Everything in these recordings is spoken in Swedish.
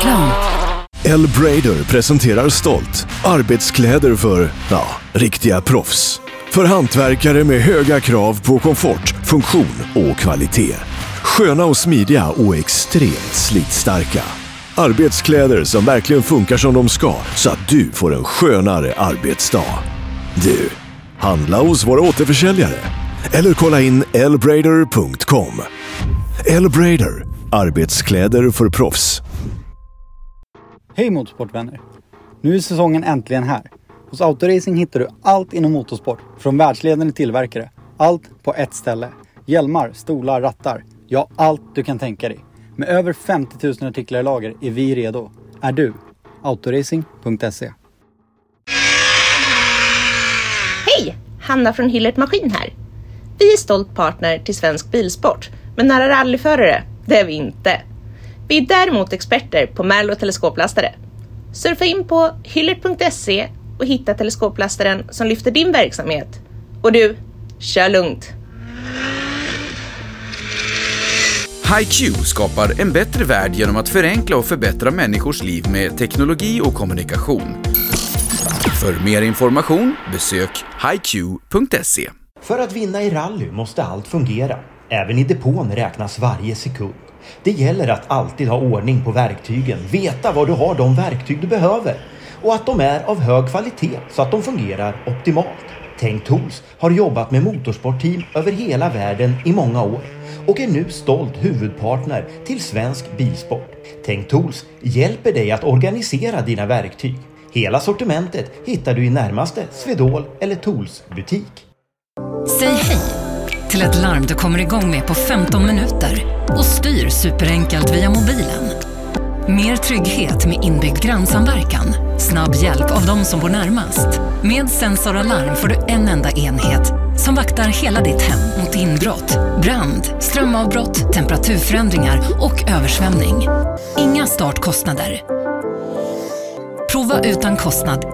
Reklam. L-Brader presenterar stolt arbetskläder för, ja, riktiga proffs. För hantverkare med höga krav på komfort, funktion och kvalitet. Sköna och smidiga och extremt slitstarka. Arbetskläder som verkligen funkar som de ska så att du får en skönare arbetsdag. Du, handla hos våra återförsäljare. Eller kolla in elbrader.com. Elbrader, arbetskläder för proffs. Hej motorsportvänner! Nu är säsongen äntligen här. Hos Autoracing hittar du allt inom motorsport, från världsledande tillverkare. Allt på ett ställe. Hjälmar, stolar, rattar. Ja, allt du kan tänka dig. Med över 50 000 artiklar i lager är vi redo. Är du? Autoracing.se Hej! Hanna från Hillert Maskin här. Vi är stolt partner till Svensk Bilsport, men nära rallyförare, det är vi inte. Vi är däremot experter på Merlo teleskoplastare. Surfa in på hyllert.se och hitta teleskoplastaren som lyfter din verksamhet. Och du, kör lugnt! HiQ skapar en bättre värld genom att förenkla och förbättra människors liv med teknologi och kommunikation. För mer information besök hiq.se. För att vinna i rally måste allt fungera. Även i depån räknas varje sekund. Det gäller att alltid ha ordning på verktygen, veta var du har de verktyg du behöver och att de är av hög kvalitet så att de fungerar optimalt. Tänk Tools har jobbat med motorsportteam över hela världen i många år och är nu stolt huvudpartner till svensk bilsport. Tänk Tools hjälper dig att organisera dina verktyg. Hela sortimentet hittar du i närmaste Swedol eller Tools butik. Säg hej till ett larm du kommer igång med på 15 minuter och styr superenkelt via mobilen. Mer trygghet med inbyggd grannsamverkan. Snabb hjälp av de som bor närmast. Med Sensor Alarm får du en enda enhet som vaktar hela ditt hem mot inbrott, brand, strömavbrott, temperaturförändringar och översvämning. Inga startkostnader. Prova utan kostnad.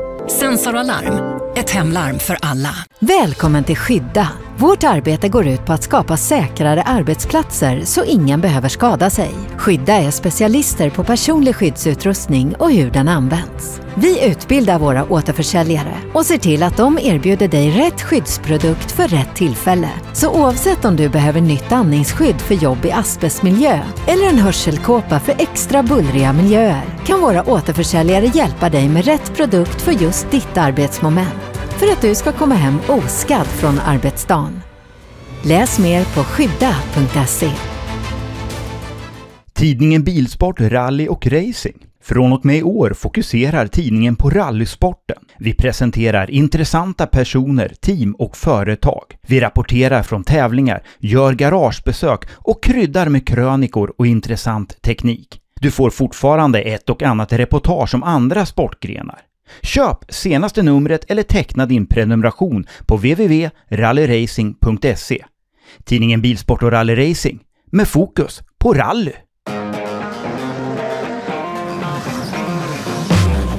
Sensor Alarm. Ett hemlarm för alla. Välkommen till Skydda. Vårt arbete går ut på att skapa säkrare arbetsplatser så ingen behöver skada sig. Skydda är specialister på personlig skyddsutrustning och hur den används. Vi utbildar våra återförsäljare och ser till att de erbjuder dig rätt skyddsprodukt för rätt tillfälle. Så oavsett om du behöver nytt andningsskydd för jobb i asbestmiljö eller en hörselkåpa för extra bullriga miljöer kan våra återförsäljare hjälpa dig med rätt produkt för just ditt arbetsmoment för att du ska komma hem oskadd från arbetsdagen. Läs mer på skydda.se. Tidningen Bilsport, Rally och Racing. Från och med i år fokuserar tidningen på rallysporten. Vi presenterar intressanta personer, team och företag. Vi rapporterar från tävlingar, gör garagebesök och kryddar med krönikor och intressant teknik. Du får fortfarande ett och annat reportage om andra sportgrenar. Köp senaste numret eller teckna din prenumeration på www.rallyracing.se. Tidningen Bilsport och Rally Racing med fokus på rally.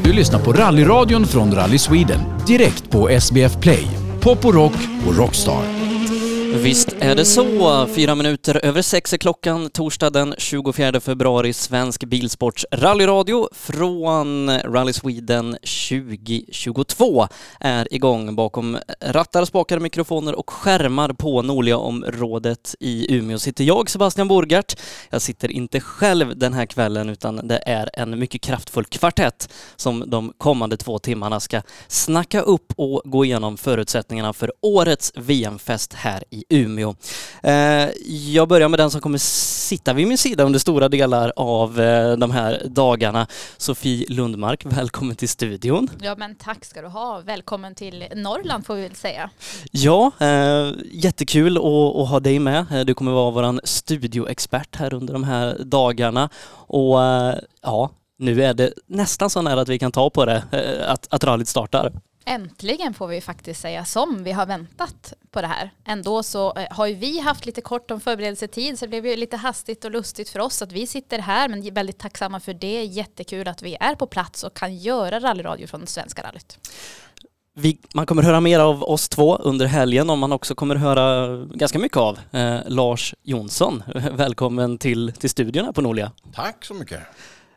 Du lyssnar på rallyradion från Rally Sweden direkt på SBF Play, Pop och Rock och Rockstar. Visst är det så. Fyra minuter över sex är klockan torsdag den 24 februari. Svensk Bilsports rallyradio från Rally Sweden 2022 är igång bakom rattar, spakar, mikrofoner och skärmar på Norlia-området i Umeå sitter jag, Sebastian Borgart. Jag sitter inte själv den här kvällen utan det är en mycket kraftfull kvartett som de kommande två timmarna ska snacka upp och gå igenom förutsättningarna för årets VM-fest här i Umeå. Eh, jag börjar med den som kommer sitta vid min sida under stora delar av eh, de här dagarna. Sofie Lundmark, välkommen till studion. Ja men tack ska du ha. Välkommen till Norrland får vi väl säga. Ja, eh, jättekul att, att ha dig med. Du kommer vara vår studioexpert här under de här dagarna. Och ja, nu är det nästan så nära att vi kan ta på det, att, att rallyt startar. Äntligen får vi faktiskt säga som vi har väntat på det här. Ändå så eh, har ju vi haft lite kort om förberedelsetid så det blev ju lite hastigt och lustigt för oss att vi sitter här men väldigt tacksamma för det. Jättekul att vi är på plats och kan göra rallyradio från Svenska rallyt. Vi, man kommer höra mer av oss två under helgen och man också kommer höra ganska mycket av eh, Lars Jonsson. Välkommen till, till studion här på Norlia. Tack så mycket.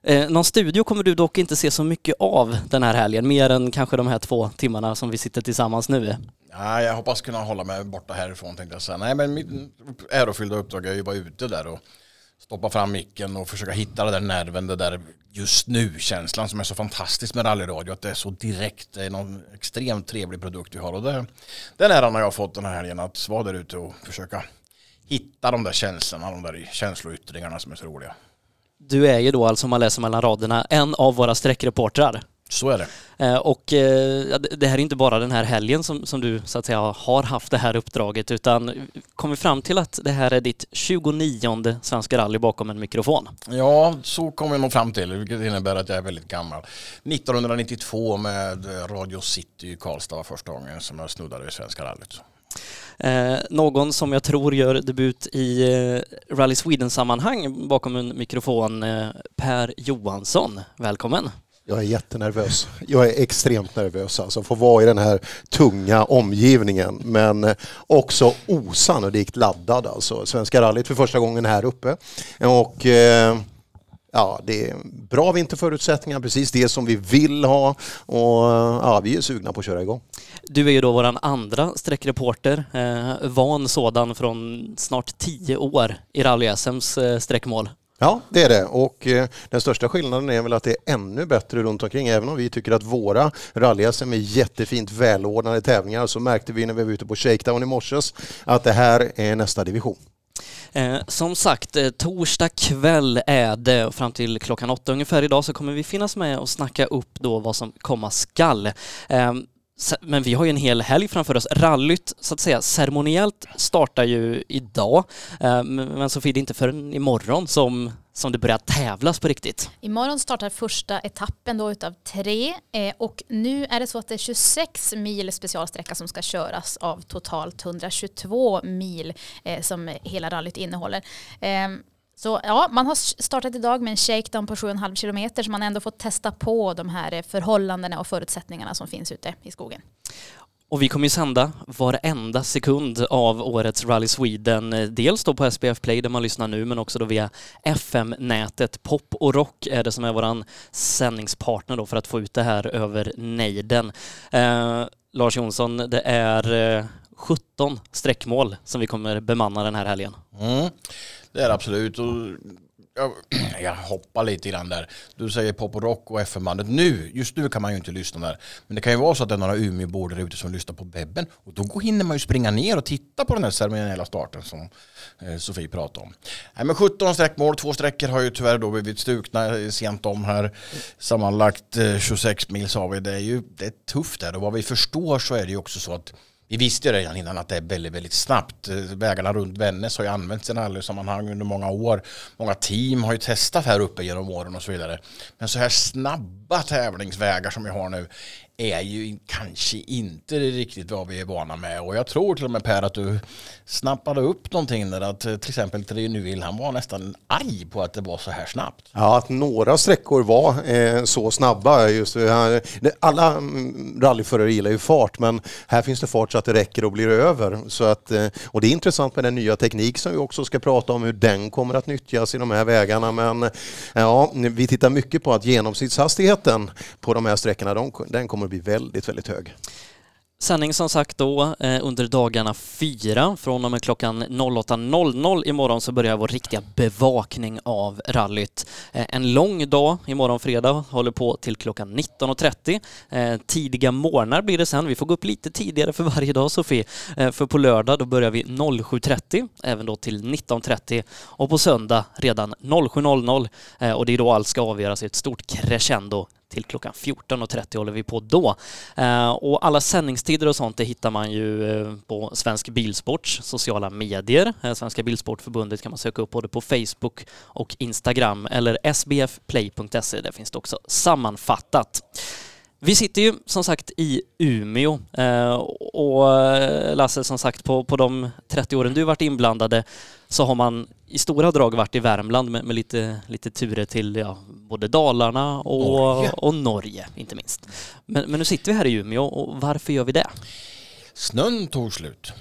Eh, någon studio kommer du dock inte se så mycket av den här helgen, mer än kanske de här två timmarna som vi sitter tillsammans nu. Nej, jag hoppas kunna hålla mig borta härifrån tänkte jag säga. Nej, men mitt ärofyllda uppdrag är ju att vara ute där och stoppa fram micken och försöka hitta den där nerven, det där just nu-känslan som är så fantastisk med rallyradio. Att det är så direkt, det är någon extremt trevlig produkt vi har. Och det, den äran har jag fått den här helgen, att vara där ute och försöka hitta de där känslorna, de där känsloyttringarna som är så roliga. Du är ju då alltså, om man läser mellan raderna, en av våra sträckreportrar. Så är det. Eh, och eh, det här är inte bara den här helgen som, som du så att säga har haft det här uppdraget utan kom vi fram till att det här är ditt 29 Svenska rally bakom en mikrofon. Ja, så kom jag nog fram till, vilket innebär att jag är väldigt gammal. 1992 med Radio City i Karlstad var första gången som jag snuddade vid Svenska rallyt. Eh, någon som jag tror gör debut i eh, Rally Sweden-sammanhang bakom en mikrofon, eh, Per Johansson. Välkommen! Jag är jättenervös. Jag är extremt nervös alltså, få vara i den här tunga omgivningen. Men eh, också osannolikt laddad alltså. Svenska rallyt för första gången här uppe. Och eh, ja, det är bra vinterförutsättningar, precis det som vi vill ha. Och ja, vi är sugna på att köra igång. Du är ju då vår andra sträckreporter, eh, van sådan från snart tio år i rally-SMs eh, sträckmål. Ja, det är det. Och eh, den största skillnaden är väl att det är ännu bättre runt omkring. Även om vi tycker att våra rally-SM är jättefint välordnade tävlingar så märkte vi när vi var ute på Shakedown i morse att det här är nästa division. Eh, som sagt, eh, torsdag kväll är det och fram till klockan åtta ungefär idag så kommer vi finnas med och snacka upp då vad som komma skall. Eh, men vi har ju en hel helg framför oss. Rallyt, så att säga, ceremoniellt startar ju idag. Eh, men Sofie, det är inte förrän imorgon som, som det börjar tävlas på riktigt. Imorgon startar första etappen då utav tre eh, och nu är det så att det är 26 mil specialsträcka som ska köras av totalt 122 mil eh, som hela rallyt innehåller. Ehm, så ja, man har startat idag med en shakedown på 7,5 kilometer så man ändå fått testa på de här eh, förhållandena och förutsättningarna som finns ute i skogen. Och vi kommer ju sända varenda sekund av årets Rally Sweden. Eh, dels då på SPF Play där man lyssnar nu men också då via FM-nätet. Pop och rock är det som är våran sändningspartner då för att få ut det här över nejden. Eh, Lars Jonsson, det är eh, 17 sträckmål som vi kommer bemanna den här helgen. Mm. Det är det absolut. Och jag, jag hoppar lite grann där. Du säger pop och rock och FM-bandet. Nu, just nu kan man ju inte lyssna där. Men det kan ju vara så att det är några Umeåbor där ute som lyssnar på webben. Och då hinner man ju springa ner och titta på den här ceremoniella starten som eh, Sofie pratade om. Nej, men 17 sträckmål, två sträckor har ju tyvärr då blivit stukna eh, sent om här. Sammanlagt 26 mil sa vi. Det är ju det är tufft där och vad vi förstår så är det ju också så att vi visste ju redan innan att det är väldigt, väldigt snabbt. Eh, vägarna runt Vännäs har ju använts i rallysammanhang under många år. Många team har ju testat här uppe genom åren och så vidare. Men så här snabba tävlingsvägar som vi har nu är ju kanske inte riktigt vad vi är vana med. Och jag tror till och med Per att du snappade upp någonting där att eh, till exempel Trinuil han var nästan arg på att det var så här snabbt. Ja, att några sträckor var eh, så snabba. Just, eh, alla mm, rallyförare gillar ju fart men här finns det fart så att det räcker och blir över. Så att, eh, och det är intressant med den nya teknik som vi också ska prata om hur den kommer att nyttjas i de här vägarna. Men ja, vi tittar mycket på att genomsnittshastigheten på de här sträckorna de, den kommer bli väldigt, väldigt hög. Sändning som sagt då eh, under dagarna fyra. Från och med klockan 08.00 imorgon så börjar vår riktiga bevakning av rallyt. Eh, en lång dag imorgon fredag, håller på till klockan 19.30. Eh, tidiga morgnar blir det sen. Vi får gå upp lite tidigare för varje dag Sofie. För på lördag då börjar vi 07.30, även då till 19.30 och på söndag redan 07.00 och det är då allt ska avgöras i ett stort crescendo till klockan 14.30 håller vi på då. Eh, och alla sändningstider och sånt det hittar man ju eh, på Svensk Bilsports sociala medier. Eh, Svenska Bilsportförbundet kan man söka upp både på Facebook och Instagram eller sbfplay.se. Där finns det också sammanfattat. Vi sitter ju som sagt i Umeå och Lasse som sagt på, på de 30 åren du varit inblandade så har man i stora drag varit i Värmland med, med lite, lite turer till ja, både Dalarna och Norge. och Norge inte minst. Men, men nu sitter vi här i Umeå och varför gör vi det? Snön tog slut.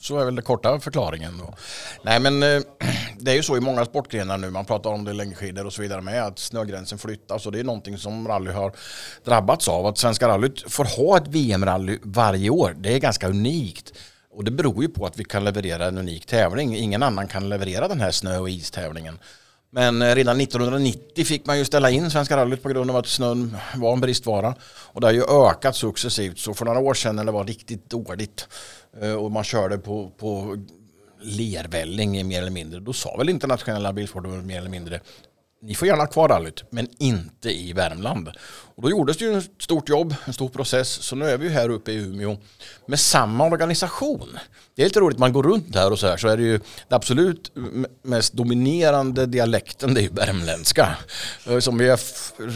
Så är väl den korta förklaringen. Då. Nej men eh, det är ju så i många sportgrenar nu, man pratar om det längdskidor och så vidare med att snögränsen flyttas och det är någonting som rally har drabbats av. Att Svenska rallyt får ha ett VM-rally varje år, det är ganska unikt. Och det beror ju på att vi kan leverera en unik tävling. Ingen annan kan leverera den här snö och istävlingen. Men eh, redan 1990 fick man ju ställa in Svenska rallyt på grund av att snön var en bristvara. Och det har ju ökat successivt. Så för några år sedan när det var riktigt dåligt eh, och man körde på, på lervälling mer eller mindre. Då sa väl internationella bilsportförbundet mer eller mindre ni får gärna ha kvar rallyt, men inte i Värmland. Och då gjordes det ju ett stort jobb, en stor process, så nu är vi ju här uppe i Umeå med samma organisation. Det är lite roligt, man går runt här och så här så är det ju det absolut mest dominerande dialekten, det är ju värmländska. Eh, som vi har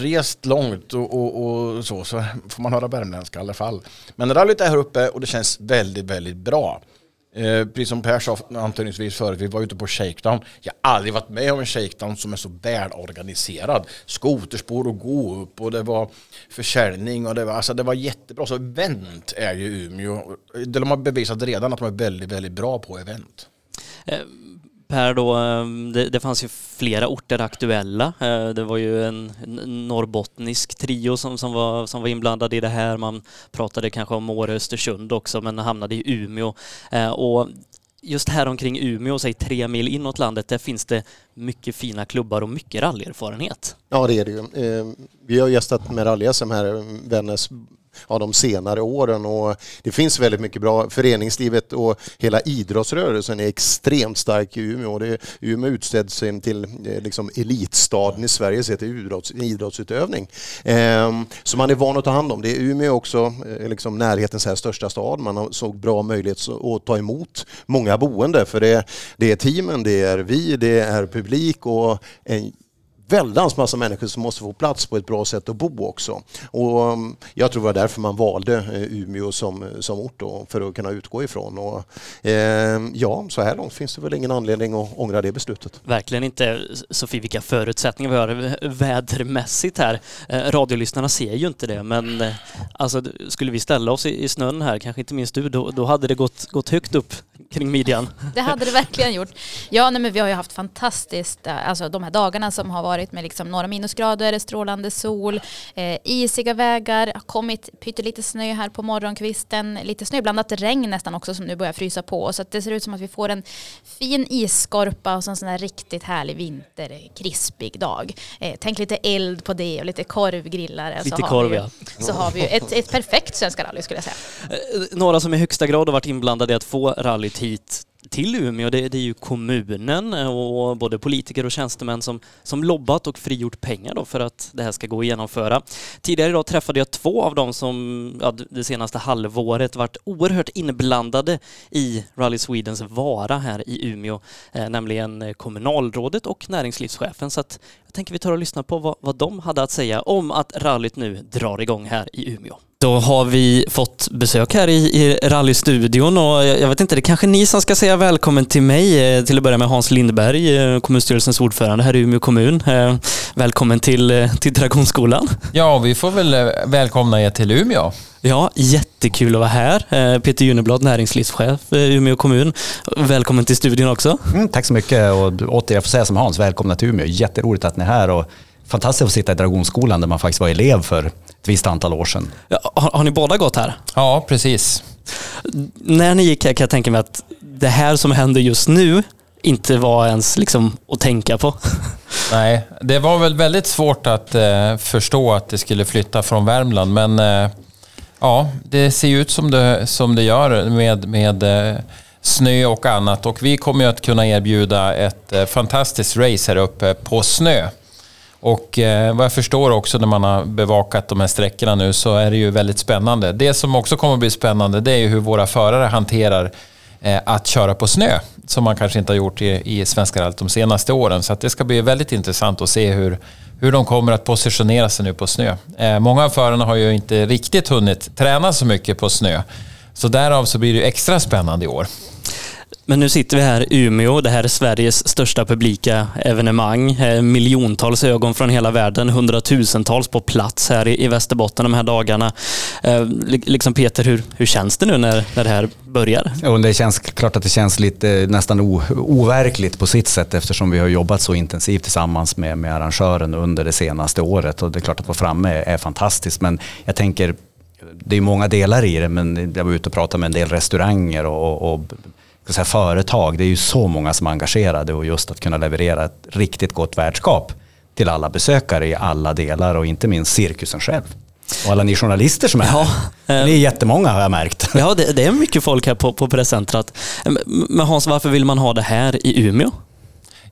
rest långt och, och, och, så, så får man höra värmländska i alla fall. Men rallyt är här uppe och det känns väldigt, väldigt bra. Eh, precis som Per sa antydningsvis förut, vi var ute på shakedown. Jag har aldrig varit med om en shakedown som är så välorganiserad. Skoterspår att gå upp och det var försäljning och det var, alltså det var jättebra. Så event är ju Umeå, de har bevisat redan att de är väldigt, väldigt bra på event. Eh, Per då, ehm, det, det, fanns ju flera orter aktuella. Eh, det var ju en, norrbottnisk trio som, som, var, som var inblandad i det här. Man pratade kanske om Åre Östersund också men hamnade i Umeå. Eh, och just här omkring Umeå, säg tre mil inåt landet, där finns det mycket fina klubbar och mycket rallyerfarenhet. Ja det är det ju. Ehm, vi har gästat med rally-SM här, Vännäs av de senare åren. Och det finns väldigt mycket bra. Föreningslivet och hela idrottsrörelsen är extremt stark i Umeå. Det, Umeå utställs till eh, liksom, elitstaden i Sverige sett till idrotts, idrottsutövning. Ehm, så man är van att ta hand om det. Umeå är också eh, liksom, närhetens här största stad. Man har så bra möjlighet att ta emot många boende för det, det är teamen, det är vi, det är publik och en väldans massa människor som måste få plats på ett bra sätt att bo också. Och um, jag tror det var därför man valde eh, Umeå som, som ort då, för att kunna utgå ifrån. Och, eh, ja, så här långt finns det väl ingen anledning att ångra det beslutet. Verkligen inte. Sofie, vilka förutsättningar vi har vädermässigt här. Eh, radiolyssnarna ser ju inte det, men eh, alltså, skulle vi ställa oss i, i snön här, kanske inte minst du, då, då hade det gått, gått högt upp kring midjan. Det hade det verkligen gjort. Ja, nej, men vi har ju haft fantastiskt, alltså de här dagarna som har varit med liksom några minusgrader, strålande sol, eh, isiga vägar, kommit pyttelite snö här på morgonkvisten, lite snöblandat regn nästan också som nu börjar frysa på. Så det ser ut som att vi får en fin isskorpa och så en sån här riktigt härlig vinter, krispig dag. Eh, tänk lite eld på det och lite korvgrillar. Lite korv, ja. Så har vi ju ett, ett perfekt Svenska rally skulle jag säga. Eh, några som i högsta grad har varit inblandade i att få rallyt hit till Umeå, det, det, är ju kommunen eh, och både politiker och tjänstemän som, som lobbat och frigjort pengar då för att det här ska gå att genomföra. Tidigare idag träffade jag två av dem som ja, det senaste halvåret varit oerhört inblandade i Rally Swedens vara här i Umeå, eh, nämligen kommunalrådet och näringslivschefen. Så att jag tänker vi tar och lyssnar på vad, vad de hade att säga om att rallyt nu drar igång här i Umeå. Då har vi fått besök här i, i rallystudion och jag vet inte, det är kanske ni som ska säga välkommen till mig. Eh, till att börja med Hans Lindberg, eh, kommunstyrelsens ordförande här i Umeå kommun. Eh, välkommen till, till Dragonskolan. Ja, vi får väl välkomna er till Umeå. Ja, jättekul att vara här. Peter Juneblad, näringslivschef i Umeå kommun. Välkommen till studion också. Mm, tack så mycket och åter jag får säga som Hans, välkomna till Umeå. Jätteroligt att ni är här och fantastiskt att sitta i Dragonskolan där man faktiskt var elev för ett visst antal år sedan. Ja, har, har, ni båda gått här? Ja, precis. När ni gick här kan jag tänka mig att det här som händer just nu inte var ens liksom att tänka på. Nej, det var väl väldigt svårt att eh, förstå att det skulle flytta från Värmland, men eh, ja, det ser ut som det, som det gör med, med eh, snö och annat och vi kommer ju att kunna erbjuda ett eh, fantastiskt race här uppe på snö. Och eh, vad jag förstår också när man har bevakat de här sträckorna nu så är det ju väldigt spännande. Det som också kommer att bli spännande det är ju hur våra förare hanterar eh, att köra på snö som man kanske inte har gjort i, i Svenska rallyt de senaste åren. Så det ska bli väldigt intressant att se hur, hur de kommer att positionera sig nu på snö. Eh, många av förarna har ju inte riktigt hunnit träna så mycket på snö. Så därav så blir det extra spännande i år. Men nu sitter vi här i Umeå. Det här är Sveriges största publika evenemang. Eh, miljontals ögon från hela världen, hundratusentals på plats här i, i Västerbotten de här dagarna. Eh, liksom Peter, hur, hur känns det nu när, när det här börjar? Jo, det känns klart att det känns lite eh, nästan o, overkligt på sitt sätt eftersom vi har jobbat så intensivt tillsammans med, med arrangören under det senaste året och det är klart att vara framme är, är fantastiskt men jag tänker det är många delar i det men jag var ute och pratade med en del restauranger och, och ska säga, företag. Det är ju så många som är engagerade och just att kunna leverera ett riktigt gott värdskap till alla besökare i alla delar och inte minst cirkusen själv. Och alla ni journalister som är ja, här. Det är jättemånga har jag märkt. Ja, det, det är mycket folk här på, på presscentrat. Men Hans, varför vill man ha det här i Umeå?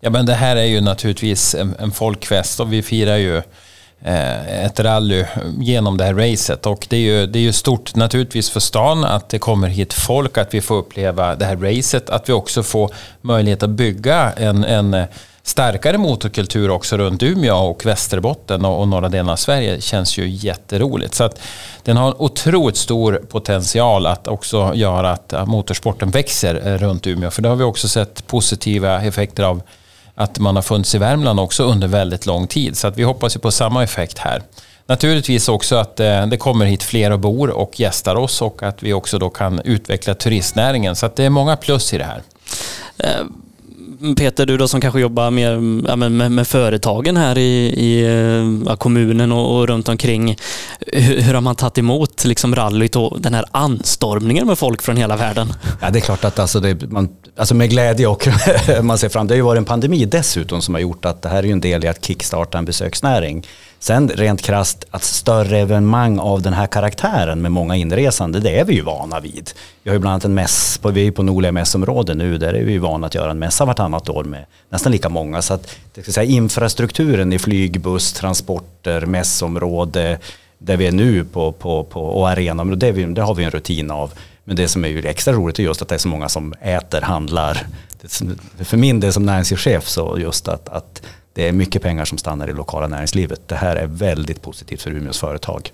Ja, men det här är ju naturligtvis en, en folkfest och vi firar ju Eh, Eh, ett rally genom det här racet. Och det är, ju, det är ju stort naturligtvis för stan att det kommer hit folk, att vi får uppleva det här racet, att vi också får möjlighet att bygga en, en starkare motorkultur också runt Umeå och Västerbotten och, och norra delen av Sverige känns ju jätteroligt. Så att den har en otroligt stor potential att också göra att motorsporten växer eh, runt Umeå. För det har vi också sett positiva effekter av att man har funnits i Värmland också under väldigt lång tid. Så att vi hoppas ju på samma effekt här. Naturligtvis också att eh, det kommer hit fler och bor och gästar oss och att vi också då kan utveckla turistnäringen. Så att det är många plus i det här. Eh, Mm, Peter, du då som kanske jobbar mer med, med, med företagen här i, i kommunen och, och, runt omkring. Hur, hur, har man tagit emot liksom rallyt och den här anstormningen med folk från hela världen? Ja, det är klart att alltså det, man, alltså med glädje och man ser fram. Det har ju varit en pandemi dessutom som har gjort att det här är en del i att kickstarta en besöksnäring. Sen rent krast att större evenemang av den här karaktären med många inresande, det är vi ju vana vid. Vi har ju bland annat en mäss, på, vi är på Norliga mässområde nu, där är vi ju vana att göra en mässa vartannat år med nästan lika många. Så att det ska säga, infrastrukturen i flyg, buss, transporter, mässområde, där vi är nu på, på, på, och arenan, det, det har vi en rutin av. Men det som är ju extra roligt är just att det är så många som äter, handlar. För min del som näringslivschef så just att, att det är mycket pengar som stannar i lokala näringslivet. Det här är väldigt positivt för Umeås företag.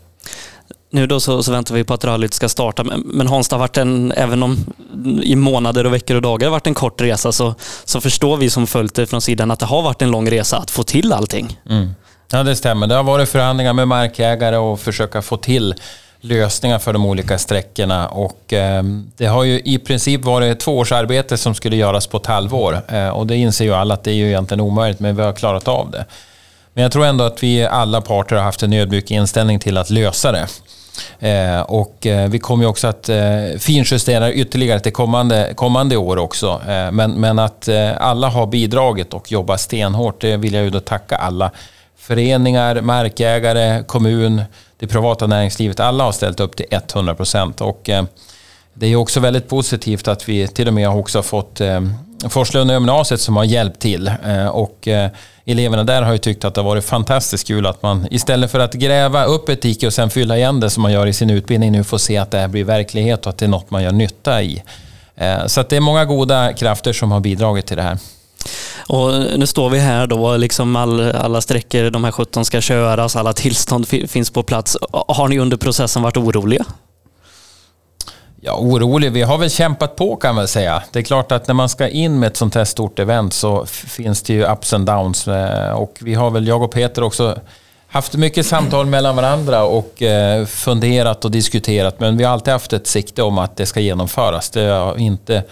Nu då så, så, väntar vi på att rallyt ska starta, men, men Hans, det har varit en, även om i månader och veckor och dagar har varit en kort resa, så, så förstår vi som följt det från sidan att det har varit en lång resa att få till allting. Mm. Ja, det stämmer. Det har varit förhandlingar med markägare och försöka få till lösningar för de olika sträckorna och eh, det har ju i princip varit två års arbete som skulle göras på ett halvår eh, och det inser ju alla att det är ju egentligen omöjligt men vi har klarat av det. Men jag tror ändå att vi alla parter har haft en ödmjuk inställning till att lösa det. Eh, och eh, vi kommer ju också att eh, finjustera ytterligare till kommande, kommande år också. Eh, men, men att eh, alla har bidragit och jobbat stenhårt, det vill jag ju då tacka alla föreningar, markägare, kommun, det privata näringslivet, alla har ställt upp till 100 procent. Och eh, det är också väldigt positivt att vi till och med också har fått eh, Forslunda gymnasiet som har hjälpt till. Eh, och eh, eleverna där har ju tyckt att det har varit fantastiskt kul att man istället för att gräva upp ett dike och sen fylla igen det som man gör i sin utbildning nu får se att det här blir verklighet och att det är något man gör nytta i. Eh, så att det är många goda krafter som har bidragit till det här. Och nu står vi här då, liksom all, alla sträckor, de här 17 ska köras, alla tillstånd finns på plats. Har ni under processen varit oroliga? Ja, orolig. Vi har väl kämpat på kan man säga. Det är klart att när man ska in med ett sånt här stort event så finns det ju ups and downs. Eh, och vi har väl, jag och Peter också, haft mycket samtal mellan varandra och eh, funderat och diskuterat. Men vi har alltid haft ett sikte om att det ska genomföras. Det har inte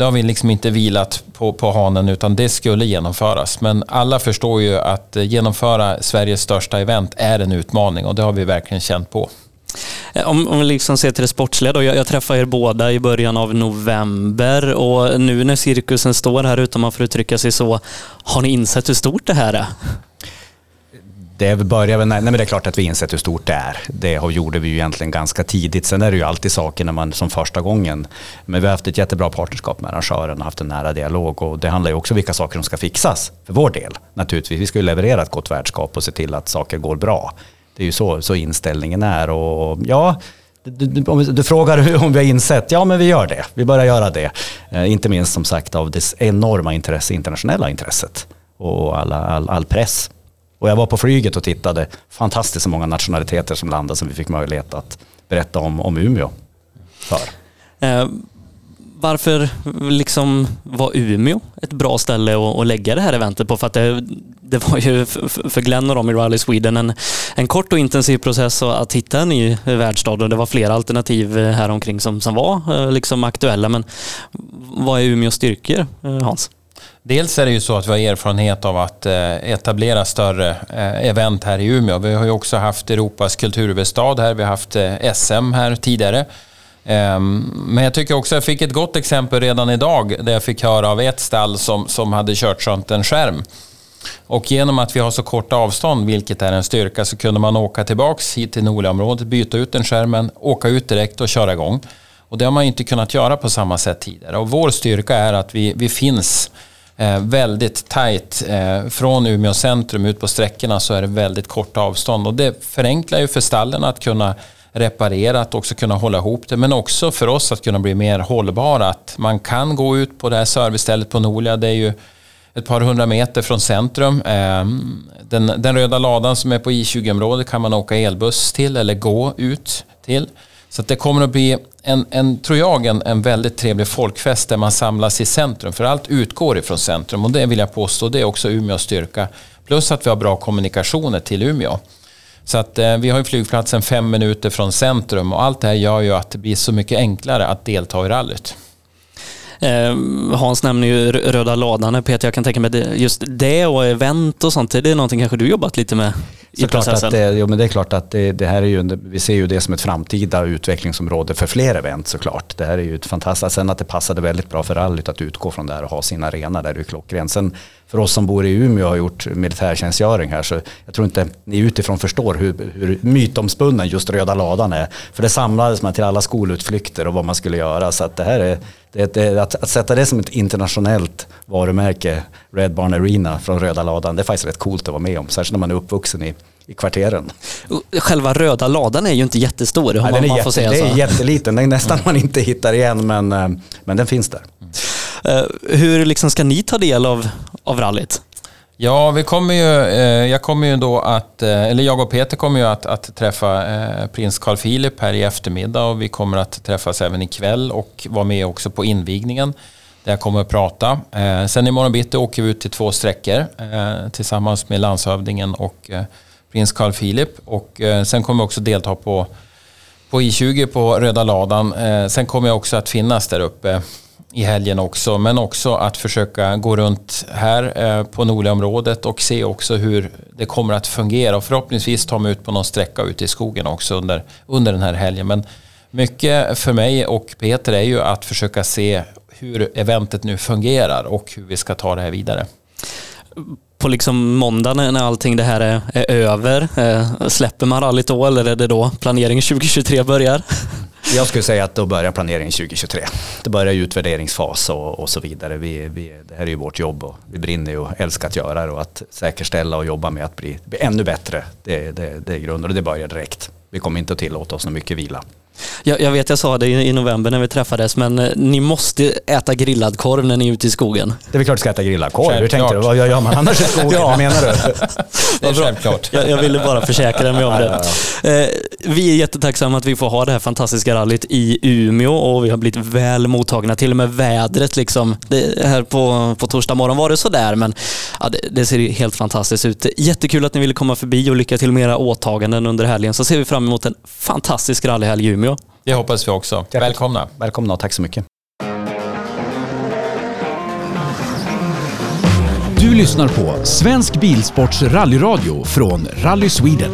det har vi liksom inte vilat på, på hanen utan det skulle genomföras. Men alla förstår ju att eh, genomföra Sveriges största event är en utmaning och det har vi verkligen känt på. Eh, om, om vi liksom ser till det sportsliga då. Jag, jag träffade er båda i början av november och nu när cirkusen står här utan man får uttrycka sig så, har ni insett hur stort det här är? Det börjar väl, nej men det är klart att vi insett hur stort det är. Det gjorde vi ju egentligen ganska tidigt. Sen är det ju alltid saker när man som första gången. Men vi har haft ett jättebra partnerskap med arrangören och haft en nära dialog. Och det handlar ju också om vilka saker som ska fixas för vår del. Naturligtvis, vi ska ju leverera ett gott värdskap och se till att saker går bra. Det är ju så, så inställningen är. Och ja, du, du, du, frågar om vi har insett, ja men vi gör det. Vi börjar göra det. Eh, inte minst som sagt av det enorma intresse, internationella intresset och all, all, all press och jag var på flyget och tittade. Fantastiskt så många nationaliteter som landade som vi fick möjlighet att berätta om, om Umeå för. Eh, Varför liksom var Umeå ett bra ställe att, att lägga det här eventet på? För att det, det var ju för Glenn och dem i Rally Sweden en, en kort och intensiv process att hitta en ny världsstad och det var flera alternativ eh, här omkring som, som var eh, liksom aktuella. Men vad är Umeås styrkor, eh, Hans? Dels är det ju så att vi har erfarenhet av att eh, etablera större eh, event här i Umeå. Vi har ju också haft Europas kulturhuvudstad här, vi har haft eh, SM här tidigare. Ehm, men jag tycker också att jag fick ett gott exempel redan idag där jag fick höra av ett stall som, som hade kört runt en skärm. Och genom att vi har så korta avstånd, vilket är en styrka, så kunde man åka tillbaks hit till Noliområdet, byta ut den skärmen, åka ut direkt och köra igång. Och det har man inte kunnat göra på samma sätt tidigare. Och vår styrka är att vi, vi finns eh, väldigt tajt. Eh, från Umeå centrum ut på sträckorna så är det väldigt korta avstånd. Och det förenklar ju för stallen att kunna reparera, att också kunna hålla ihop det. Men också för oss att kunna bli mer hållbara. Att man kan gå ut på det här servicestället på Nolia. Det är ju ett par hundra meter från centrum. Eh, den, den röda ladan som är på I20-området kan man åka elbuss till eller gå ut till. Så det kommer att bli, en, en, tror jag, en, en väldigt trevlig folkfest där man samlas i centrum. För allt utgår ifrån centrum och det vill jag påstå, det är också Umeås styrka. Plus att vi har bra kommunikationer till Umeå. Så att eh, vi har ju flygplatsen fem minuter från centrum och allt det här gör ju att det blir så mycket enklare att delta i rallyt. Eh, Hans nämner ju röda ladan Peter, jag kan tänka mig just det och event och sånt, det är någonting kanske du jobbat lite med i processen? Att det, jo, men det är klart att det, det, här är ju, vi ser ju det som ett framtida utvecklingsområde för fler event såklart. Det här är ju ett fantastiskt, sen att det passade väldigt bra för rallyt att utgå från det här och ha sin arena där, det är klockrent. Sen för oss som bor i Umeå och har gjort militärtjänstgöring här så jag tror inte ni utifrån förstår hur, hur mytomspunnen just röda ladan är. För det samlades man till alla skolutflykter och vad man skulle göra så att det här är det, det, att, att sätta det som ett internationellt varumärke, Red Barn Arena från röda ladan, det är faktiskt rätt coolt att vara med om. Särskilt när man är uppvuxen i, i kvarteren. Själva röda ladan är ju inte jättestor, Nej, den är, jätte, säga det är jätteliten, den är nästan man inte hittar igen men, eh, men den finns där. Uh, hur liksom ska ni ta del av, av rallyt? Ja, vi kommer ju, eh, jag kommer ju då att, eh, eller jag och Peter kommer ju att, att träffa eh, prins Carl Philip här i eftermiddag och vi kommer att träffas även ikväll och vara med också på invigningen där jag kommer att prata. Sen imorgon bitti åker vi ut till två sträckor tillsammans med landshövdingen och prins Carl Philip och sen kommer jag också delta på, på I20 på röda ladan. Sen kommer jag också att finnas där uppe i helgen också. Men också att försöka gå runt här eh, på Noliområdet och se också hur det kommer att fungera. Och förhoppningsvis ta mig ut på någon sträcka ute i skogen också under, under den här helgen. Men mycket för mig och Peter är ju att försöka se hur eventet nu fungerar och hur vi ska ta det här vidare på liksom måndag när allting det här är, är över, eh, släpper man rallyt då eller är det då planeringen 2023 börjar? Jag skulle säga att då börjar planeringen 2023. Det börjar utvärderingsfas och, och så vidare. Vi, vi, det här är ju vårt jobb och vi brinner ju och älskar att göra det och att säkerställa och jobba med att bli, bli ännu bättre. Det, det, det är grunden och det börjar direkt. Vi kommer inte att tillåta oss så mycket vila. Jag, jag, vet, jag sa det i, november när vi träffades, men eh, ni måste äta grillad korv när ni är ute i skogen. Det är väl klart att vi ska äta grillad korv. Hur tänkte du? Vad gör man annars i skogen? ja. Vad menar du? Det är självklart. Jag, jag ville bara försäkra mig om det. Eh, vi är jättetacksamma att vi får ha det här fantastiska rallyt i Umeå och vi har blivit väl mottagna. Till och med vädret liksom. Det, här på, på torsdag morgon var det sådär, men ja, det, det ser helt fantastiskt ut. Jättekul att ni ville komma förbi och lycka till med era åtaganden under helgen. Så ser vi fram emot en fantastisk rallyhelg i Umeå. Det hoppas vi också. Välkomna. Välkomna och tack så mycket. Du lyssnar på Svensk Bilsports rallyradio från Rally Sweden.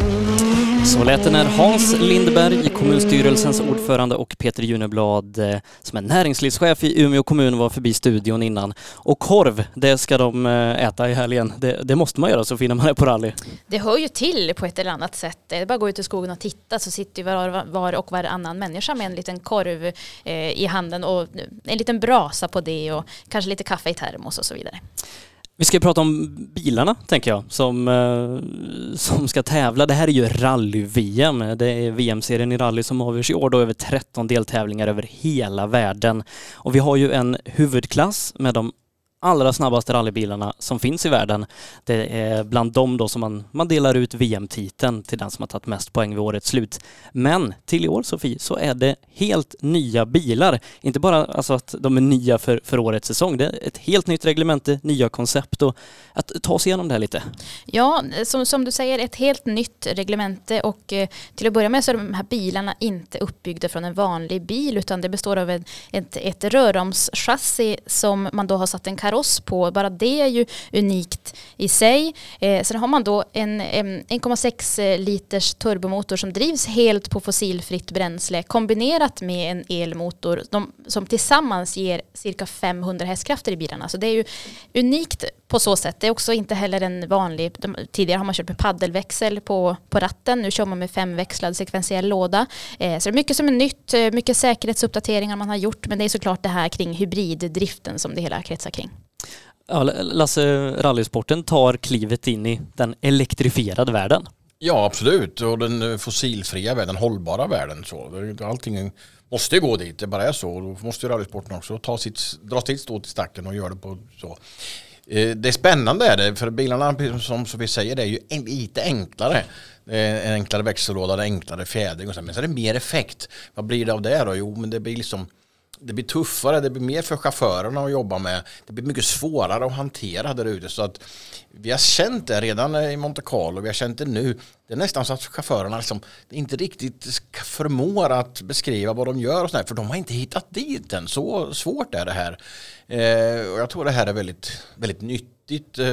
Så lät det när Hans Lindberg, kommunstyrelsens ordförande och Peter Juneblad eh, som är näringslivschef i Umeå kommun var förbi studion innan. Och korv, det ska de eh, äta i helgen. Det, det måste man göra så fina man är på rally. Det hör ju till på ett eller annat sätt. Det är bara att gå ut i skogen och titta så sitter var, var och varannan människa med en liten korv eh, i handen och en liten brasa på det och kanske lite kaffe i termos och så vidare. Vi ska prata om bilarna, tänker jag, som, eh, som ska tävla. Det här är ju rally-VM. Det är VM-serien i rally som avgörs i år då över 13 deltävlingar över hela världen. Och vi har ju en huvudklass med de allra snabbaste rallybilarna som finns i världen. Det är bland dem då som man, man delar ut VM-titeln till den som har tagit mest poäng vid årets slut. Men till i år Sofie så är det helt nya bilar. Inte bara alltså att de är nya för, för årets säsong. Det är ett helt nytt reglemente, nya koncept och att ta oss igenom det här lite. Ja, som, som du säger, ett helt nytt reglemente och eh, till att börja med så är de här bilarna inte uppbyggda från en vanlig bil utan det består av en, ett, ett röromschassi som man då har satt en kaross på. Bara det är ju unikt i sig. Eh, sen har man då en, en 1,6 eh, liters turbomotor som drivs helt på fossilfritt bränsle kombinerat med en elmotor de, som tillsammans ger cirka 500 hästkrafter i bilarna. Så det är ju unikt på så sätt. Det är också inte heller en vanlig, de, tidigare har man kört med paddelväxel på, på ratten, nu kör man med femväxlad sekventiell låda. Eh, så det är mycket som är nytt, eh, mycket säkerhetsuppdateringar man har gjort, men det är såklart det här kring hybriddriften som det hela kretsar kring. Ja, Lasse, rallysporten tar klivet in i den elektrifierade världen. Ja, absolut. Och den eh, fossilfria världen, den hållbara världen. Så. Allting måste gå dit, det bara är så. Då måste ju rallysporten också ta sitt, dra sitt stå till stacken och göra det på så. Eh, det är spännande är det, för bilarna som vi säger det är ju lite enklare. En enklare växellåda, en enklare fjädring och så. Men så är det mer effekt. Vad blir det av det då? Jo, men det blir liksom det blir tuffare, det blir mer för chaufförerna att jobba med. Det blir mycket svårare att hantera där ute. Så att vi har känt det redan i Monte Carlo, vi har känt det nu. Det är nästan så att chaufförerna liksom inte riktigt förmår att beskriva vad de gör och sådär, för de har inte hittat dit än. Så svårt är det här. Eh, och jag tror det här är väldigt, väldigt nyttigt eh,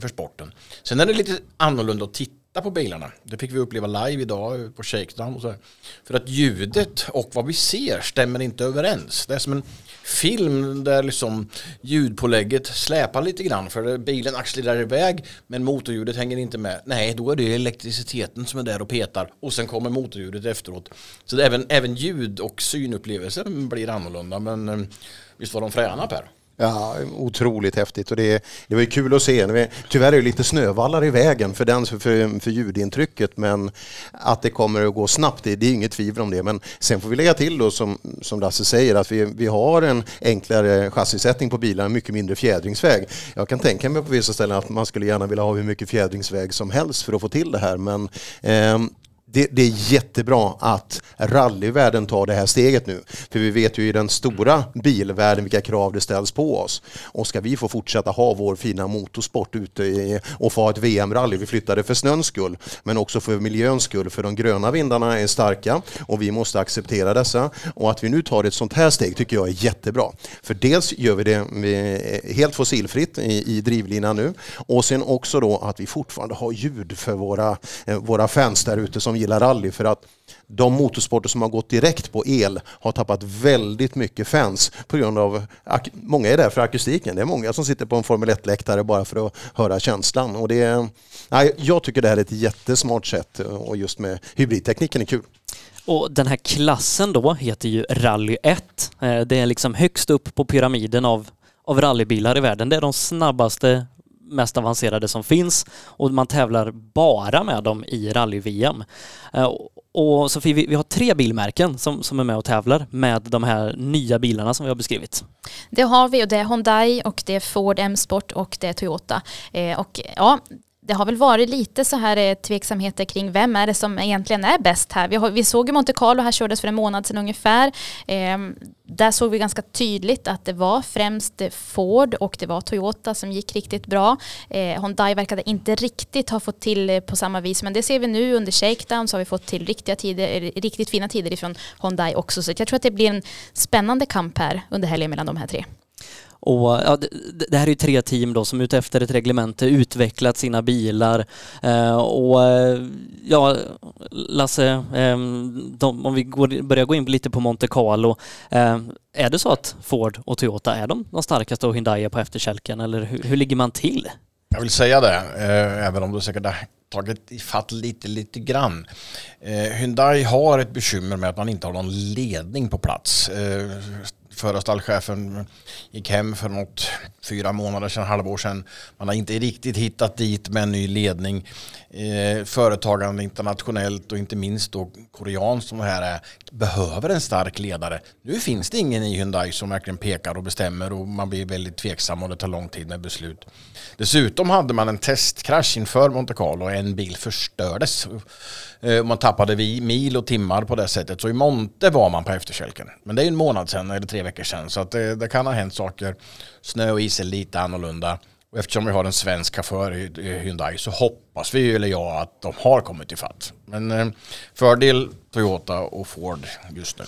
för sporten. Sen är det lite annorlunda att titta på bilarna. Det fick vi uppleva live idag på Shakedown. Och så. För att ljudet och vad vi ser stämmer inte överens. Det är som en film där liksom ljudpålägget släpar lite grann för bilen accelererar iväg men motorljudet hänger inte med. Nej, då är det elektriciteten som är där och petar och sen kommer motorljudet efteråt. Så även, även ljud och synupplevelsen blir annorlunda men eh, visst var de fräna Per? Ja, otroligt häftigt och det, det var ju kul att se. Tyvärr är det lite snövallar i vägen för, den, för, för ljudintrycket men att det kommer att gå snabbt, det, det är inget tvivel om det. Men sen får vi lägga till då som, som Lasse säger att vi, vi har en enklare chassisättning på bilarna, mycket mindre fjädringsväg. Jag kan tänka mig på vissa ställen att man skulle gärna vilja ha hur mycket fjädringsväg som helst för att få till det här men eh, det, det, är jättebra att rallyvärlden tar det här steget nu. För vi vet ju i den stora bilvärlden vilka krav det ställs på oss. Och ska vi få fortsätta ha vår fina motorsport ute i, och få ha ett VM-rally, vi flyttade för snöns skull, men också för miljöns skull, för de gröna vindarna är starka och vi måste acceptera dessa. Och att vi nu tar ett sånt här steg tycker jag är jättebra. För dels gör vi det eh, helt fossilfritt i, i drivlinan nu och sen också då att vi fortfarande har ljud för våra, eh, våra fans där ute som gillar rally för att de motorsporter som har gått direkt på el har tappat väldigt mycket fans på grund av, många är där för akustiken. Det är många som sitter på en Formel 1-läktare bara för att höra känslan. Och det, nej, jag tycker det här är ett jättesmart sätt eh, och just med hybridtekniken är kul. Och den här klassen då heter ju Rally 1. Eh, det är liksom högst upp på pyramiden av, av rallybilar i världen. Det är de snabbaste mest avancerade som finns och man tävlar bara med dem i rally-VM. Eh, och Sofie, vi, har tre bilmärken som, som är med och tävlar med de här nya bilarna som vi har beskrivit. Det har vi och det är Hyundai och det är Ford M-sport och det är Toyota. Eh, och ja, det har väl varit lite så här eh, tveksamheter kring vem är det som egentligen är bäst här. Vi, har, vi såg ju Monte Carlo, här kördes för en månad sedan ungefär. Eh, där såg vi ganska tydligt att det var främst Ford och det var Toyota som gick riktigt bra. Eh, Hyundai verkade inte riktigt ha fått till eh, på samma vis men det ser vi nu under shakedown så har vi fått till riktiga tider, eh, riktigt fina tider ifrån Hyundai också. Så jag tror att det blir en spännande kamp här under helgen mellan de här tre. Och, ja, det, det, här är ju tre team då som utefter ett reglemente utvecklat sina bilar. Eh, och eh, ja, Lasse, eh, de, om vi går, börjar gå in lite på Monte Carlo. Eh, är det så att Ford och Toyota är de, de starkaste och Hyundai på efterkälken eller hur, hur ligger man till? Jag vill säga det, eh, även om du säkert har tagit ifatt lite, lite grann. Eh, Hyundai har ett bekymmer med att man inte har någon ledning på plats. Eh, Förra stallchefen gick hem för något fyra månader sedan, halvår sedan. Man har inte riktigt hittat dit med en ny ledning. eh, företagande internationellt och inte minst då koreanskt som det här är, behöver en stark ledare. Nu finns det ingen i Hyundai som verkligen pekar och bestämmer och man blir väldigt tveksam och det tar lång tid med beslut. Dessutom hade man en testkrasch inför Monte Carlo och en bil förstördes. Eh, man tappade vi mil och timmar på det sättet. Så i Monte var man på efterkälken. Men det är ju en månad sedan eller tre veckor sedan. Så att det, det kan ha hänt saker. Snö och is är lite annorlunda. Och eftersom vi har en svensk chaufför i Hyundai så hoppas vi, eller jag, att de har kommit i fatt. Men eh, fördel Toyota och Ford just nu.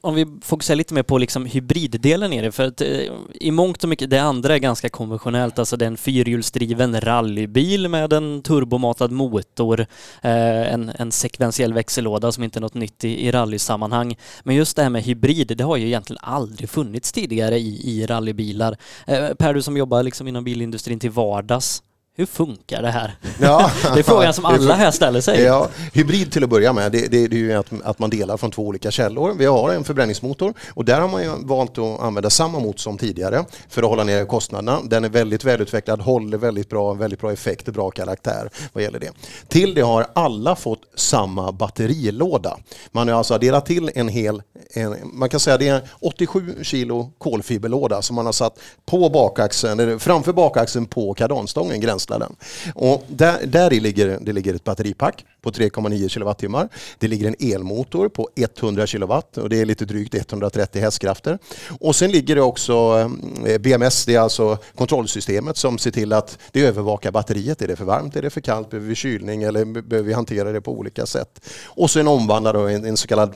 Om vi fokuserar lite mer på liksom hybriddelen i det, för att eh, i mångt och mycket, det andra är ganska konventionellt, alltså det är en fyrhjulsdriven rallybil med en turbomatad motor, eh, en, en sekventiell växellåda som inte är något nytt i, i rallysammanhang. Men just det här med hybrid, det har ju egentligen aldrig funnits tidigare i, i rallybilar. Eh, per, du som jobbar liksom inom bilindustrin till vardags, hur funkar det här? Ja. det är frågan som alla här ställer sig. Ja, hybrid till att börja med, det, det, det är ju att, att man delar från två olika källor. Vi har en förbränningsmotor och där har man ju valt att använda samma motor som tidigare för att hålla ner kostnaderna. Den är väldigt välutvecklad, håller väldigt bra, väldigt bra effekt, bra karaktär vad gäller det. Till det har alla fått samma batterilåda. Man har alltså delat till en hel, en, man kan säga det är 87 kilo kolfiberlåda som man har satt på bakaxeln, eller framför bakaxeln på kardanstången, gränsladden. Och där, där i ligger, det ligger ett batteripack på 3,9 kilowattimmar. Det ligger en elmotor på 100 kilowatt och det är lite drygt 130 hästkrafter. Och sen ligger det också eh, BMS, det är alltså kontrollsystemet som ser till att det övervakar batteriet. Är det för varmt, är det för kallt, behöver vi kylning eller behöver vi hantera det på olika sätt? Och sen omvandlar då en, en så kallad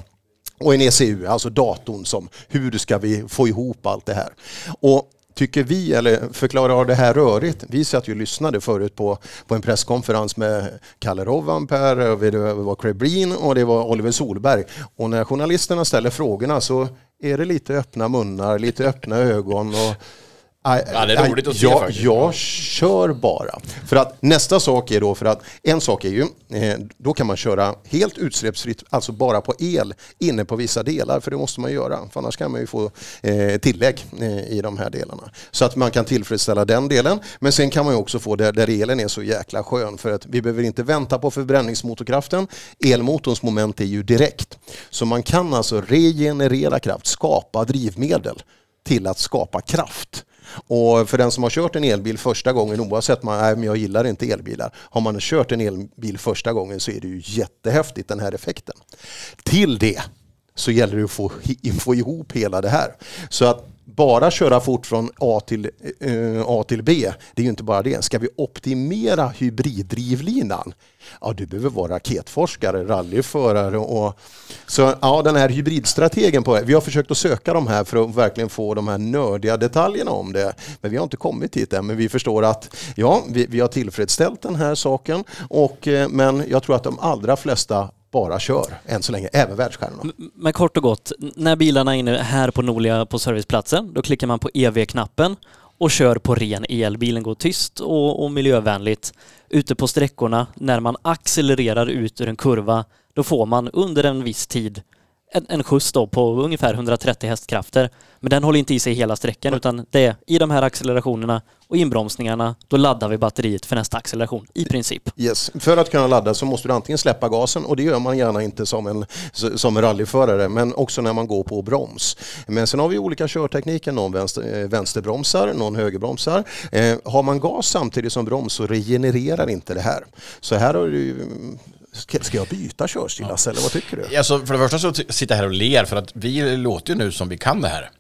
och en ECU, alltså datorn som hur ska vi få ihop allt det här. Och Tycker vi, eller förklarar det här rörigt? Vi satt ju och lyssnade förut på, på en presskonferens med Kalle Rovanper, det var Craig Breen och det var Oliver Solberg. Och när journalisterna ställer frågorna så är det lite öppna munnar, lite öppna ögon. Och, Ja, det är roligt att se jag, faktiskt. jag kör bara. För att nästa sak är då, för att en sak är ju, eh, då kan man köra helt utsläppsfritt, alltså bara på el, inne på vissa delar, för det måste man göra. För annars kan man ju få eh, tillägg eh, i de här delarna. Så att man kan tillfredsställa den delen. Men sen kan man ju också få där, där elen är så jäkla skön, för att vi behöver inte vänta på förbränningsmotorkraften. Elmotorns moment är ju direkt. Så man kan alltså regenerera kraft, skapa drivmedel till att skapa kraft. Och för den som har kört en elbil första gången, oavsett man, nej, men jag gillar inte elbilar, har man kört en elbil första gången så är det ju jättehäftigt den här effekten. Till det så gäller det att få, få ihop hela det här. Så att bara köra fort från A till, eh, A till B, det är ju inte bara det. Ska vi optimera hybriddrivlinan? Ja, du behöver vara raketforskare, rallyförare och så ja, den här hybridstrategen på. Vi har försökt att söka de här för att verkligen få de här nördiga detaljerna om det. Men vi har inte kommit hit än. Men vi förstår att ja, vi, vi har tillfredsställt den här saken. Och, eh, men jag tror att de allra flesta bara kör än så länge, även världsstjärnorna. Men kort och gott, när bilarna är inne här på Nolia på serviceplatsen, då klickar man på EV-knappen och kör på ren el. Bilen går tyst och, och miljövänligt. Ute på sträckorna, när man accelererar ut ur en kurva, då får man under en viss tid en, en skjuts då på ungefär 130 hästkrafter. Men den håller inte i sig hela sträckan utan det är i de här accelerationerna och inbromsningarna, då laddar vi batteriet för nästa acceleration i princip. Yes. För att kunna ladda så måste du antingen släppa gasen och det gör man gärna inte som en, som en rallyförare men också när man går på broms. Men sen har vi olika körtekniker, någon vänster, eh, vänsterbromsar, någon högerbromsar. Eh, har man gas samtidigt som broms så regenererar inte det här. Så här har du Ska, ska jag byta körstil Lasse, eller vad tycker du? Alltså, för det första så sitter jag här och ler för att vi låter ju nu som vi kan det här.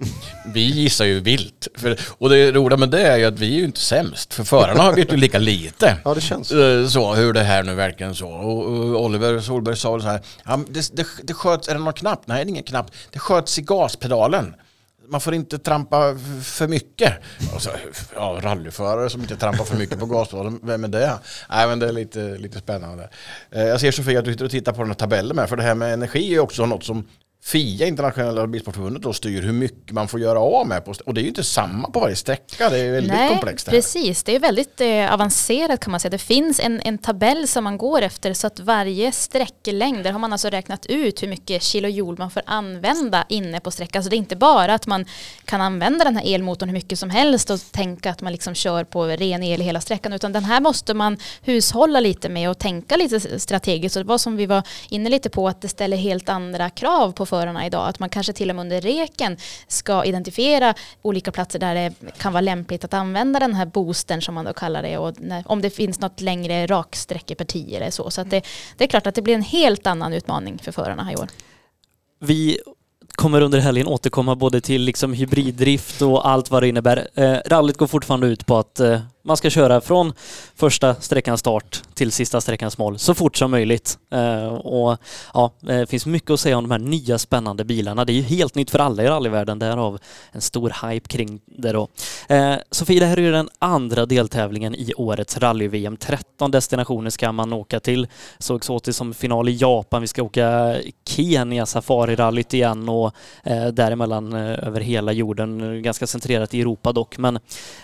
Vi gissar ju vilt. För, och det roliga med det är ju att vi är ju inte sämst. För förarna vet ju lika lite. Ja, det känns så. hur det här nu verkligen så. Och, och Oliver Solberg sa så här, ja, det, det, det sköts, är det någon knapp? Nej, det är ingen knapp. Det sköts i gaspedalen. Man får inte trampa för mycket. Och så, ja, rallyförare som inte trampar för mycket på gaspedalen, vem är det? Nej, men det är lite, lite spännande. Eh, jag ser Sofia att du sitter och tittar på den här tabellen med, för det här med energi är också något som FIA, Internationella Bilsportförbundet, då styr hur mycket man får göra av med. På, och det är ju inte samma på varje sträcka, det är väldigt Nej, komplext. Det här. precis. Det är väldigt eh, avancerat kan man säga. Det finns en, en tabell som man går efter så att varje sträcklängd, där har man alltså räknat ut hur mycket kilojoule man får använda inne på sträckan. Så det är inte bara att man kan använda den här elmotorn hur mycket som helst och tänka att man liksom kör på ren el hela sträckan, utan den här måste man hushålla lite med och tänka lite strategiskt. Och det var som vi var inne lite på, att det ställer helt andra krav på förarna idag. Att man kanske till och med under reken ska identifiera olika platser där det kan vara lämpligt att använda den här boosten som man då kallar det. Och när, om det finns något längre raksträckeparti eller så. Så att det, det är klart att det blir en helt annan utmaning för förarna i år. Vi kommer under helgen återkomma både till liksom hybriddrift och allt vad det innebär. Eh, rallyt går fortfarande ut på att eh, man ska köra från första sträckans start till sista sträckans mål så fort som möjligt. Eh, och ja, eh, det finns mycket att säga om de här nya spännande bilarna. Det är ju helt nytt för alla i rallyvärlden, därav en stor hype kring det då. Eh, Sofie, det här är ju den andra deltävlingen i årets rally-VM. 13 destinationer ska man åka till. Sågs åt som final i Japan. Vi ska åka Kenya Safari-rallyt igen och eh, däremellan över hela jorden. Ganska centrerat i Europa dock. Men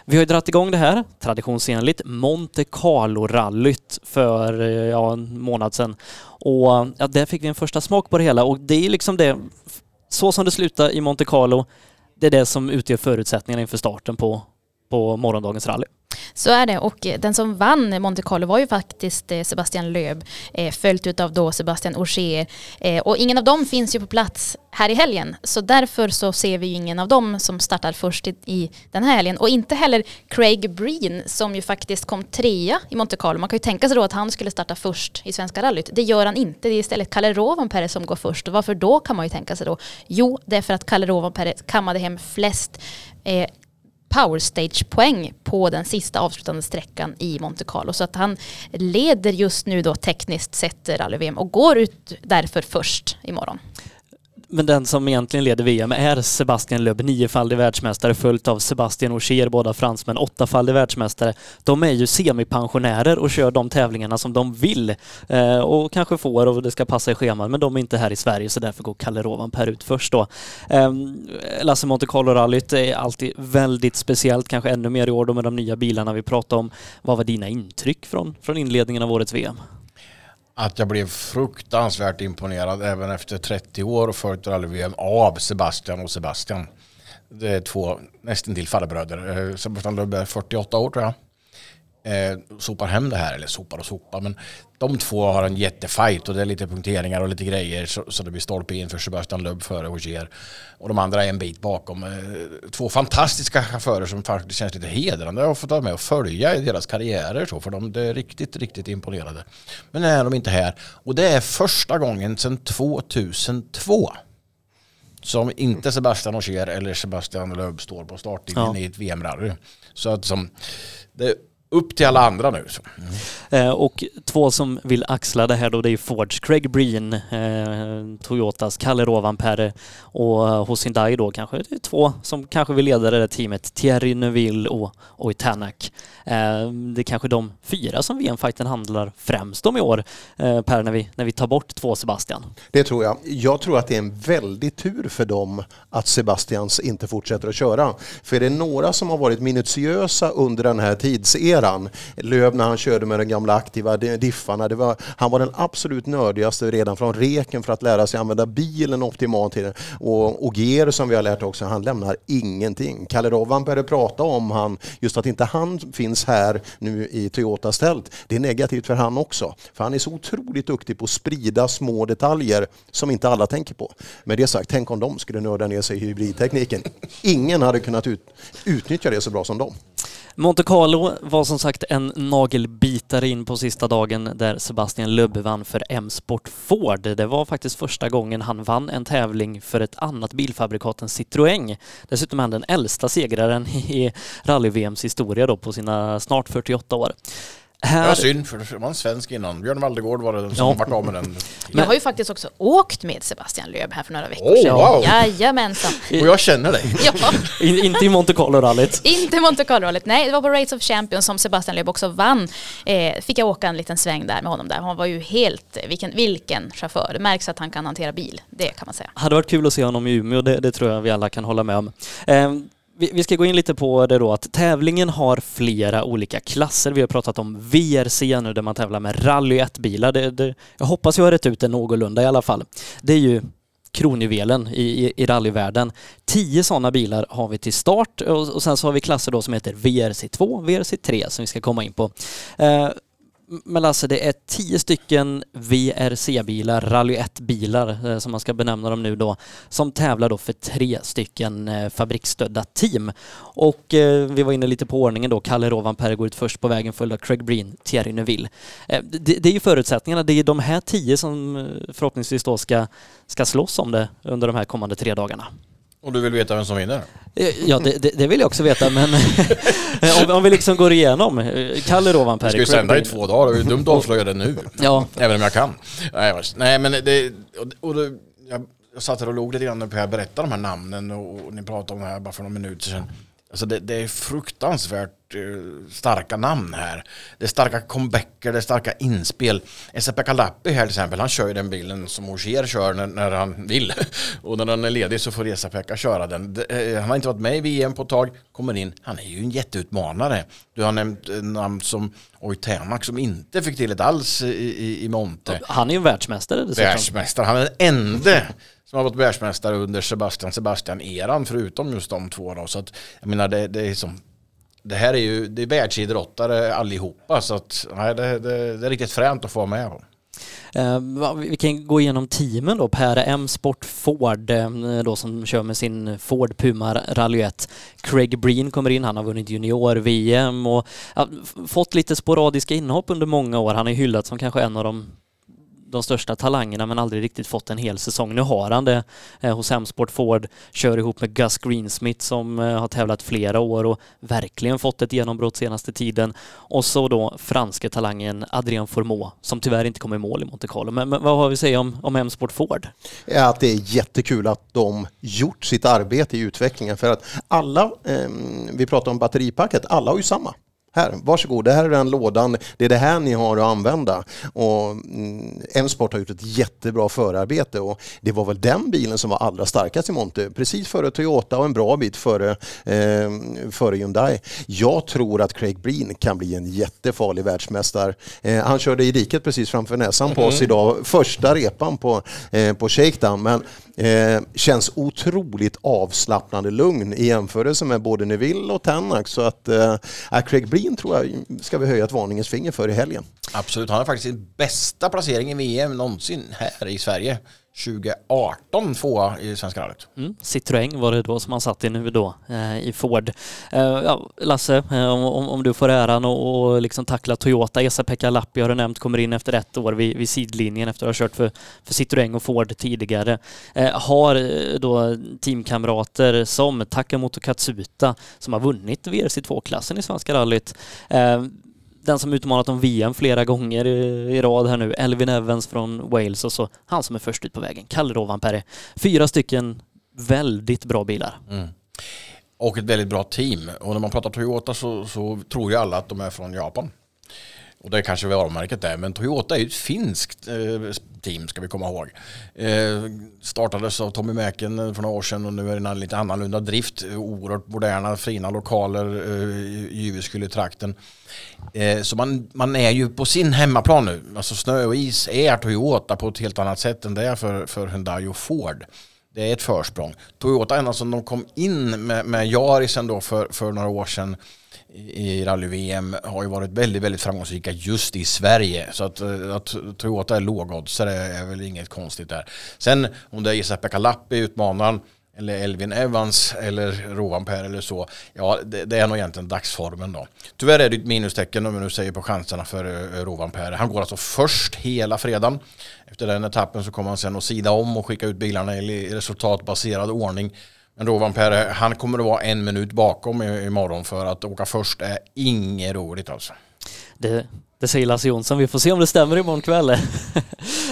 vi har ju dragit igång det här traditionsenligt Monte Carlo-rallyt för eh, ja, en månad sedan. Och ja, där fick vi en första smak på det hela och det är liksom det, så som det slutar i Monte Carlo, det är det som utgör förutsättningarna inför starten på, på morgondagens rally. Så är det och den som vann Monte Carlo var ju faktiskt eh, Sebastian Löb eh, följt av då Sebastian Ogier eh, och ingen av dem finns ju på plats här i helgen så därför så ser vi ju ingen av dem som startar först i, i den här helgen och inte heller Craig Breen som ju faktiskt kom trea i Monte Carlo. Man kan ju tänka sig då att han skulle starta först i Svenska rallyt. Det gör han inte. Det är istället Kalle Rovanperä som går först och varför då kan man ju tänka sig då? Jo, det är för att Kalle Rovanperä kammade hem flest power powerstage-poäng på den sista avslutande sträckan i Monte Carlo. Så att han leder just nu då tekniskt sett rally-VM och går ut därför först imorgon. Men den som egentligen leder VM är Sebastian Loeb, niofaldig världsmästare följt av Sebastian Ogier, båda fransmän, åttafaldig världsmästare. De är ju semipensionärer och kör de tävlingarna som de vill eh, och kanske får och det ska passa i schemat, men de är inte här i Sverige så därför går Kalle Rovanper ut först då. Eh, Lasse Monte Carlo-rallyt är alltid väldigt speciellt, kanske ännu mer i år då med de nya bilarna vi pratade om. Vad var dina intryck från, från inledningen av årets VM? Att jag blev fruktansvärt imponerad även efter 30 år och följt rally-VM av Sebastian och Sebastian. Det är två nästan till farbröder. Sebastian Löb 48 år tror jag eh, sopar hem det här, eller sopar och sopar, men de två har en jättefight och det är lite punkteringar och lite grejer så, så det blir stolpe in för Sebastian Löb före Ogier. Och de andra är en bit bakom. Eh, två fantastiska chaufförer som faktiskt känns lite hedrande att få vara med och följa i deras karriärer så, för de är riktigt, riktigt imponerade. Men nu är de inte här. Och det är första gången sedan 2002 som inte Sebastian Ogier eller Sebastian Löb står på startlinjen ja. i ett VM-rally. Så att som, det upp till alla andra nu. Mm. Eh, och två som vill axla det här då, det är Fords Craig Breen, eh, Toyotas Kalle Rovanperä och eh, hos Hyundai då kanske det är två som kanske vill leda det där teamet, Thierry Neuville och Oj Tanak. Eh, det är kanske de fyra som VM-fighten handlar främst om i år, eh, Per, när vi, när vi tar bort två Sebastian. Det tror jag. Jag tror att det är en väldig tur för dem att Sebastians inte fortsätter att köra. För är det några som har varit minutiösa under den här tidseran. Löv när han körde med de gamla aktiva diffarna. Det var, han var den absolut nördigaste redan från reken för att lära sig använda bilen optimalt. Och Ogier som vi har lärt också, han lämnar ingenting. Kalle Rovan började prata om han, just att inte han finns här nu i Toyotas tält. Det är negativt för han också. För han är så otroligt duktig på att sprida små detaljer som inte alla tänker på. Med det sagt, tänk om de skulle nörda ner sig i hybridtekniken. Ingen hade kunnat ut, utnyttja det så bra som de. Monte Carlo var som sagt en nagelbitare in på sista dagen där Sebastian Lubb vann för M-Sport Ford. Det var faktiskt första gången han vann en tävling för ett annat bilfabrikat än Citroën. Dessutom är han den äldsta segraren i rally-VMs historia då på sina snart 48 år. Här... Det var synd för det var en svensk innan. Björn Valdegård var det den som Ja. vart av med den. Jag har ju faktiskt också åkt med Sebastian Löb här för några veckor Oh, sedan. wow. Jajamensan. Och jag känner dig. Ja. In, inte i Monte Carlo-rallyt. Inte Monte Carlo-rallyt, nej det var på Race of Champions som Sebastian Löb också vann. Eh, fick jag åka en liten sväng där med honom där. Han var ju helt, vilken, vilken chaufför. Det märks att han kan hantera bil, det kan man säga. Hade varit kul att se honom i Umeå, det, det tror jag vi alla kan hålla med om. Eh, vi, vi ska gå in lite på det då att tävlingen har flera olika klasser. Vi har pratat om VRC nu där man tävlar med rally 1-bilar. Det, det, jag hoppas jag har rätt ut det någorlunda i alla fall. Det är ju kronjuvelen i, i, i rallyvärlden. Tio sådana bilar har vi till start och, och sen så har vi klasser då som heter VRC2, VRC3 som vi ska komma in på. Eh, men Lasse, det är tio stycken VRC-bilar, Rally 1-bilar eh, som man ska benämna dem nu då, som tävlar då för tre stycken eh, fabriksstödda team. Och eh, vi var inne lite på ordningen då, Kalle Rovanperä går ut först på vägen följd av Craig Breen, Thierry Neuville. Eh, det, det är ju förutsättningarna, det är de här tio som eh, förhoppningsvis då ska, ska slåss om det under de här kommande tre dagarna. Och du vill veta vem som vinner? Eh, Ja, det, det, det vill jag också veta, men om, om vi liksom går igenom. eh, Kalle Rovanperä. Vi ska ju sända i två dagar, det är dumt att avslöja det nu. Ja. Även om jag kan. Nej, men det... Och, det jag, jag satt här och låg lite grann när Per berättade de här namnen och, och ni pratade om det här bara för några minuter sedan. Alltså det, det är fruktansvärt eh, starka namn här. Det är starka comebacker, det är starka inspel. Esa-Pekka Lappi här till exempel, han kör ju den bilen som Ogier kör när, när han vill. Och när han är ledig så får Esa-Pekka köra den. Det, eh, han har inte varit med i VM på ett tag, kommer in. Han är ju en jätteutmanare. Du har nämnt eh, namn som Oj Tänak som inte fick till det alls i, i, i Monte. Han är ju världsmästare dessutom. Världsmästare. Han är den enda som har varit världsmästare under Sebastian Sebastian-eran förutom just de två. Då. Så att, jag menar, det, det är som det här är ju det är världsidrottare allihopa så att nej, det, det, det är riktigt fränt att få med. På. Eh, vi kan gå igenom teamen då. Per M Sport Ford eh, då som kör med sin Ford Puma Rally 1. Craig Breen kommer in, han har vunnit junior-VM och ja, fått lite sporadiska inhopp under många år. Han är hyllad som kanske en av de de största talangerna men aldrig riktigt fått en hel säsong. Nu har han det eh, hos Hemsport Ford, kör ihop med Gus Greensmith som eh, har tävlat flera år och verkligen fått ett genombrott senaste tiden. Och så då franske talangen Adrien Formaux som tyvärr inte kom i mål i Monte Carlo. Men, men vad har vi att säga om, om Hemsport Ford? Ja, att det är jättekul att de gjort sitt arbete i utvecklingen för att alla, eh, vi pratar om batteripacket, alla har ju samma. Här, varsågod, det här är den lådan, det är det här ni har att använda. Och mm, M-Sport har gjort ett jättebra förarbete och det var väl den bilen som var allra starkast i Monte, precis före Toyota och en bra bit före, eh, före Hyundai. Jag tror att Craig Breen kan bli en jättefarlig världsmästare. Eh, han körde i diket precis framför näsan på oss Mhm. idag, första repan på, eh, på shakedown, men eh, känns otroligt avslappnande lugn i jämförelse med både Neville och Tanak. Så att eh, Craig Breen tror jag ska vi höja ett varningens finger för i helgen. Absolut, han har faktiskt sin bästa placering i VM någonsin här i Sverige. 2018 tvåa i Svenska rallyt. Mm. Citroën var det då som han satt i nu då eh, i Ford. Eh, ja, Lasse, eh, om, om, du får äran och, och liksom tackla Toyota, Esa-Pekka Lappi har du nämnt, kommer in efter ett år vid, vid sidlinjen efter att ha kört för, för Citroën och Ford tidigare. Eh, har eh, då teamkamrater som Takamoto Katsuta som har vunnit VRC2-klassen i Svenska rallyt. Eh, den som utmanat om VM flera gånger i, i rad här nu, Elvin Evans från Wales och så han som är först ut på vägen, Kalle Rovanperä. Fyra stycken väldigt bra bilar. Mm. Och ett väldigt bra team. Och när man pratar Toyota så, så tror ju alla att de är från Japan. Och det kanske varumärket är, men Toyota är ju ett finskt eh, team ska vi komma ihåg. Eh, startades av Tommy Mäken eh, för några år sedan och nu är det en lite annorlunda drift. Eh, oerhört moderna, fina lokaler eh, i Jyväskylä-trakten. Eh, så man, man är ju på sin hemmaplan nu. Alltså snö och is är Toyota på ett helt annat sätt än det är för, för Hyundai och Ford. Det är ett försprång. Toyota ända som de kom in med, med Yarisen då för, för några år sedan i rally-VM har ju varit väldigt, väldigt framgångsrika just i Sverige. Så att, eh, att Toyota är lågoddsare är väl inget konstigt där. Sen om det är Esa-Pekka utmanaren, eller Elvin Evans eller Rovanper eller så. Ja, det, det är nog egentligen dagsformen då. Tyvärr är det ett minustecken om vi nu säger på chanserna för eh, Rovanper. Han går alltså först hela fredagen. Efter den etappen så kommer han sen att sida om och skicka ut bilarna i resultatbaserad ordning. Men Rovanperä, han kommer att vara en minut bakom imorgon för att åka först är inget roligt alltså. Det, det säger Lasse Jonsson. Vi får se om det stämmer imorgon kväll.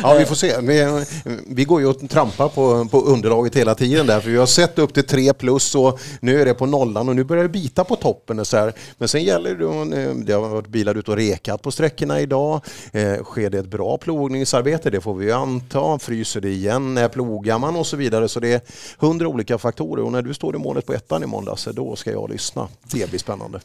Ja, vi får se. Vi, vi går ju och trampar på, på underlaget hela tiden där, för vi har sett upp till 3 plus och nu är det på nollan och nu börjar det bita på toppen. Och så här. Men sen gäller det, eh, det har varit bilar ute och rekat på sträckorna idag. Eh, sker det ett bra plogningsarbete, det får vi ju anta. Fryser det igen, när plogar man och så vidare. Så det är hundra olika faktorer och när du står i målet på ettan i måndags, då ska jag lyssna. Det blir spännande.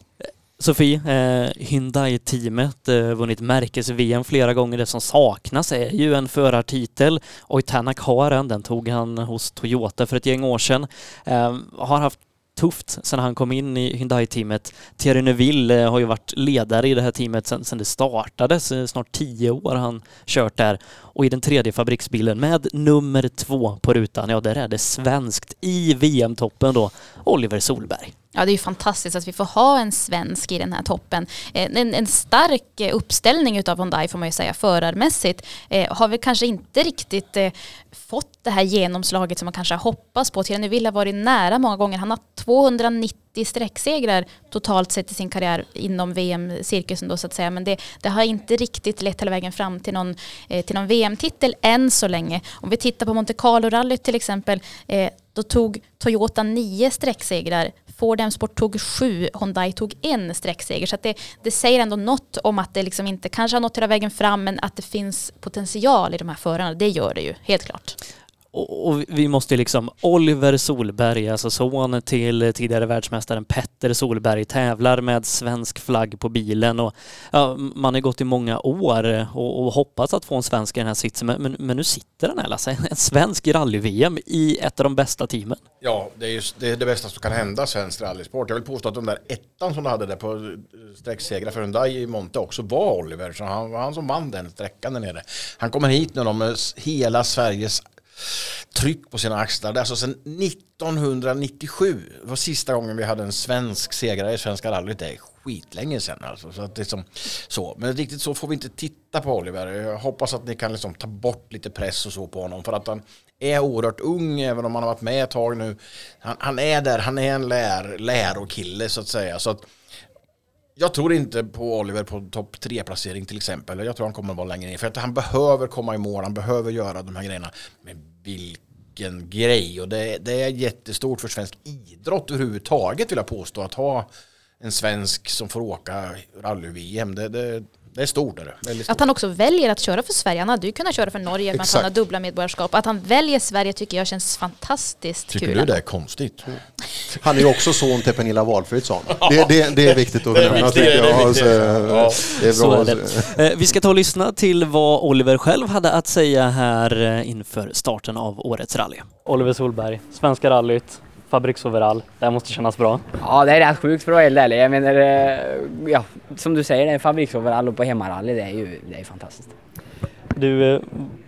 Sofie, eh, Hyundai-teamet eh, vunnit märkes-VM flera gånger. Det som saknas är ju en förartitel. Oitanak har en, den tog han hos Toyota för ett gäng år sedan. Eh, har haft tufft sedan han kom in i Hyundai-teamet. Thierry Neuville eh, har ju varit ledare i det här teamet sedan det startades, eh, snart tio år har han kört där. Och i den tredje fabriksbilen med nummer två på rutan, ja där är det svenskt i VM-toppen då, Oliver Solberg. Ja, det är ju fantastiskt att vi får ha en svensk i den här toppen. Eh, en, en stark eh, uppställning utav Hyundai får man ju säga förarmässigt. Eh, har vi kanske inte riktigt eh, fått det här genomslaget som man kanske har hoppats på. Thierry Neuville har varit nära många gånger. Han har 290 sträcksegrar totalt sett i sin karriär inom VM-cirkusen då så att säga. Men det, det, har inte riktigt lett hela vägen fram till någon, eh, till någon VM-titel än så länge. Om vi tittar på Monte Carlo-rallyt till exempel, eh, då tog Toyota nio sträcksegrar Ford M-sport tog sju, Hyundai tog en sträckseger. Så det, det, säger ändå något om att det liksom inte kanske har nått hela vägen fram men att det finns potential i de här förarna. Det gör det ju, helt klart och, vi måste liksom, Oliver Solberg, alltså son till tidigare världsmästaren Petter Solberg, tävlar med svensk flagg på bilen och ja, man har gått i många år och, och hoppats att få en svensk i den här sitsen, men, men, men nu sitter den här Lasse, en svensk rally-VM i ett av de bästa teamen. Ja, det är just, det, är det bästa som kan hända svensk rallysport. Jag vill påstå att den där ettan som du hade där på eh, sträcksegrar för Hyundai i Monte också var Oliver, så han var han som vann den sträckan där nere. Han kommer hit nu med hela Sveriges tryck på sina axlar. Det är alltså sedan 1997 det var sista gången vi hade en svensk segrare i Svenska rallyt. Det är skitlänge sedan alltså. Så att det är som, så. Men riktigt så får vi inte titta på Oliver. Jag hoppas att ni kan liksom ta bort lite press och så på honom. För att han är oerhört ung, även om han har varit med ett tag nu. Han, han är där, han är en lär, lärokille så att säga. Så att, jag tror inte på Oliver på topp tre placering till exempel. Jag tror han kommer att vara längre ner. För att han behöver komma i mål, han behöver göra de här grejerna. Men vilken grej och det, det är jättestort för svensk idrott överhuvudtaget vill jag påstå att ha en svensk som får åka rally-VM. Det, det, det är stort. Är det. Stort. Att han också väljer att köra för Sverige. Han hade ju kunnat köra för Norge, men han har dubbla medborgarskap. Att han väljer Sverige tycker jag känns fantastiskt tycker kul. Tycker du det är konstigt? Han är ju också son till Pernilla Wahlfridsson. Det, det, det är viktigt att nämna tycker jag. Alltså, det är bra. Det. Eh, vi ska ta och lyssna till vad Oliver själv hade att säga här eh, inför starten av årets rally. Oliver Solberg, Svenska rallyt, fabriksoverall. Det här måste kännas bra. Ja, det är rätt sjukt för att vara helt ärlig. Jag menar, eh, ja, som du säger, det är fabriksoverall och på hemmarally, det är ju det är fantastiskt. Du, eh,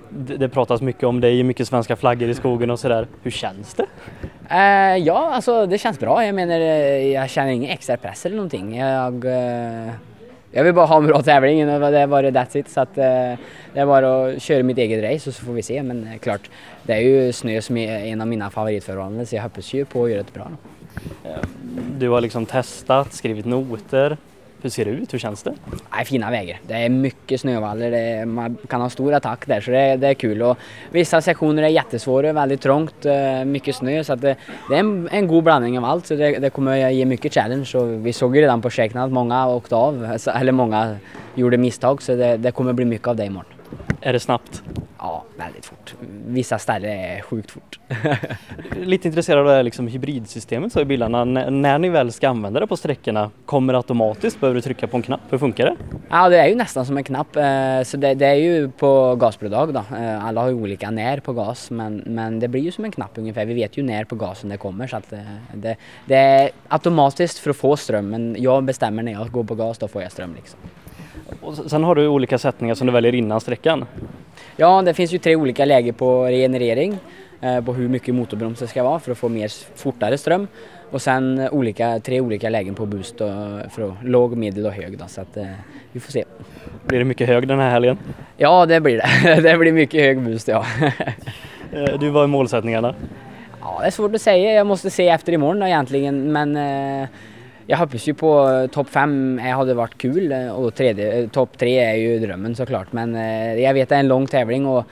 det pratas mycket om dig, mycket svenska flaggor i skogen och sådär. Hur känns det? Uh, ja, alltså det känns bra. Jag menar, jag känner ingen extra press eller någonting. Jag, uh, jag vill bara ha en bra tävling och det är bara that's it. Så att, eh, det är bara att köra mitt eget race och så får vi se. Men eh, klart, det är ju snö som är en av mina favoritförhållanden så jag hoppas ju på att göra det bra. Eh, du har liksom testat, skrivit noter. Hur ser det ut? Hur känns det? Nej, fina vägar. Det är mycket snövallar. Är, man kan ha stor attack där så det, är, det är kul. Och vissa sektioner är jättesvåra, väldigt trångt, eh, mycket snö. Så det, det, är en, en, god blandning av allt. Så det, det kommer ge mycket challenge. Och vi såg ju redan på sträckan att många åkte av, eller många gjorde misstag. Så det, det kommer bli mycket av det imorgon. Är det snabbt? Ja, väldigt fort. Vissa ställen är sjukt fort. Lite intresserad av det här liksom hybridsystemet så i bilarna. N när ni väl ska använda det på sträckorna, kommer det automatiskt? Behöver du trycka på en knapp? Hur funkar det? Ja, det är ju nästan som en knapp. Eh, så det, det är ju på gasbidrag då. Eh, alla har ju olika när på gas, men, men det blir ju som en knapp ungefär. Vi vet ju när på gasen det kommer så att eh, det, det är automatiskt för att få ström, men jag bestämmer när jag går på gas, då får jag ström liksom. Och sen har du olika sättningar som du väljer innan sträckan. Ja, det finns ju tre olika läger på regenerering eh, på hur mycket motorbroms det ska vara för att få mer fortare ström. Och sen olika, tre olika lägen på boost och, för låg, medel och hög. Då, så att, eh, vi får se. Blir det mycket hög den här helgen? Ja, det blir det. det blir mycket hög boost, ja. Eh, du, vad är målsättningarna? Ja, det är svårt att säga. Jag måste se efter imorgon då, egentligen. Men eh, jag hoppas ju på eh, topp fem eh, hade varit kul eh, och tredje, eh, topp tre är ju drömmen såklart. Men eh, jag vet att det är en lång tävling och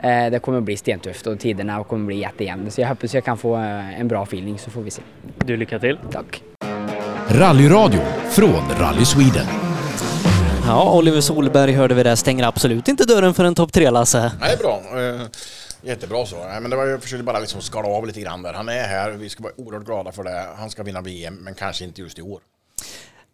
eh, det kommer bli stentufft och tiderna kommer bli jättejämna. Så jag hoppas jag kan få eh, en bra feeling så får vi se. Du, lycka till. Tack. Rallyradio från Rally Sweden. Ja, Oliver Solberg hörde vi där, stänger absolut inte dörren för en topp tre, Lasse. Nej, bra. Jättebra så. Nej, men det var, jag försökte bara liksom skala av lite grann där. Han är här, vi ska vara oerhört glada för det. Han ska vinna VM, men kanske inte just i år.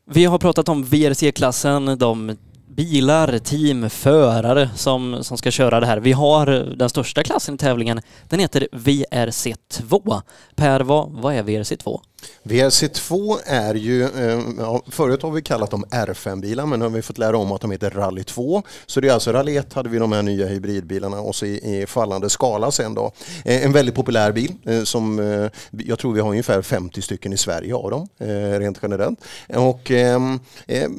Vi har pratat om VRC-klassen, de bilar, team, förare som, som ska köra det här. Vi har den största klassen i tävlingen. Den heter VRC2. Per, vad, vad är VRC2? VRC2 är ju, eh, ja, förut har vi kallat dem R5-bilar men nu har vi fått lära om att de heter Rally 2. Så det är alltså Rally 1 hade vi de här nya hybridbilarna och så i, i fallande skala sen då. Eh, en väldigt populär bil eh, som jag tror vi har ungefär 50 stycken i Sverige av dem rent generellt. Och, ehm,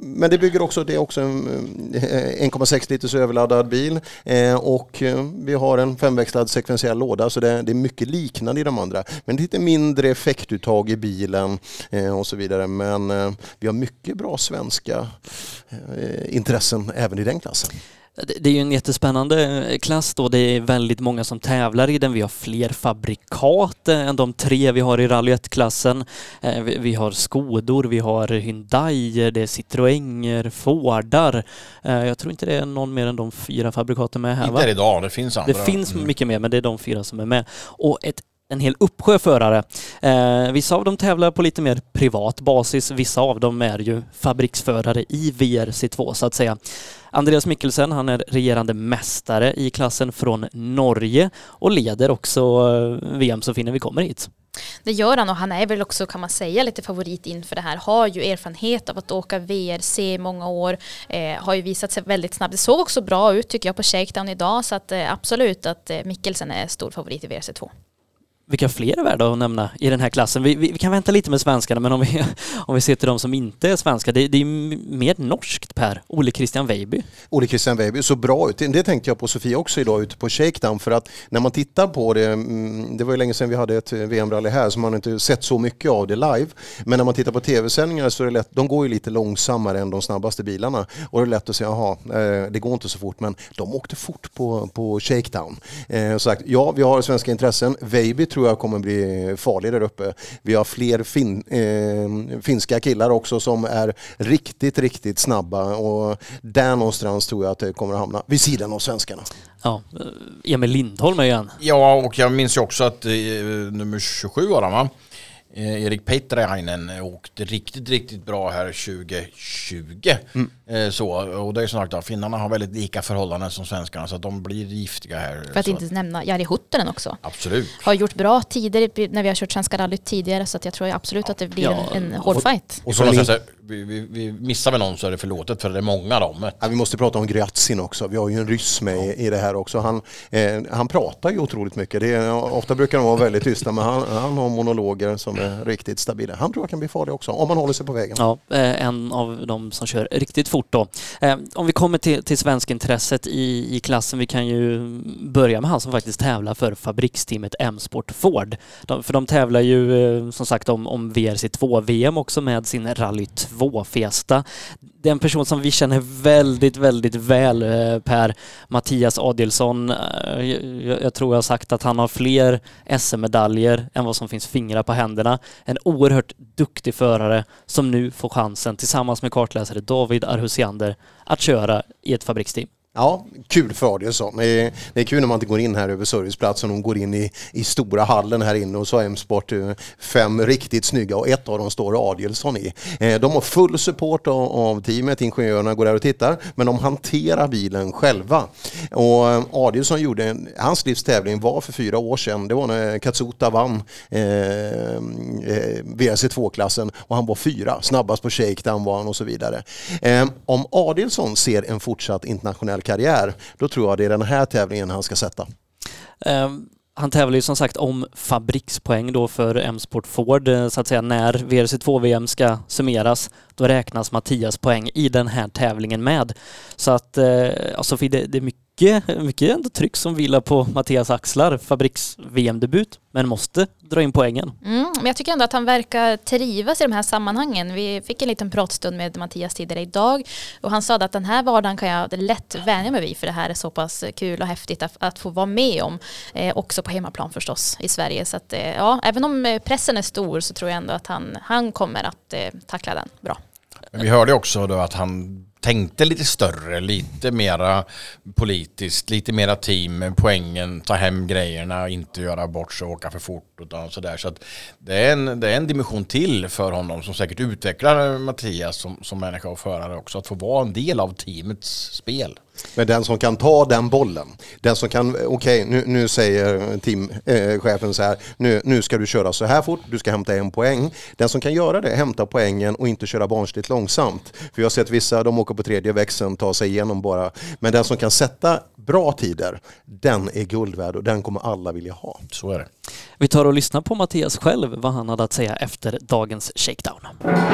men det bygger också, det är också en 1,6 liters överladdad bil och vi har en femväxlad sekventiell låda så det, det är mycket liknande i de andra. Men lite mindre effektuttag i bilen eh, och så vidare. Men eh, vi har mycket bra svenska eh, intressen även i den klassen. Det är ju en jättespännande klass då. Det är väldigt många som tävlar i den. Vi har fler fabrikat än de tre vi har i Rally 1-klassen. Eh, vi- har Skodor, vi har Hyundai, det är Citroënger, Fordar. Jag tror inte det är någon mer än de fyra fabrikaten med här Inte va? idag, det finns andra. Det finns Mm. mycket mer, men det är de fyra som är med. Och ett en hel uppsjö förare. Eh, vissa av dem tävlar på lite mer privat basis, vissa av dem är ju fabriksförare i VRC2 så att säga. Andreas Mikkelsen, han är regerande mästare i klassen från Norge och leder också eh, VM så finner vi kommer hit. Det gör han och han är väl också kan man säga lite favorit inför det här. Har ju erfarenhet av att åka VRC i många år. Eh, har ju visat sig väldigt snabbt. Det såg också bra ut tycker jag på Shakedown idag så att eh, absolut att eh, Mikkelsen är stor favorit i VRC2. Vilka fler är värda att nämna i den här klassen? Vi, vi, vi kan vänta lite med svenskarna, men om vi, om vi ser till de som inte är svenska, det, det är mer norskt Per, Ole Christian Weiby. Ole Christian Weiby så bra ut. Det tänkte jag på Sofia också idag ute på Shakedown för att när man tittar på det, mm, det var ju länge sedan vi hade ett VM-rally här så man har inte sett så mycket av det live. Men när man tittar på tv-sändningar så är det lätt, de går ju lite långsammare än de snabbaste bilarna och det är lätt att säga, jaha, eh, det går inte så fort men de åkte fort på, på Shakedown. Eh, så sagt, ja, vi har svenska intressen. Weiby tror jag kommer bli farlig där uppe. Vi har fler fin, eh, finska killar också som är riktigt, riktigt snabba och där någonstans tror jag att det kommer att hamna vid sidan av svenskarna. Ja, eh, Emil Lindholm är ju en. Ja, och jag minns ju också att eh, nummer 27 var han va? Eh, Erik Petrainen åkte riktigt, riktigt bra här 2020. Mm. Eh, så, och det är sagt, ja, finnarna har väldigt lika förhållanden som svenskarna så att de blir giftiga här. För att så. inte nämna Jari Huttunen också. Absolut. Har gjort bra tider när vi har kört Svenska rallyt tidigare så att jag tror absolut att det blir Ja, en, en hård fight. Och så säga så vi, vi, vi missar vi någon så är det förlåtet för det är många de. Ja, vi måste prata om Gryatsin också. Vi har ju en ryss med i, i det här också. Han, eh, han pratar ju otroligt mycket. Det är, ofta brukar de vara väldigt tysta men han, han har monologer som är riktigt stabila. Han tror jag kan bli farlig också om man håller sig på vägen. Ja, eh, en av de som kör riktigt fort då. Eh, Om vi kommer till, till svenskintresset i, i klassen, vi kan ju börja med han som faktiskt tävlar för fabriksteamet M-Sport Ford. De, för de tävlar ju eh, som sagt om, om VRC2-VM också med sin Rally 2-Fiesta. Det är en person som vi känner väldigt, väldigt väl, eh, Per. Mattias Adielsson. Eh, jag, jag tror jag har sagt att han har fler SM-medaljer än vad som finns fingrar på händerna. En oerhört duktig förare som nu får chansen tillsammans med kartläsare David Arhusiander att köra i ett fabriksteam. Ja, kul för Adielsson. Det är, det är kul när man inte går in här över serviceplatsen och går in i, i stora hallen här inne och så har M-sport eh, fem riktigt snygga och ett av dem står Adielsson i. Eh, de har full support av, av teamet, ingenjörerna går där och tittar, men de hanterar bilen själva. Och eh, Adielsson gjorde, en, hans livs tävling var för fyra år sedan, det var när Katsuta vann eh, eh, VRC2-klassen och han var fyra, snabbast på shakedown var han och så vidare. Eh, om Adielsson ser en fortsatt internationell karriär, då tror jag det är den här tävlingen han ska sätta. Um. Han tävlar ju som sagt om fabrikspoäng då för M-Sport Ford eh, så att säga när VRC2-VM ska summeras. Då räknas Mattias poäng i den här tävlingen med. Så att, eh, alltså, ja, Sofie, det, det är mycket mycket, mycket ändå tryck som vilar på Mattias axlar. Fabriks-VM-debut, men måste dra in poängen. Mm, men jag tycker ändå att han verkar trivas i de här sammanhangen. Vi fick en liten pratstund med Mattias tidigare idag och han sa att den här vardagen kan jag lätt vänja mig vid för det här är så pass kul och häftigt att, att få vara med om. Eh, också på hemmaplan förstås i Sverige. Så att, eh, ja, även om eh, pressen är stor så tror jag ändå att han, han kommer att eh, tackla den bra. Men vi hörde också då att han tänkte lite större, lite mera politiskt, lite mera team, poängen, ta hem grejerna, inte göra bort sig och åka för fort utan sådär. Så att det, är en, det är en dimension till för honom som säkert utvecklar Mattias som, som människa och förare också, att få vara en del av teamets spel. Men den som kan ta den bollen, den som kan, okej okay, nu, nu säger teamchefen eh, så här, nu, nu ska du köra så här fort, du ska hämta en poäng. Den som kan göra det, hämta poängen och inte köra barnsligt långsamt. För jag har sett vissa, de åker på tredje växeln, tar sig igenom bara. Men den som kan sätta bra tider, den är guld värd och den kommer alla vilja ha. Så är det. Vi tar och lyssnar på Mattias själv, vad han hade att säga efter dagens shakedown.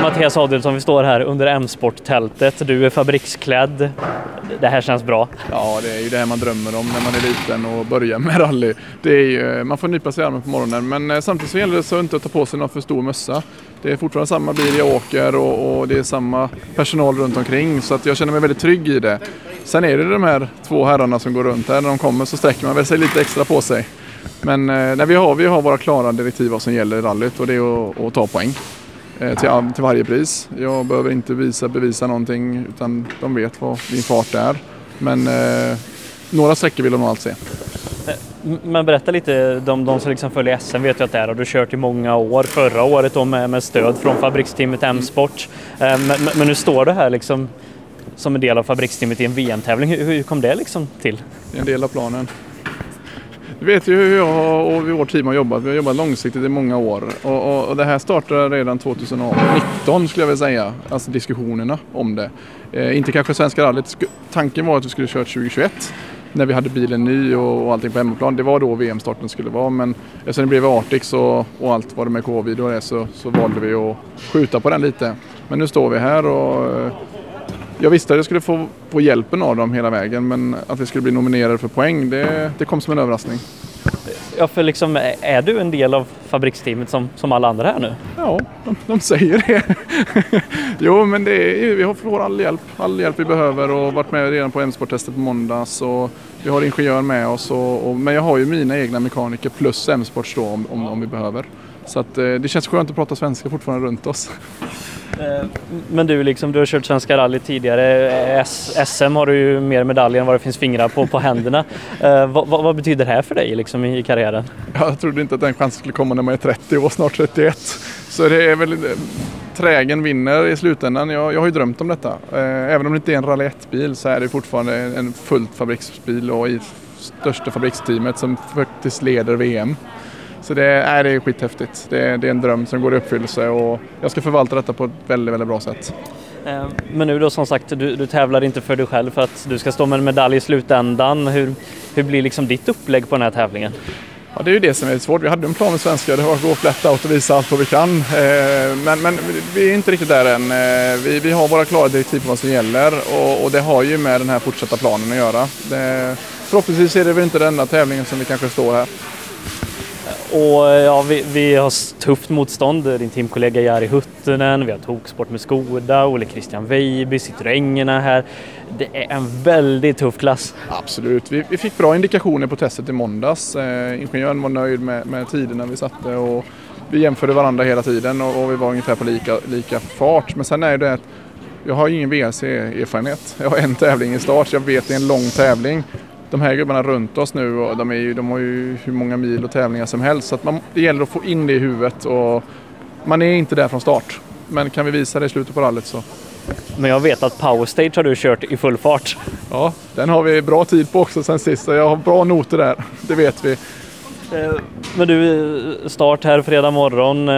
Mattias Adelsson, vi står här under M-sport-tältet. Du är fabriksklädd. Det här känns bra. Ja, det är ju det här man drömmer om när man är liten och börjar med rally. Det är ju, man får nypa sig i armen på morgonen, men eh, samtidigt så gäller det så inte att ta på sig någon för stor mössa. Det är fortfarande samma bil jag åker och, och det är samma personal runt omkring så att jag känner mig väldigt trygg i det. Sen är det de här två herrarna som går runt här. När de kommer så sträcker man väl sig lite extra på sig. Men eh, nej, vi, har, vi har våra klara direktiv vad som gäller i rallyt och det är att, att ta poäng. Eh, till, till varje pris. Jag behöver inte visa, bevisa någonting utan de vet vad min fart är. Men eh, några sträckor vill de nog allt se. Men berätta lite, de, de som liksom följer SM vet ju att det är, har du kört i många år. Förra året då med, med stöd från fabriksteamet M-sport. Eh, men, men, nu står du här liksom som en del av fabriksteamet i en VM-tävling. Hur, hur kom det liksom till? Det är en del av planen. Du vet ju hur jag och vårt team har jobbat. Vi har jobbat långsiktigt i många år. Och, och, och det här startade redan 2019 skulle jag vilja säga. Alltså diskussionerna om det. Eh, inte kanske Svenska rallyt. Tanken var att vi skulle köra 2021 när vi hade bilen ny och, och allting på hemmaplan. Det var då VM-starten skulle vara men eftersom det blev Artix och, och allt vad det med covid och det så, så valde vi att skjuta på den lite. Men nu står vi här och eh, jag visste att jag skulle få, få hjälpen av dem hela vägen men att vi skulle bli nominerade för poäng det, det kom som en överraskning. Ja, för liksom, är du en del av fabriksteamet som, som alla andra här nu? Ja, de, de säger det. jo, men det är, vi får all hjälp, all hjälp vi behöver och varit med redan på M-sporttestet på måndags. Och vi har ingenjör med oss, och, och, men jag har ju mina egna mekaniker plus M-sports då om, om, om vi behöver. Så att, eh, det känns skönt att prata svenska fortfarande runt oss. Eh, men du, liksom, du har kört Svenska rally tidigare. Eh, S SM har du ju mer medaljer än vad det finns fingrar på, på händerna. Eh, vad, vad, betyder det här för dig liksom, i karriären? Jag trodde inte att den chansen skulle komma när man är 30 och snart 31. Så det är väl eh, trägen vinner i slutändan. Jag, jag har ju drömt om detta. Eh, även om det inte är en Rally 1-bil så är det fortfarande en fullt fabriksbil och i största fabriksteamet som faktiskt leder VM. Så det är, det är skithäftigt. Det är, det är en dröm som går i uppfyllelse och jag ska förvalta detta på ett väldigt, väldigt bra sätt. Eh, men nu då som sagt, du, du tävlar inte för dig själv för att du ska stå med en medalj i slutändan. Hur, hur blir liksom ditt upplägg på den här tävlingen? Ja, det är ju det som är svårt. Vi hade en plan med svenska, det var att gå flat out och visa allt vad vi kan. Eh, men, men vi är inte riktigt där än. Eh, vi, vi har våra klara direktiv på vad som gäller och, och det har ju med den här fortsatta planen att göra. Det, förhoppningsvis är det väl inte den enda tävlingen som vi kanske står här. Och eh, ja, vi, vi, har tufft motstånd. Din teamkollega Jari Huttunen, vi har Toksport med Skoda, Ole Christian Weiby, Citroengerna här. Det är en väldigt tuff klass. Absolut. Vi, vi fick bra indikationer på testet i måndags. Eh, ingenjören var nöjd med, med tiderna vi satte och vi jämförde varandra hela tiden och, och vi var ungefär på lika, lika fart. Men sen är det att jag har ingen VRC-erfarenhet. Jag har en tävling i start, så jag vet att det är en lång tävling de här gubbarna runt oss nu, och de, är ju, de har ju hur många mil och tävlingar som helst. Så att man, det gäller att få in det i huvudet och man är inte där från start. Men kan vi visa det i slutet på rallyt så. Men jag vet att Powerstage har du kört i full fart. Ja, den har vi bra tid på också sen sist. Jag har bra noter där, det vet vi. Eh, men du, start här fredag morgon.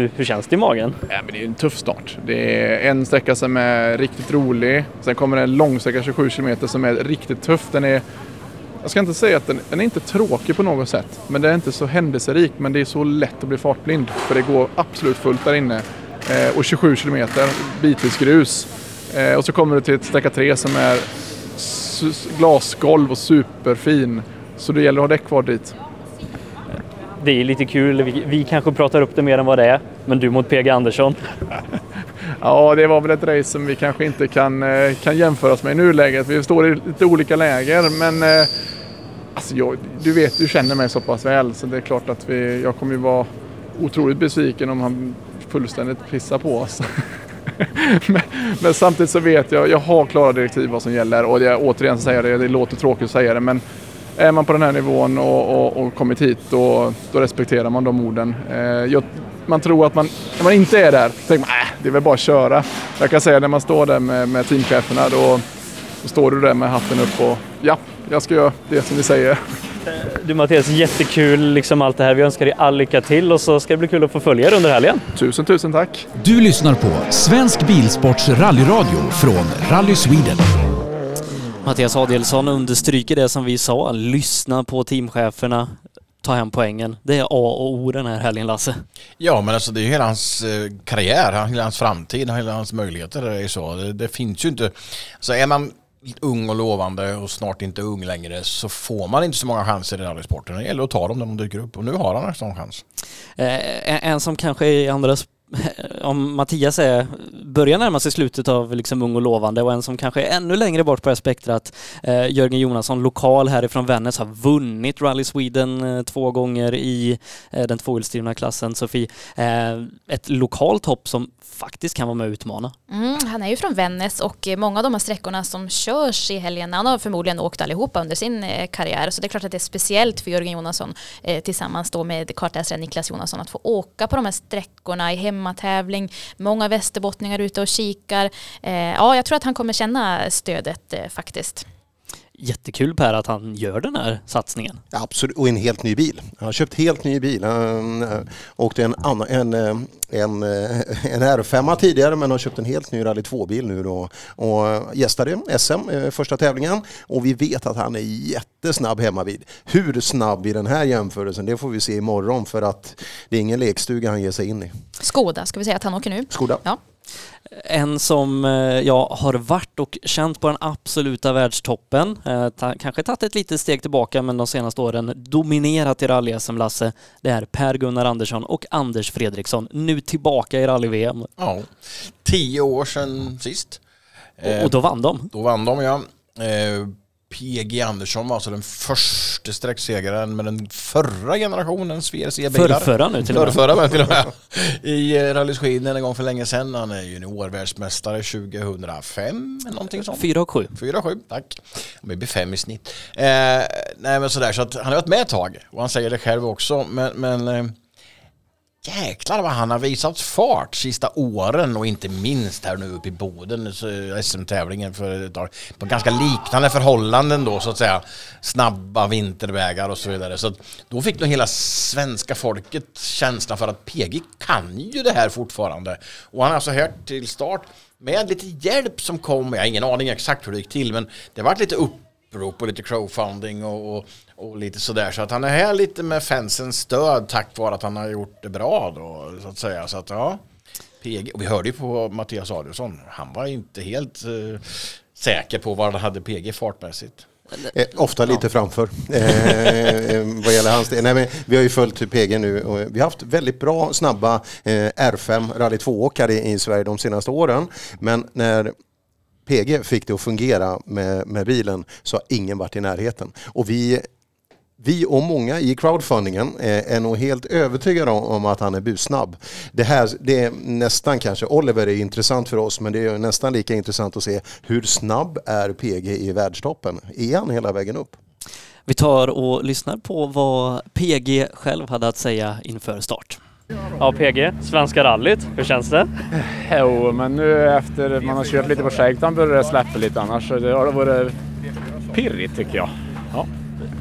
Hur, hur, känns det i magen? Ja, men det är en tuff start. Det är en sträcka som är riktigt rolig. Sen kommer en långsträcka 27 km som är riktigt tuff. Den är, jag ska inte säga att den, den, är inte tråkig på något sätt. Men den är inte så händelserik. Men det är så lätt att bli fartblind. För det går absolut fullt där inne. Eh, och 27 km, bitvis grus. Eh, och så kommer du till sträcka 3 som är glasgolv och superfin. Så det gäller att ha däck kvar dit. Det är lite kul, vi, vi kanske pratar upp det mer än vad det är. Men du mot PG Andersson. Ja, det var väl ett race som vi kanske inte kan, eh, kan jämföra oss med i nuläget. Vi står i lite olika läger, men eh, alltså jag, du vet, du känner mig så pass väl så det är klart att vi, jag kommer ju vara otroligt besviken om han fullständigt pissar på oss. men, men samtidigt så vet jag, jag har klara direktiv vad som gäller och jag, återigen så säger jag det, det låter tråkigt att säga det men är man på den här nivån och, och, och kommit hit då, då respekterar man de orden. Eh, jag, man tror att man, när man inte är där, tänker man äh, det är väl bara att köra. Jag kan säga när man står där med, med teamcheferna då, då står du där med hatten upp och ja, jag ska göra det som ni säger. Du Mattias, jättekul liksom allt det här. Vi önskar dig all lycka till och så ska det bli kul att få följa er under helgen. Tusen, tusen tack. Du lyssnar på Svensk Bilsports rallyradio från Rally Sweden. Mattias Adielsson understryker det som vi sa. Lyssna på teamcheferna. Ta hem poängen. Det är A och O den här helgen, Lasse. Ja, men alltså det är ju hela hans eh, karriär, hela hans framtid, hela hans möjligheter. Det, är så. Det, det finns ju inte... Så är man ung och lovande och snart inte ung längre så får man inte så många chanser i rallysporten. Det gäller att ta dem när de dyker upp och nu har han en sån chans. Eh, en, som kanske i andra om Mattias är, börjar närma sig slutet av liksom ung och lovande och en som kanske är ännu längre bort på det här spektrat, eh, Jörgen Jonasson, lokal härifrån Vännäs, har vunnit Rally Sweden eh, två gånger i eh, den tvåhjulsdrivna klassen. Sofie, eh, ett lokalt hopp som faktiskt kan vara med och utmana. Mm, han är ju från Vännäs och eh, många av de här sträckorna som körs i helgen, han har förmodligen åkt allihopa under sin eh, karriär. Så det är klart att det är speciellt för Jörgen Jonasson eh, tillsammans då med kartläsaren Niklas Jonasson att få åka på de här sträckorna i hemmatävling. Många västerbottningar ute och kikar. Eh, ja, jag tror att han kommer känna stödet eh, faktiskt. Jättekul Per att han gör den här satsningen. Absolut, och en helt ny bil. Han har köpt helt ny bil. Han äh, åkte en, annan, en, eh, en, eh, en R5 tidigare men har köpt en helt ny Rally 2-bil nu då och gästade SM eh, första tävlingen och vi vet att han är jättesnabb hemma vid. Hur snabb i den här jämförelsen det får vi se imorgon för att det är ingen lekstuga han ger sig in i. Skoda ska vi säga att han åker nu. Skoda. Ja. En som eh, jag har varit och känt på den absoluta världstoppen, eh, ta, kanske tagit ett litet steg tillbaka men de senaste åren dominerat i rally-SM Lasse, det är Per-Gunnar Andersson och Anders Fredriksson, nu tillbaka i rally-VM. Ja, tio år sedan sist. Och, och då vann de. Då vann de ja. PG Andersson var alltså den första sträcksegraren med den förra generationens VRC-bilar. Förrförra nu till och med. Förrförra till och med. I eh, Rally Sweden en gång för länge sedan. Han är juniorvärldsmästare 2005, någonting sånt. 4 och 7. 4 och 7, tack. Det blir fem i snitt. Eh, nej men sådär, så att han har varit med ett tag. Och han säger det själv också. Men, men eh, jäklar vad han har visat fart sista åren och inte minst här nu uppe i Boden, SM-tävlingen för ett tag, på ganska liknande förhållanden då så att säga. Snabba vintervägar och så vidare. Så då fick nog hela svenska folket känslan för att PG kan ju det här fortfarande. Och han har alltså hört till start med lite hjälp som kom, jag har ingen aning exakt hur det gick till men det var lite upprop och lite crowdfunding och, och och lite sådär. Så att han är här lite med fansens stöd tack vare att han har gjort det bra då så att säga. Så att ja, PG. Och vi hörde ju på Mattias Adielsson. Han var inte helt eh, säker på var han hade PG fartmässigt. Eh, ofta lite framför eh, vad gäller hans del. Nej, men vi har ju följt PG nu och vi har haft väldigt bra snabba eh, R5 Rally 2-åkare i Sverige de senaste åren. Men när PG fick det att fungera med, med bilen så har ingen varit i närheten. Och vi vi och många i crowdfundingen är nog helt övertygade om att han är busnabb. Det här det är nästan kanske, Oliver är intressant för oss, men det är nästan lika intressant att se hur snabb är PG i världstoppen? Är han hela vägen upp? Vi tar och lyssnar på vad PG själv hade att säga inför start. Ja, PG, Svenska rallyt, hur känns det? Jo, men nu efter man har kört lite på Shakedown börjar det släppa lite annars. Det har varit pirrigt tycker jag. Ja.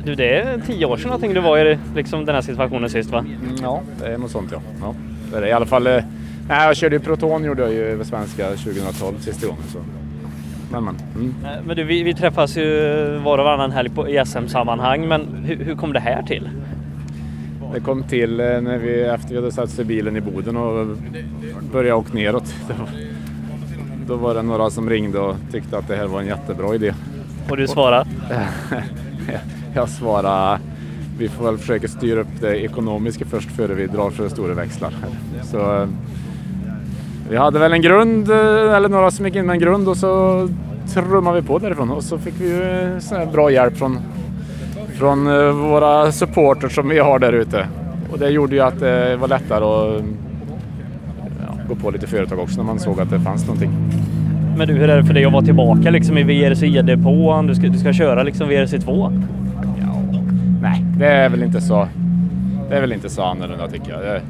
Du, det är tio år sedan någonting du var i liksom, den här situationen sist va? Mm, ja, det är något sånt ja. ja. Det är det. I alla fall, eh, nej, jag körde ju Proton gjorde jag ju svenska 2012 sista gången. Så. Men, men. Mm. Eh, Men du, vi, vi träffas ju var och varannan helg på, i SM-sammanhang, men hur, hur kom det här till? Det kom till eh, när vi, efter vi hade satt sig i bilen i Boden och började åka neråt. Då var det några som ringde och tyckte att det här var en jättebra idé. Och du svarar? jag svarar vi får väl försöka styra upp det ekonomiska först före vi drar för stora växlar. Så, eh, vi hade väl en grund, eh, eller några som gick in med en grund och så trummade vi på därifrån och så fick vi ju eh, sån här bra hjälp från, från våra supporters som vi har där ute. Och det gjorde ju att det var lättare att ja, gå på lite företag också när man såg att det fanns någonting. Men du, hur är det för dig att vara tillbaka liksom i VRC-depån? Du ska, du ska köra liksom VRC2? Nej, det är väl inte så. Det är väl inte så annorlunda tycker jag. Det,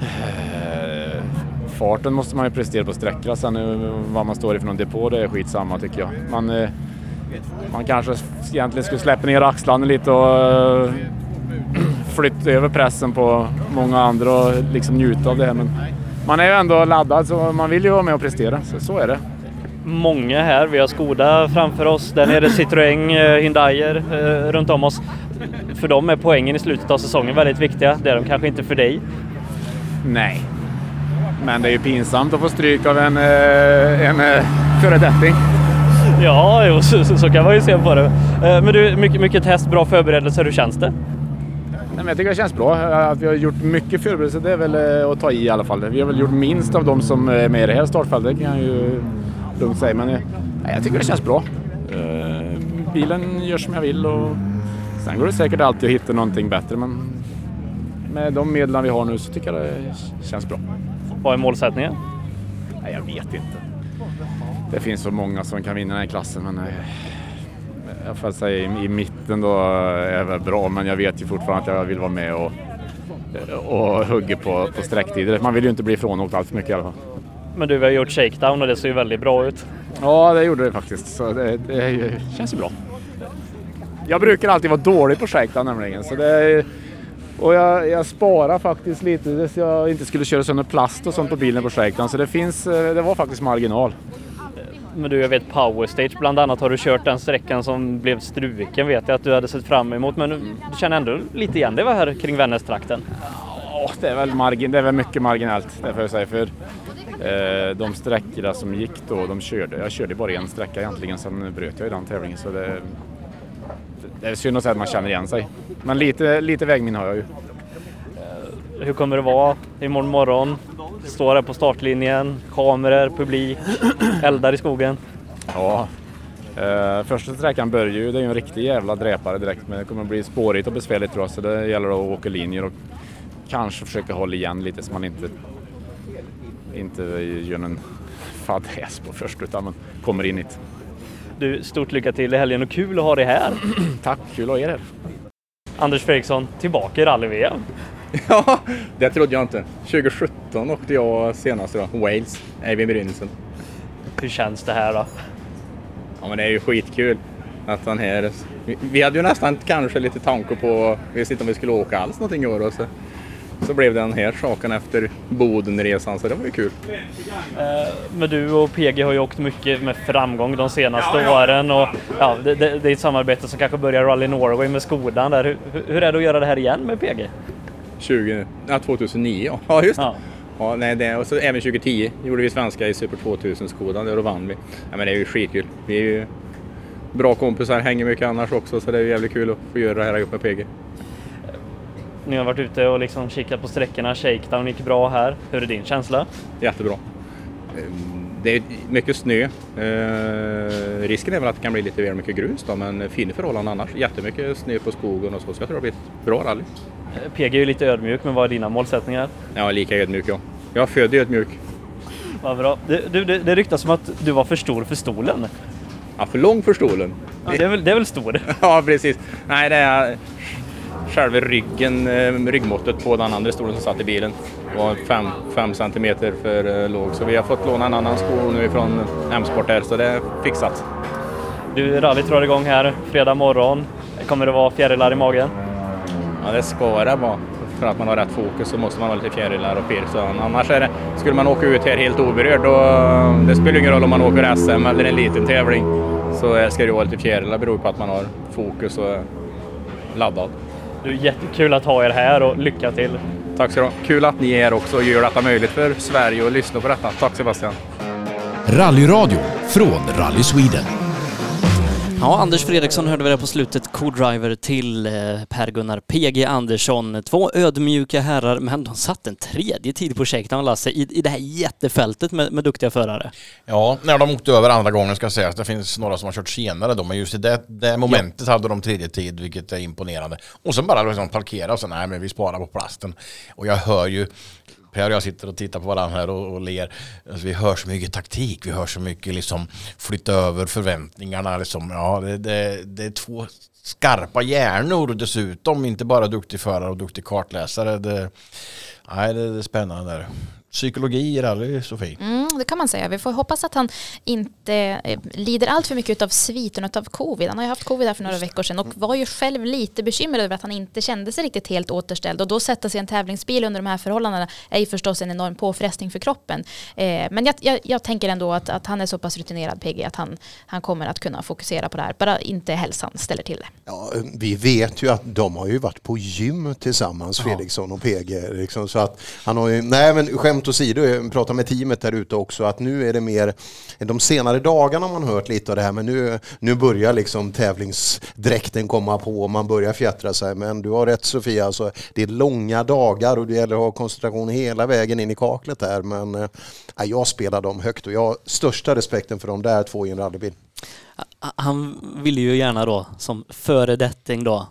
eh, farten måste man ju prestera på sträckorna. Sen eh, vad man står i för någon depå, det är skitsamma tycker jag. Man, eh, man kanske egentligen skulle släppa ner axlarna lite och flytta över pressen på många andra och liksom njuta av det här. Men man är ju ändå laddad så man vill ju vara med och prestera, så, så är det många här. Vi har Skoda framför oss, där nere Citroën, eh, Hyundaier eh, runt om oss. För dem är poängen i slutet av säsongen väldigt viktiga. Det är de kanske inte för dig. Nej, men det är ju pinsamt att få stryk av en, eh, en föredetting. Ja, jo, så, så, kan man ju se på det. Men du, mycket, mycket test, bra förberedelser. Hur känns det? Nej, jag tycker det känns bra. Att vi har gjort mycket förberedelser, det är väl att ta i i alla fall. Vi har väl gjort minst av de som är med i det här startfältet kan jag ju lugnt säga. Men nej, jag tycker det känns bra. Uh, bilen gör som jag vill och sen går det säkert alltid att hitta någonting bättre. Men med de medlen vi har nu så tycker jag det känns bra. Vad är målsättningen? Nej, jag vet inte. Det finns så många som kan vinna den här klassen men nej, jag får säga i, i mitten då är väl bra men jag vet ju fortfarande att jag vill vara med och, och hugga på, på sträcktider. Man vill ju inte bli ifrånåkt allt för mycket i alla fall. Men du, vi har gjort shakedown och det ser ju väldigt bra ut. Ja, det gjorde det faktiskt. Så det, det känns ju bra. Jag brukar alltid vara dålig på shakedown nämligen. Så det, och jag, jag sparar faktiskt lite så jag inte skulle köra sönder plast och sånt på bilen på shakedown. Så det finns, eh, det var faktiskt marginal. Men du, jag vet Power Stage bland annat har du kört den sträckan som blev struken vet jag att du hade sett fram emot. Men du känner ändå lite igen det var här kring Vännästrakten? Ja, det är väl, margin, det är väl mycket marginellt det får jag säga. För de sträckorna som gick då, de körde, jag körde bara en sträcka egentligen, sen bröt jag i den tävlingen. Så det, det är synd att säga att man känner igen sig. Men lite, lite vägminne har jag ju. Eh, hur kommer det vara imorgon morgon? Står här på startlinjen, kameror, publik, eldar i skogen. Ja, Uh, första sträckan börjar ju, det är ju en riktig jävla dräpare direkt men det kommer bli spårigt och besvärligt tror jag så det gäller att åka linjer och kanske försöka hålla igen lite så man inte inte gör en fadäs på först utan man kommer in det. Du, stort lycka till i helgen och kul att ha dig här. Tack, kul att ha er här. Anders Fredriksson, tillbaka i rally-VM. Ja, det trodde jag inte. 2017 åkte jag senast då, Wales, Eivind Brynäsen. Hur känns det här då? Ja men det är ju skitkul att han här... Vi hade ju nästan kanske lite tanke på, vi visste inte om vi skulle åka alls någonting i år så så blev den här saken efter Bodenresan så det var ju kul. Eh, men du och PG har ju åkt mycket med framgång de senaste ja, åren och ja, det, det, det, är ett samarbete som kanske börjar Rally Norway med Skodan där. Hur, hur är det att göra det här igen med PG? 20, ja, 2009 ja, just ja. Ja, nej, det, och så även 2010 gjorde vi svenska i Super 2000 Skodan, där då vann vi. Ja, men det är ju skitkul. Vi är ju bra kompisar, hänger mycket annars också så det är jävligt kul att få göra det här ihop med PG. Ni har varit ute och liksom kikat på sträckorna. Shakedown gick bra här. Hur är din känsla? Jättebra. Ehm, det är mycket snö. Ehm, risken är väl att det kan bli lite väl mycket grus då, men fina förhållanden annars. Jättemycket snö på skogen och så, så jag tror det blir ett bra rally. PG är ju lite ödmjuk, men vad är dina målsättningar? Ja, lika ödmjuk ja. Jag är född ödmjuk. Vad bra. Du, du, det, det ryktas som att du var för stor för stolen. Ja, för lång för stolen. Ja, det, är väl, det är väl stor? ja, precis. Nej, det är själva ryggen, eh, ryggmåttet på den andra stolen som satt i bilen var 5 cm för eh, låg. Så vi har fått låna en annan sko nu från M-sport här, så det är fixat. Du, rallyt drar igång här fredag morgon. Kommer det vara fjärilar i magen? Ja, det ska det vara. För att man har rätt fokus så måste man ha lite fjärilar och pirr. Annars är det, skulle man åka ut här helt oberörd, då, det spelar ingen roll om man åker SM eller en liten tävling, så ska det vara lite fjärilar beroende på att man har fokus och är laddad. Du, jättekul att ha er här och lycka till! Tack så du ha. Kul att ni är här också och gör detta möjligt för Sverige att lyssna på detta. Tack Sebastian! Rallyradio från Rally Sweden. Ja, Anders Fredriksson hörde vi där på slutet, co-driver till eh, Per-Gunnar PG Andersson. Två ödmjuka herrar, men de satt en tredje tid på shakedown, Lasse, i, i det här jättefältet med, med duktiga förare. Ja, när de åkte över andra gången ska sägas. Det finns några som har kört senare då, men just i det, det momentet hade de tredje tid, vilket är imponerande. Och sen bara liksom parkera och så, nej men vi sparar på plasten. Och jag hör ju Per och jag sitter och tittar på varandra här och, och ler. Alltså, vi hör så mycket taktik, vi hör så mycket liksom flytta över förväntningarna. Liksom. Ja, det, det, det är två skarpa hjärnor dessutom, inte bara duktig förare och duktig kartläsare. Det, nej, det, det är spännande. Psykologi i rally, Sofie. Mm, det kan man säga. Vi får hoppas att han inte eh, lider allt för mycket av sviten av covid. Han har ju haft covid här för några veckor sedan och var ju själv lite bekymrad över att han inte kände sig riktigt helt återställd. Och då sätta sig i en tävlingsbil under de här förhållandena är ju förstås en enorm påfrestning för kroppen. Eh, men jag, jag, jag, tänker ändå att, att han är så pass rutinerad PG att han, han kommer att kunna fokusera på det här. Bara inte hälsan ställer till det. Ja, vi vet ju att de har ju varit på gym tillsammans. Felixson och PG. Liksom, så att han har ju, nej men skämt åsido, jag pratar med teamet där ute också, att nu är det mer, de senare dagarna har man hört lite av det här, men nu, nu börjar liksom tävlingsdräkten komma på och man börjar fjättra sig. Men du har rätt Sofia, alltså, det är långa dagar och det gäller att ha koncentration hela vägen in i kaklet där. Men äh, jag spelar dem högt och jag har största respekten för de där två i en rallybil. Han ville ju gärna då, som föredetting då,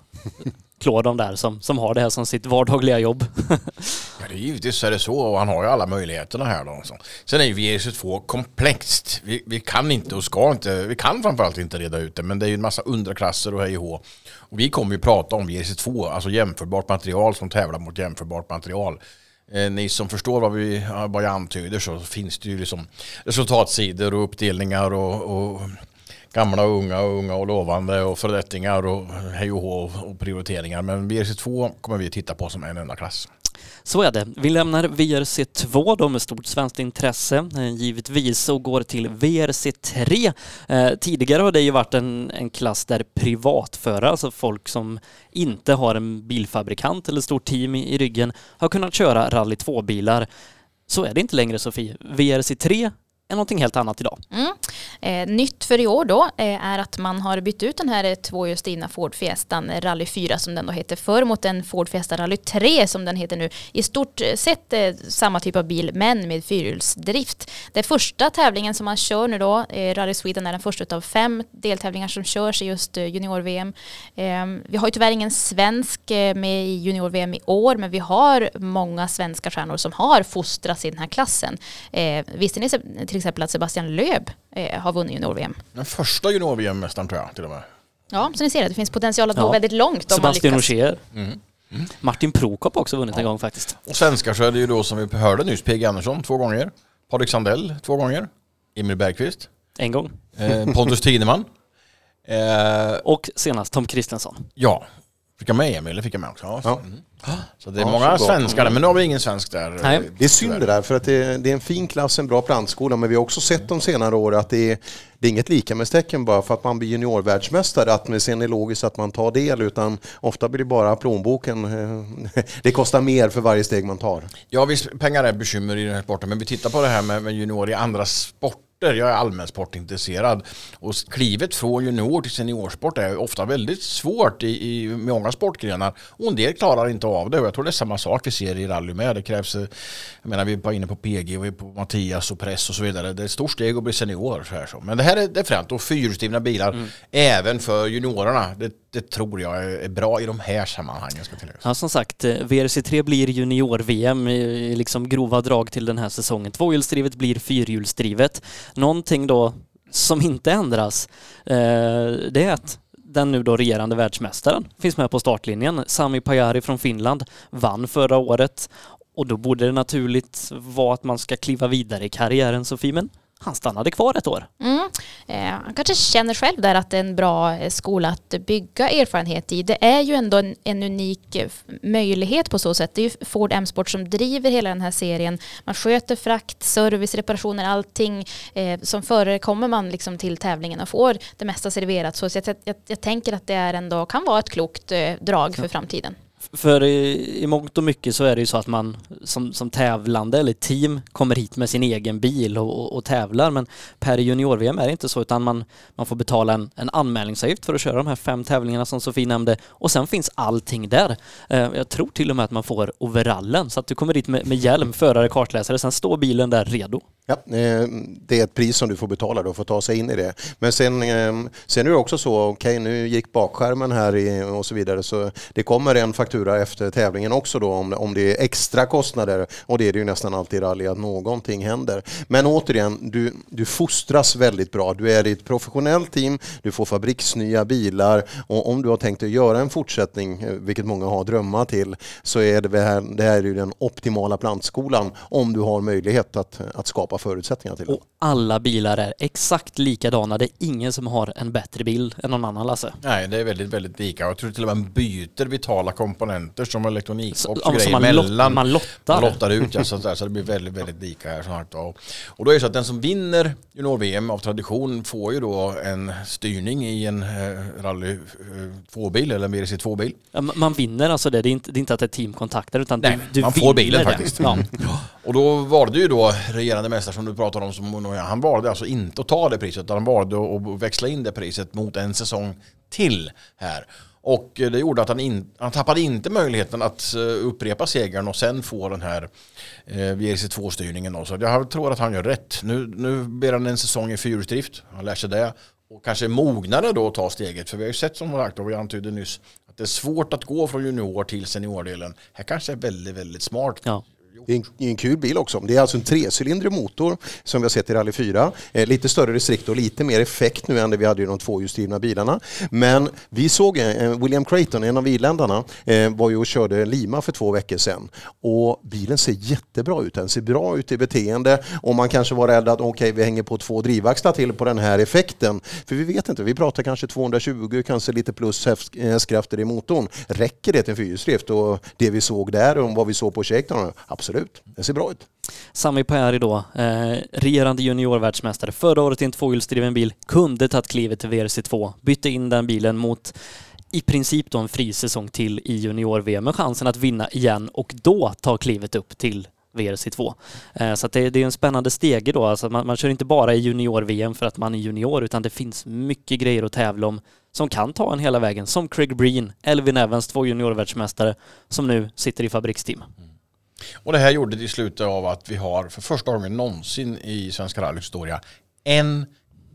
klå de där som, som har det här som sitt vardagliga jobb. ja, det är givetvis är det så och han har ju alla möjligheterna här då. Så. Sen är ju VRC2 komplext. Vi, vi kan inte och ska inte, vi kan framförallt inte reda ut det men det är ju en massa underklasser och hej och Och vi kommer ju prata om VRC2, alltså jämförbart material som tävlar mot jämförbart material. Eh, ni som förstår vad, vi, vad jag antyder så finns det ju liksom resultatsidor och uppdelningar och, och gamla och unga och unga och lovande och förrättningar och hej och hå och prioriteringar. Men VRC2 kommer vi titta på som en enda klass. Så är det. Vi lämnar VRC2 då med stort svenskt intresse eh, givetvis och går till VRC3. Eh, tidigare har det ju varit en, en klass där privatförare, alltså folk som inte har en bilfabrikant eller stort team i, i ryggen, har kunnat köra rally 2-bilar. Så är det inte längre Sofie. VRC3 någonting helt annat idag. Mm. Eh, nytt för i år då eh, är att man har bytt ut den här eh, tvåhjulsdrivna Ford Fiestan eh, Rally 4 som den då hette förr mot en Ford Fiesta Rally 3 som den heter nu. I stort eh, sett eh, samma typ av bil men med fyrhjulsdrift. Det är första tävlingen som man kör nu då. Eh, Rally Sweden är den första av fem deltävlingar som körs i just eh, junior-VM. Ehm, vi har ju tyvärr ingen svensk eh, med i junior-VM i år men vi har många svenska stjärnor som har fostrats i den här klassen. visste ni till exempel att Sebastian Löb eh, har vunnit junior-VM. Den första junior-VM-mästaren tror jag till och med. Ja, så ni ser det, det finns potential att ja. väldigt långt om Sebastian man lyckas. Ogier. Mm. Mm. Martin Prokop har också vunnit ja. en gång faktiskt. Och svenskar så är det ju då som vi hörde nyss, PG Andersson två gånger. Patrik Sandell två gånger. Emil Bergqvist. En gång. Eh, Pontus Tideman. Eh, och senast Tom Kristensson. Ja. Fick jag med Emil? Det fick jag med också. Ja. Mm. Så det är ja, många svenskar där, men nu har vi ingen svensk där. Nej. Det är synd det där, för att det, det är en fin klass, en bra plantskola, men vi har också sett de senare år att det är, det är inget lika med stecken bara för att man blir juniorvärldsmästare, att det sen är logiskt att man tar del, utan ofta blir det bara plånboken. Det kostar mer för varje steg man tar. Ja, visst, pengar är bekymmer i den här sporten, men vi tittar på det här med, med junior i andra sporter sporter. Jag är allmän sportintresserad. Och klivet från junior till seniorsport är ofta väldigt svårt i, i många sportgrenar. Och en del klarar inte av det. Och jag tror det är samma sak vi ser i rally med. Det krävs, eh, jag menar vi var inne på PG och vi på Mattias och press och så vidare. Det är ett stort steg att bli senior. Så här så. Men det här är, det är främst och fyrhjulsdrivna bilar mm. även för juniorerna. Det, det, tror jag är bra i de här sammanhangen. Ska ja, som sagt, eh, VRC3 blir junior-VM i liksom grova drag till den här säsongen. Tvåhjulsdrivet blir fyrhjulsdrivet. Någonting då som inte ändras, eh, det är att den nu då regerande världsmästaren finns med på startlinjen. Sami Pajari från Finland vann förra året och då borde det naturligt vara att man ska kliva vidare i karriären Sofie, men han stannade kvar ett år. Mm. Eh, han kanske känner själv där att det är en bra eh, skola att bygga erfarenhet i. Det är ju ändå en, en unik eh, möjlighet på så sätt. Det är ju Ford M-sport som driver hela den här serien. Man sköter frakt, service, reparationer, allting. Eh, som förare kommer man liksom till tävlingen och får det mesta serverat. Så jag, jag, jag tänker att det är ändå, kan vara ett klokt eh, drag för framtiden. För i, i mångt och mycket så är det ju så att man som, som tävlande eller team kommer hit med sin egen bil och, och, och tävlar men per junior-VM är det inte så utan man, man får betala en, en anmälningsavgift för att köra de här fem tävlingarna som Sofie nämnde och sen finns allting där. Eh, jag tror till och med att man får overallen så att du kommer dit med, med hjälm, förare, kartläsare, sen står bilen där redo. Ja, eh, det är ett pris som du får betala då för att ta sig in i det. Men sen, eh, sen är det också så, okej okay, nu gick bakskärmen här och så vidare så det kommer en faktura efter tävlingen också då om, om det är extra kostnader och det är det ju nästan alltid i rally att någonting händer. Men återigen, du, du fostras väldigt bra. Du är i ett professionellt team, du får fabriksnya bilar och om du har tänkt att göra en fortsättning, eh, vilket många har drömmar till, så är det här, det här är ju den optimala plantskolan om du har möjlighet att, att skapa förutsättningar till det. Och alla bilar är exakt likadana. Det är ingen som har en bättre bil än någon annan Lasse. Nej, det är väldigt, väldigt lika. Jag tror till och med man byter vitala komponenter som elektronikbox och grejer man mellan. Man lottar. Man lottar ut ja, så, där, så det blir väldigt, väldigt lika här snart. Och, och då är det så att den som vinner junior-VM av tradition får ju då en styrning i en eh, rally 2-bil eh, eller en WRC2-bil. Ja, man vinner alltså det. Det är inte, det är inte att det är teamkontakter utan Nej, du, du man får bilen den. faktiskt. Ja. Och då valde ju då regerande mästare som du pratade om, som, han valde alltså inte att ta det priset utan han valde att växla in det priset mot en säsong till här. Och det gjorde att han, in, han tappade inte möjligheten att eh, upprepa segern och sen få den här eh, VRC2-styrningen. Så jag tror att han gör rätt. Nu, nu ber han en säsong i fyrhjulsdrift. Han lär sig det. Och kanske mognare då att ta steget. För vi har ju sett som sagt, och vi antydde nyss, att det är svårt att gå från junior till seniordelen. Här kanske är väldigt, väldigt smart. Ja. Det är en, en kul bil också. Det är alltså en trecylindrig motor som vi har sett i Rally 4. Eh, lite större restrikt och lite mer effekt nu än det vi hade i de tvåhjulsdrivna bilarna. Men vi såg eh, William Creighton, en av irländarna, eh, var ju och körde Lima för två veckor sedan. Och bilen ser jättebra ut. Den ser bra ut i beteende och man kanske var rädd att okej, okay, vi hänger på två drivaxlar till på den här effekten. För vi vet inte, vi pratar kanske 220, kanske lite plus eh, hästkrafter i motorn. Räcker det till fyrhjulsdrift? Och det vi såg där och vad vi såg på Shakedown, absolut absolut. Det ser bra ut. Sami Pajari då, eh, regerande juniorvärldsmästare. Förra året i en tvåhjulsdriven bil, kunde tagit klivet till WRC2, bytte in den bilen mot i princip då en fri säsong till i junior-VM med chansen att vinna igen och då ta klivet upp till WRC2. Eh, så det, det, är en spännande stege då, alltså man, man kör inte bara i junior-VM för att man är junior utan det finns mycket grejer att tävla om som kan ta en hela vägen, som Craig Breen, Elvin Evans, två juniorvärldsmästare som nu sitter i fabriksteam. Och det här gjorde det i slutet av att vi har för första gången någonsin i Svenska rallyts historia en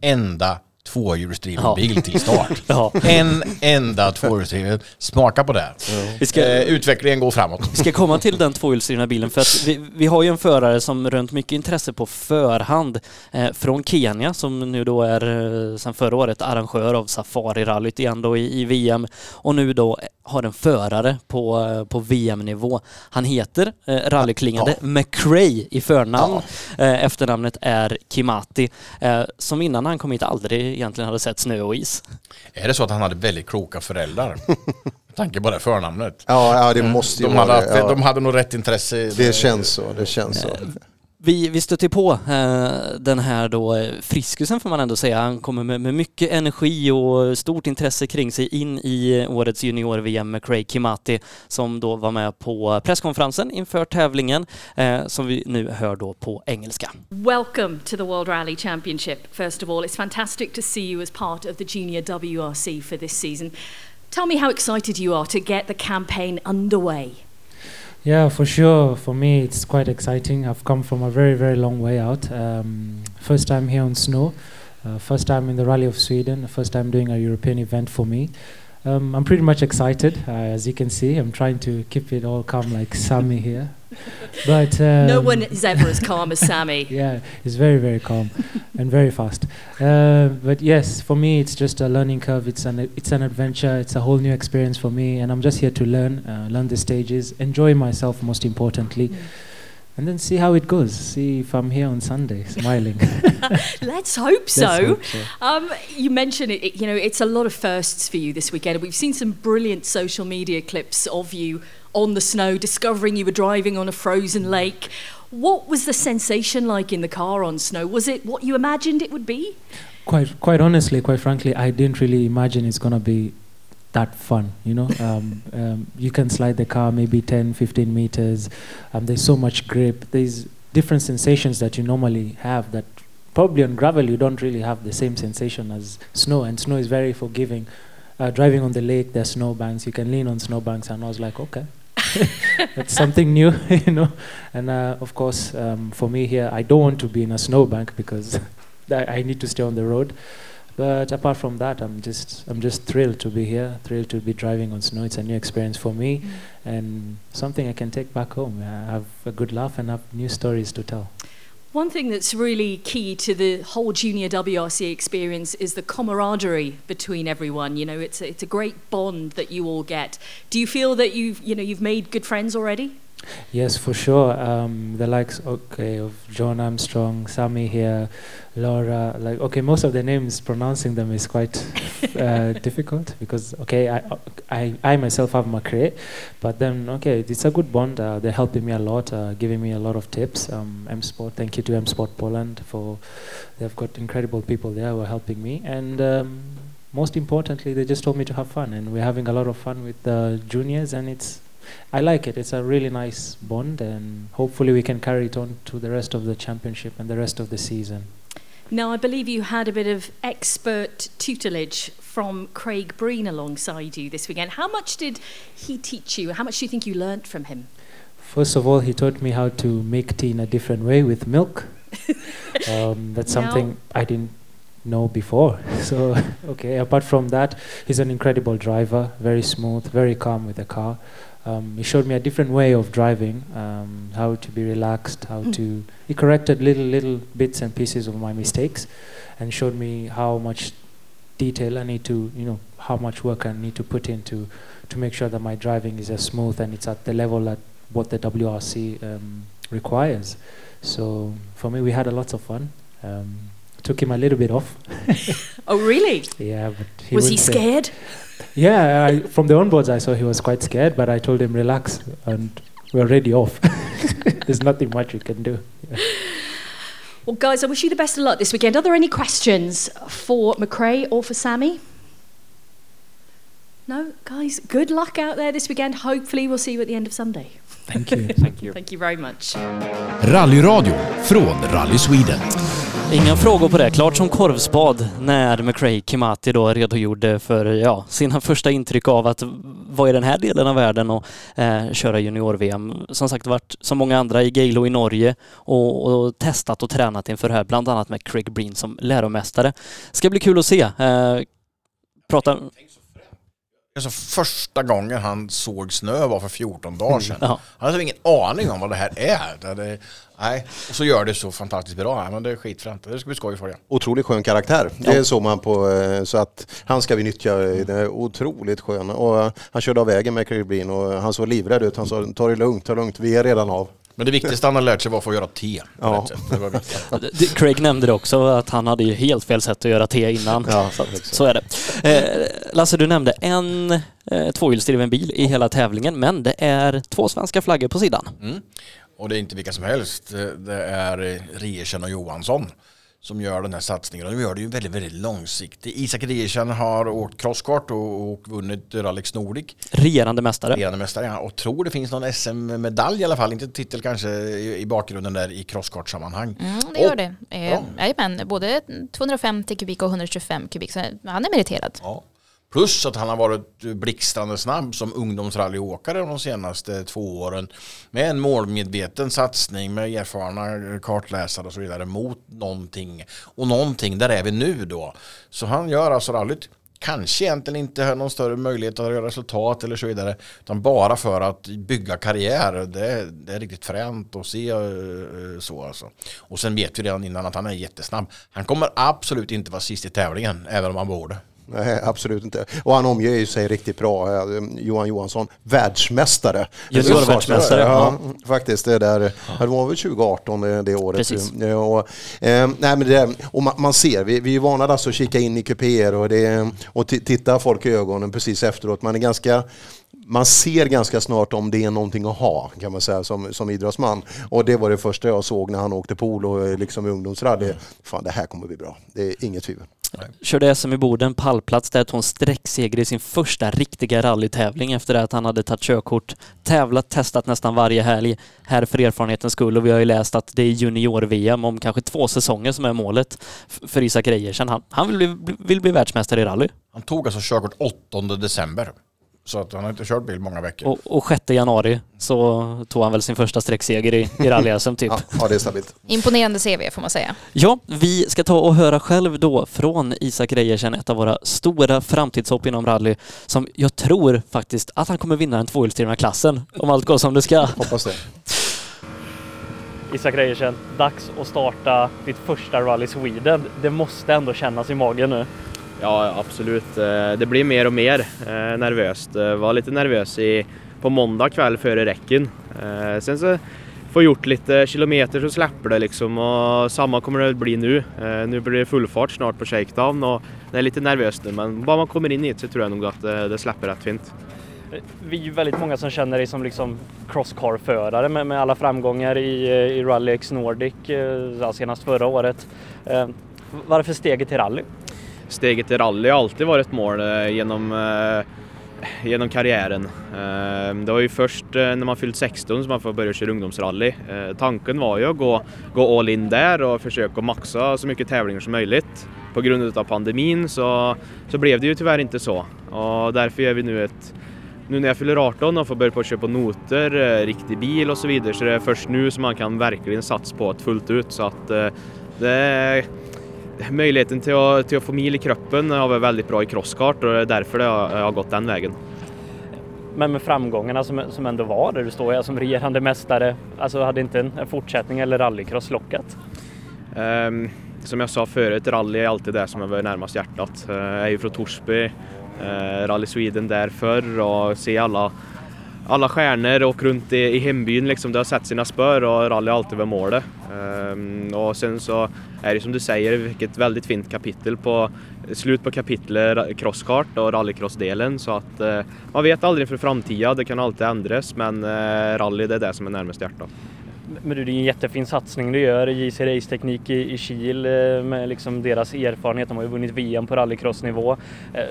enda tvåhjulsdriven bil till start. ja. En enda tvåhjulsdriven. Smaka på det. Ja. Ska, eh, utvecklingen går framåt. Vi ska komma till den tvåhjulsdrivna bilen för att vi, vi har ju en förare som rönt mycket intresse på förhand eh, från Kenya som nu då är eh, sedan förra året arrangör av Safari-rallyt igen då i, i, VM och nu då har en förare på, eh, på VM-nivå. Han heter eh, rallyklingande ja. McRae i förnamn. Eh, efternamnet är Kimati eh, som innan han kom hit aldrig egentligen hade sett snö och is. Är det så att han hade väldigt kloka föräldrar? Med tanke på det förnamnet. Ja, ja det måste ju de vara hade, det. Ja. De hade nog rätt intresse. Det känns så, det känns så. Vi, vi stötte på eh, den här då eh, friskusen får man ändå säga. Han kommer med, med, mycket energi och stort intresse kring sig in i årets junior-VM med Craig Kimati som då var med på presskonferensen inför tävlingen eh, som vi nu hör då på engelska. Welcome to the World Rally Championship. First of all, it's fantastic to see you as part of the junior WRC for this season. Tell me how excited you are to get the campaign underway. Yeah, for sure. For me, it's quite exciting. I've come from a very, very long way out. Um, first time here on snow, uh, first time in the Rally of Sweden, first time doing a European event for me. Um, I'm pretty much excited. Uh, as you can see, I'm trying to keep it all calm like Sammy here. But um, no one is ever as calm as Sammy. Yeah, he's very very calm and very fast. Uh, but yes, for me, it's just a learning curve. It's an it's an adventure. It's a whole new experience for me, and I'm just here to learn, uh, learn the stages, enjoy myself most importantly. Mm and then see how it goes. See if I'm here on Sunday smiling. Let's hope so. Let's hope so. Um, you mentioned it, it, You know, it's a lot of firsts for you this weekend. We've seen some brilliant social media clips of you on the snow, discovering you were driving on a frozen lake. What was the sensation like in the car on snow? Was it what you imagined it would be? Quite, quite honestly, quite frankly, I didn't really imagine it's going to be that fun, you know. Um, um, you can slide the car maybe 10, 15 meters. Um, there's so much grip. There's different sensations that you normally have that probably on gravel you don't really have the same sensation as snow. And snow is very forgiving. Uh, driving on the lake, there's snow banks. You can lean on snow banks, and I was like, okay. That's something new, you know. And uh, of course, um, for me here, I don't want to be in a snowbank because I need to stay on the road. But apart from that, I'm just I'm just thrilled to be here, thrilled to be driving on snow. It's a new experience for me, and something I can take back home. I have a good laugh and have new stories to tell. One thing that's really key to the whole junior WRC experience is the camaraderie between everyone. You know, it's a, it's a great bond that you all get. Do you feel that you've you know you've made good friends already? Yes, for sure. Um, the likes, okay, of John Armstrong, Sammy here, Laura. Like, okay, most of the names pronouncing them is quite uh, difficult because, okay, I, I, I myself have McRae, but then, okay, it's a good bond. Uh, they're helping me a lot, uh, giving me a lot of tips. Um, M Sport, thank you to M Sport Poland for they've got incredible people there who are helping me, and um, most importantly, they just told me to have fun, and we're having a lot of fun with the juniors, and it's I like it. It's a really nice bond, and hopefully we can carry it on to the rest of the championship and the rest of the season. Now, I believe you had a bit of expert tutelage from Craig Breen alongside you this weekend. How much did he teach you? How much do you think you learnt from him? First of all, he taught me how to make tea in a different way with milk. um, that's Now- something I didn't know before. So, okay, apart from that, he's an incredible driver, very smooth, very calm with the car. Um, he showed me a different way of driving, um, how to be relaxed, how Mm. to. He corrected little, little bits and pieces of my mistakes and showed me how much detail I need to, you know, how much work I need to put into to make sure that my driving is as smooth and it's at the level at what the WRC um, requires. So for me, we had a lot of fun. Um, took him a little bit off. Oh, really? yeah, but Was he wouldn't say- scared? Yeah, I, from the onboards, I saw he was quite scared, but I told him relax, and we're already off. There's nothing much we can do. Well, guys, I wish you the best of luck this weekend. Are there any questions for McRae or for Sammy? No, guys, good luck out there this weekend. Hopefully, we'll see you at the end of Sunday. Thank you. Thank you. Thank you very much. Rally Rallyradio från Rally Sweden. Inga frågor på det. Klart som korvspad när McRae Kimati då redogjorde för ja, sina första intryck av att vara i den här delen av världen och eh, köra junior-VM. Som sagt varit som många andra i Geilo i Norge och, och testat och tränat inför det här, bland annat med Craig Breen som läromästare. Ska bli kul att se. Eh, prata... Alltså första gången han såg snö var för 14 dagar sedan. Ja. Han hade ingen aning om vad det här är. Det, det, nej. Och så gör det så fantastiskt bra. Men det är skitfränt. Det ska bli skoj för det. Otroligt skön karaktär. Det är så man på, eh, så att han ska vi nyttja. Det är otroligt skön. Och eh, han körde av vägen med Breen och han såg livrädd ut. Han sa ta det lugnt, ta det lugnt, vi är redan av. Men det viktigaste han har lärt sig var att få göra te. Ja. Det Craig nämnde det också, att han hade ju helt fel sätt att göra te innan. Ja, så, att, så är det. Eh, Lasse, du nämnde en eh, tvåhjulsdriven bil i hela tävlingen, men det är två svenska flaggor på sidan. Mm. Och det är inte vilka som helst. Det är Riersen och Johansson som gör den här satsningen. Och de gör det ju väldigt, väldigt långsiktigt. Isak Riersen har åkt crosskart och, och vunnit Rallyx Nordic. Regerande mästare. Regerande mästare, ja. Och tror det finns någon SM-medalj i alla fall, inte titel kanske i, i bakgrunden där i crosskartsammanhang. Mm, det gör Och- det. Eh, Ja. Jajamän, både 250 kubik och 125 kubik. Så han är meriterad. Plus att han har varit blixtrande snabb som ungdomsrallyåkare de senaste två åren. Med en målmedveten satsning med erfarna kartläsare och så vidare mot någonting. Och någonting, där är vi nu då. Så han gör alltså rallyt. Kanske egentligen inte har någon större möjlighet att göra resultat eller så vidare. Utan bara för att bygga karriär. Det, är- det är riktigt fränt att se eh, så alltså. Och sen vet vi redan innan att han är jättesnabb. Han kommer absolut inte vara sist i tävlingen, även om han borde. Nej, absolut inte. Och han omger ju sig riktigt bra. Eh, Johan Johansson, världsmästare. Juniorvärldsmästare, Ja, faktiskt. Det, där, det var väl 2018 det, det året. Precis. Ja, Och, eh, nej, men det, och man, man ser, vi, vi är vana alltså att kika in i kupéer och, det, och ti- titta folk i ögonen precis efteråt. Man är ganska man ser ganska snart om det är någonting att ha kan man säga som, som idrottsman. Och det var det första jag såg när han åkte polo eh, liksom ungdomsrally. Fan det här kommer bli bra. Det är inget tvivel. Körde SM i Boden, pallplats där, tog en sträckseger i sin första riktiga rallytävling efter det att han hade tagit körkort. Tävlat, testat nästan varje helg här för erfarenhetens skull och vi har ju läst att det är junior-VM om kanske två säsonger som är målet för Isak Reiersen. Han, han vill, bli, vill bli världsmästare i rally. Han tog alltså körkort 8 december. Så att han har inte kört bil många veckor. Och, och 6 januari så tog han väl sin första sträckseger i, i rally-SM typ. Ja, det är stabilt. Imponerande CV får man säga. Ja, vi ska ta och höra själv då från Isak Reiersen, ett av våra stora framtidshopp inom rally, som jag tror faktiskt att han kommer vinna den tvåhjulsdrivna klassen, om allt går som det ska. Hoppas det. Isak Reiersen, dags att starta ditt första Rally Sweden. Det måste ändå kännas i magen nu. Ja, absolut. Eh, det blir mer och mer eh, nervöst. Jag var lite nervös i, på måndag kväll före räcken. Sen så får jag gjort lite kilometer så släpper det liksom och samma kommer det bli nu. Nu blir det full fart snart på shakedown och det är lite nervöst nu men bara man kommer in hit så tror jag nog att det, släpper rätt fint. Vi är ju väldigt många som känner dig som liksom crosscar-förare med, med alla framgångar i, i Rally X Nordic, senast förra året. Varför steget till rally? Steget till rally har alltid varit ett mål eh, genom, eh, genom karriären. Eh, det var ju först när man fyllt 16 som man får börja köra ungdomsrally. Tanken var ju att gå, gå all in där och försöka maxa så mycket tävlingar som möjligt. På grund av pandemin så, så blev det ju tyvärr inte så och därför gör vi nu ett nu när jag fyller 18 och får börja på att köpa noter, riktig bil och så vidare så det är först nu som man kan verkligen satsa på det fullt ut så att det möjligheten till att, till att få mil i kroppen har varit väldigt bra i crosskart och det är därför det har, jag har gått den vägen. Men med framgångarna som, som ändå var där du står jag som regerande mästare, alltså hade inte en, en fortsättning eller rallycross lockat? Ehm, som jag sa förut, rally är alltid det som varit närmast hjärtat. Eh, jag är ju från Torsby, eh, Rally Sweden där förr och se alla, alla stjärnor och runt i, i hembyn liksom, det har sett sina spör och rally har alltid varit målet. Um, och sen så är det som du säger, vi fick ett väldigt fint kapitel på slut på kapitlet crosskart och rallycrossdelen så att uh, man vet aldrig för framtiden, det kan alltid ändras men uh, rally det är det som är närmast hjärtat. Men du, det är en jättefin satsning du gör, JC Race Teknik i, i Kil eh, med liksom deras erfarenhet. De har ju vunnit VM på rallycrossnivå. Eh,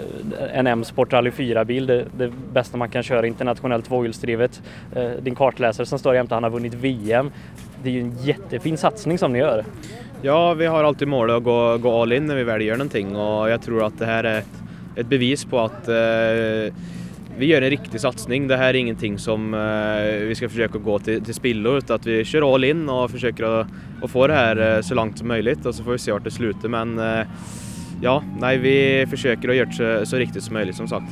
en M-sport Rally 4-bil, det, det bästa man kan köra internationellt tvåhjulsdrivet. Eh, din kartläsare som står jämte, han har vunnit VM. Det är ju en jättefin satsning som ni gör. Ja, vi har alltid målet att gå, gå all in när vi väl gör någonting och jag tror att det här är ett, ett bevis på att eh, vi gör en riktig satsning. Det här är ingenting som eh, vi ska försöka gå till, till spillo utan att vi kör all in och försöker att, att få det här eh, så långt som möjligt och så får vi se vart det slutar men eh, ja, nej vi försöker att göra det så, så riktigt som möjligt som sagt.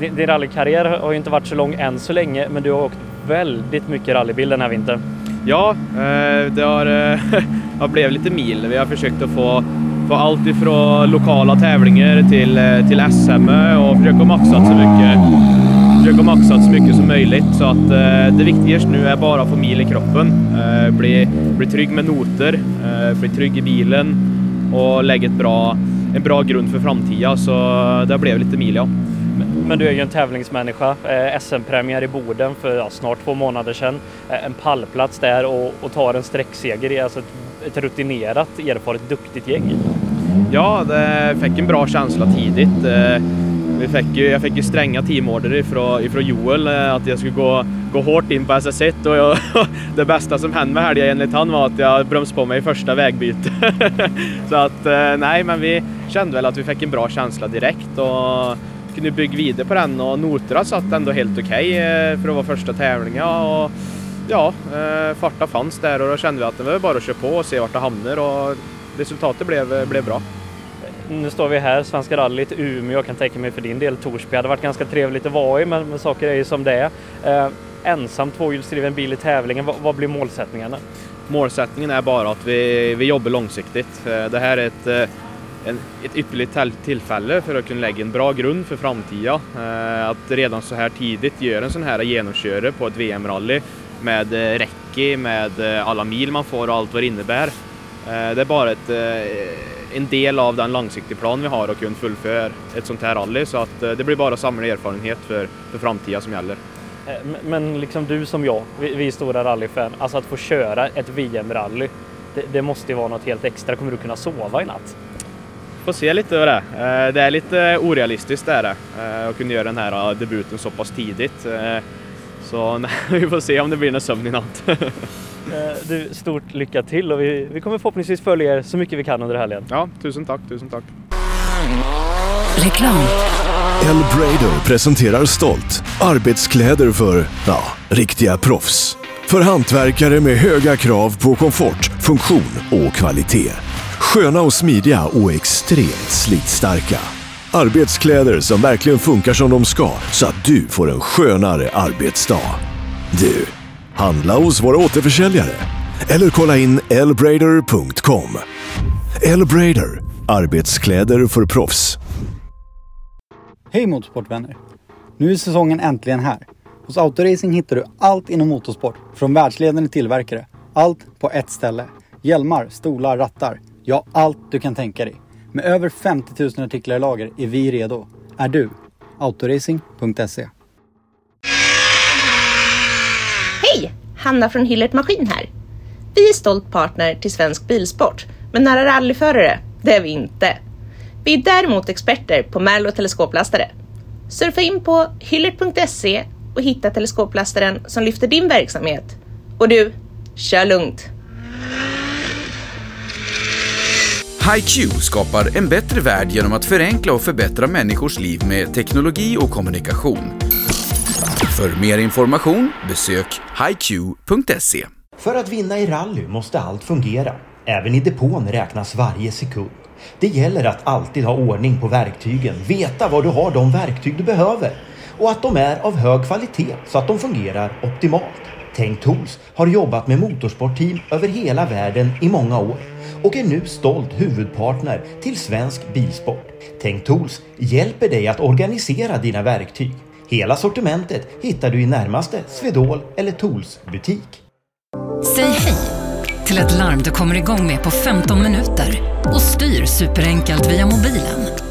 Din, din rallykarriär har ju inte varit så lång än så länge men du har åkt väldigt mycket rallybil den här vintern. Ja, eh, det har, eh, har blivit lite mil. Vi har försökt att få, på allt ifrån lokala tävlingar till, eh, till SM och försöka maxa så mycket, försöka maxa så mycket som möjligt. Så att eh, det viktigaste nu är bara att få mil i kroppen. Eh, Bli, bli trygg med noter, eh, bli trygg i bilen och lägga ett bra, en bra grund för framtiden. Så det blev lite mil ja. Men du är ju en tävlingsmänniska. Eh, SM-premiär i Boden för ja, snart två månader sedan. Eh, en pallplats där och, och tar en sträckseger i alltså ett, ett rutinerat, erfaret, duktigt gäng. Ja, det fick en bra känsla tidigt. Eh, vi fick ju, jag fick ju stränga teamorder ifrån, ifrån Joel eh, att jag skulle gå, gå hårt in på SS1 och jag, det bästa som hände med helgen enligt han var att jag bromsade på mig i första vägbytet. Så att eh, nej, men vi kände väl att vi fick en bra känsla direkt och kunde bygga vidare på den och noterna satt ändå helt okej okay för att vara första tävlingen. Och, ja, eh, farta fanns där och då kände vi att det var bara att köra på och se vart det hamnar och resultatet blev, blev bra. Nu står vi här, Svenska rallyt, Umeå. Jag kan tänka mig för din del Torsby hade varit ganska trevligt att vara i, men, men saker är ju som det är. Eh, ensam tvåhjulsdriven bil i tävlingen, vad, vad blir målsättningarna? Målsättningen är bara att vi, vi jobbar långsiktigt. Eh, Det här är ett, eh, en, ett ypperligt till- tillfälle för att kunna lägga en bra grund för framtiden. Eh, Att redan så här tidigt göra en sån här genomköre på ett VM-rally med eh, räcke, med eh, alla mil man får och allt vad det innebär. Eh, Det är bara ett, en del av den långsiktiga plan vi har att kunna fullföra ett sånt här rally så att det blir bara att samla erfarenhet för, för framtiden som gäller. Men- liksom du som jag, vi, vi stora rallyfan, alltså att få köra ett VM-rally, det, det måste ju vara något helt extra. Kommer du kunna sova i natt? får se lite av det. Det är lite orealistiskt det är det, att kunna göra den här debuten så pass tidigt. Så nej, vi får se om det blir någon sömn i natt. Eh, Du, stort lycka till och vi, vi kommer förhoppningsvis följa er så mycket vi kan under helgen. Ja, tusen tack, tusen tack. Reklam. Elbrader presenterar stolt arbetskläder för, ja, riktiga proffs. För hantverkare med höga krav på komfort, funktion och kvalitet. Sköna och smidiga och extremt slitstarka. Arbetskläder som verkligen funkar som de ska så att du får en skönare arbetsdag. Du, handla hos våra återförsäljare. Eller kolla in elbrader.com. Elbrader, arbetskläder för proffs. Hej motorsportvänner! Nu är säsongen äntligen här. Hos Autoracing hittar du allt inom motorsport från världsledande tillverkare. Allt på ett ställe. Hjälmar, stolar, rattar. Ja, allt du kan tänka dig. Med över 50 000 artiklar i lager är vi redo. Är du? Autoracing.se Hej! Hanna från Hillert Maskin här. Vi är stolt partner till Svensk Bilsport, men nära rallyförare, det är vi inte. Vi är däremot experter på Merlo teleskoplastare. Surfa in på hillert.se och hitta teleskoplastaren som lyfter din verksamhet. Och du, kör lugnt! HiQ skapar en bättre värld genom att förenkla och förbättra människors liv med teknologi och kommunikation. För mer information besök hiq.se. För att vinna i rally måste allt fungera. Även i depån räknas varje sekund. Det gäller att alltid ha ordning på verktygen, veta var du har de verktyg du behöver och att de är av hög kvalitet så att de fungerar optimalt. Tänk Tools har jobbat med motorsportteam över hela världen i många år och är nu stolt huvudpartner till svensk bilsport. Tänk Tools hjälper dig att organisera dina verktyg. Hela sortimentet hittar du i närmaste Swedol eller Tools butik. Säg hej till ett larm du kommer igång med på 15 minuter och styr superenkelt via mobilen.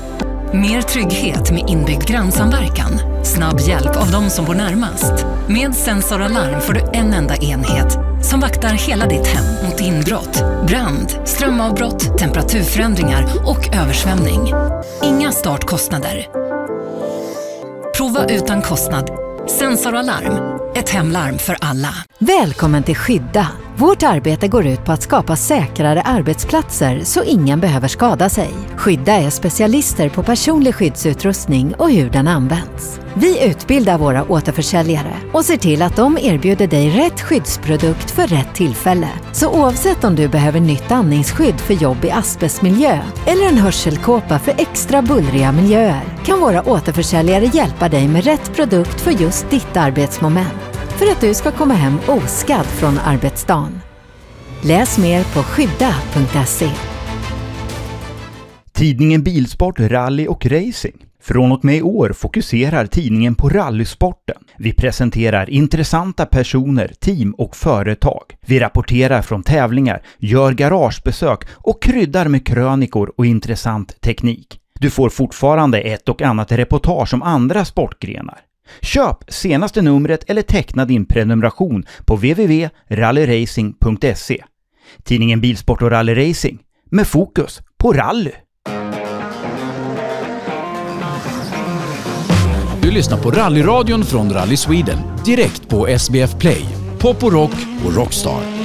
Mer trygghet med inbyggd grannsamverkan. Snabb hjälp av de som bor närmast. Med Sensor Alarm får du en enda enhet som vaktar hela ditt hem mot inbrott, brand, strömavbrott, temperaturförändringar och översvämning. Inga startkostnader. Prova utan kostnad. Sensor Alarm. Ett hemlarm för alla. Välkommen till Skydda. Vårt arbete går ut på att skapa säkrare arbetsplatser så ingen behöver skada sig. Skydda är specialister på personlig skyddsutrustning och hur den används. Vi utbildar våra återförsäljare och ser till att de erbjuder dig rätt skyddsprodukt för rätt tillfälle. Så oavsett om du behöver nytt andningsskydd för jobb i asbestmiljö eller en hörselkåpa för extra bullriga miljöer kan våra återförsäljare hjälpa dig med rätt produkt för just ditt arbetsmoment för att du ska komma hem oskadd från arbetsdagen. Läs mer på skydda.se. Tidningen Bilsport, Rally och Racing. Från och med i år fokuserar tidningen på rallysporten. Vi presenterar intressanta personer, team och företag. Vi rapporterar från tävlingar, gör garagebesök och kryddar med krönikor och intressant teknik. Du får fortfarande ett och annat reportage om andra sportgrenar. Köp senaste numret eller teckna din prenumeration på www.rallyracing.se. Tidningen Bilsport och Rally Racing med fokus på rally. Du lyssnar på rallyradion från Rally Sweden direkt på SBF Play, Pop och Rock och Rockstar.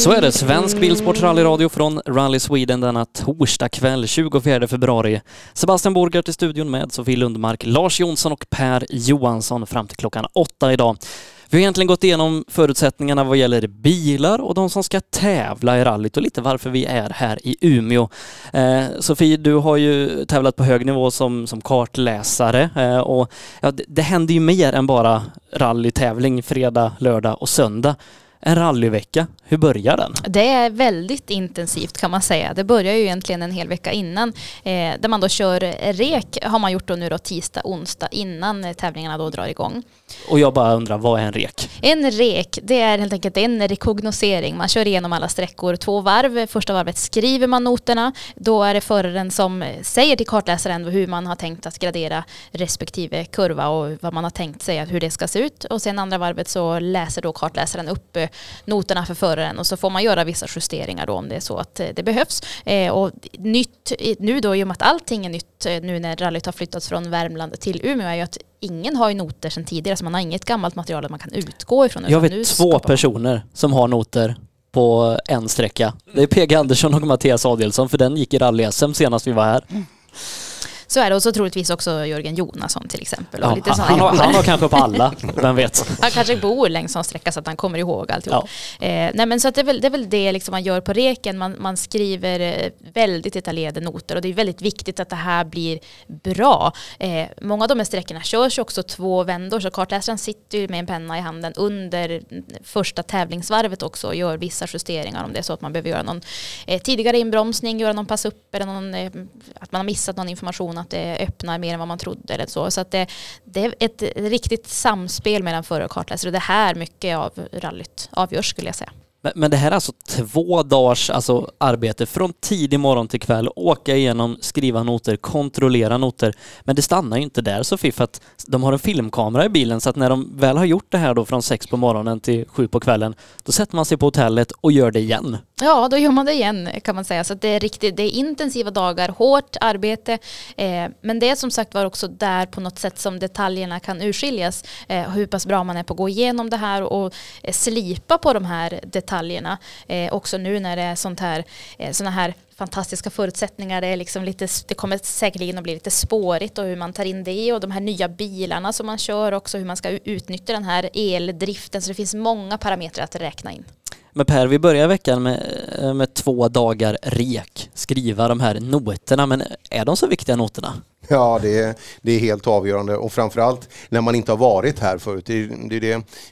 Så är det, Svensk Bilsports rallyradio från Rally Sweden denna torsdag kväll 24 februari. Sebastian Borgert i studion med Sofie Lundmark, Lars Jonsson och Per Johansson fram till klockan åtta idag. Vi har egentligen gått igenom förutsättningarna vad gäller bilar och de som ska tävla i rallyt och lite varför vi är här i Umeå. Eh, Sofie, du har ju tävlat på hög nivå som, som kartläsare eh, och ja, det, det händer ju mer än bara rallytävling fredag, lördag och söndag. En rallyvecka, hur börjar den? Det är väldigt intensivt kan man säga. Det börjar ju egentligen en hel vecka innan eh, där man då kör rek har man gjort då nu då tisdag, onsdag innan eh, tävlingarna då drar igång. Och jag bara undrar, vad är en rek? En rek, det är helt enkelt en rekognosering. Man kör igenom alla sträckor två varv. Första varvet skriver man noterna. Då är det föraren som säger till kartläsaren hur man har tänkt att gradera respektive kurva och vad man har tänkt sig hur det ska se ut. Och sen andra varvet så läser då kartläsaren upp eh, noterna för föraren och så får man göra vissa justeringar då om det är så att eh, det behövs. Eh, och nytt nu då i och med att allting är nytt eh, nu när rallyt har flyttats från Värmland till Umeå är ju att ingen har ju noter sedan tidigare så man har inget gammalt material att man kan utgå ifrån. Jag vet två personer som har noter på en sträcka. Det är PG Andersson och Mattias Adielsson för den gick i rally-SM senast vi var här. Så är det och så troligtvis också Jörgen Jonasson till exempel. Ja, han, han, har, han har kanske på alla, vem vet. Han kanske bor längs en sträcka så att han kommer ihåg alltihop. Eh, nej men så det, är väl, det är väl det liksom man gör på reken. Man, man skriver eh, väldigt detaljerade noter och det är väldigt viktigt att det här blir bra. Eh, många av de här sträckorna körs ju också två vändor så kartläsaren sitter ju med en penna i handen under första tävlingsvarvet också och gör vissa justeringar om det är så att man behöver göra någon eh, tidigare inbromsning, göra någon pass upp eller någon, eh, att man har missat någon information att det öppnar mer än vad man trodde eller så. Så att det, det är ett riktigt samspel mellan förare och kartläsare och det är här mycket av rallyt avgörs skulle jag säga. Men, men det här är alltså två dagars alltså, arbete från tidig morgon till kväll. Åka igenom, skriva noter, kontrollera noter. Men det stannar ju inte där Sofie, för att de har en filmkamera i bilen så att när de väl har gjort det här då från sex på morgonen till sju på kvällen, då sätter man sig på hotellet och gör det igen. Ja, då gör man det igen kan man säga. Så att det är riktigt, det är intensiva dagar, hårt arbete. Eh, men det är som sagt var också där på något sätt som detaljerna kan urskiljas. Eh, hur pass bra man är på att gå igenom det här och eh, slipa på de här detaljerna. Eh, också nu när det är sånt här, eh, såna här fantastiska förutsättningar. Det, är liksom lite, det kommer säkerligen att bli lite spårigt och hur man tar in det och de här nya bilarna som man kör också, hur man ska utnyttja den här eldriften. Så det finns många parametrar att räkna in. Men Per, vi börjar veckan med, eh, med två dagar rek, skriva de här noterna. Men är de så viktiga noterna? Ja, det är, det är helt avgörande och framförallt när man inte har varit här förut. Det, är- det är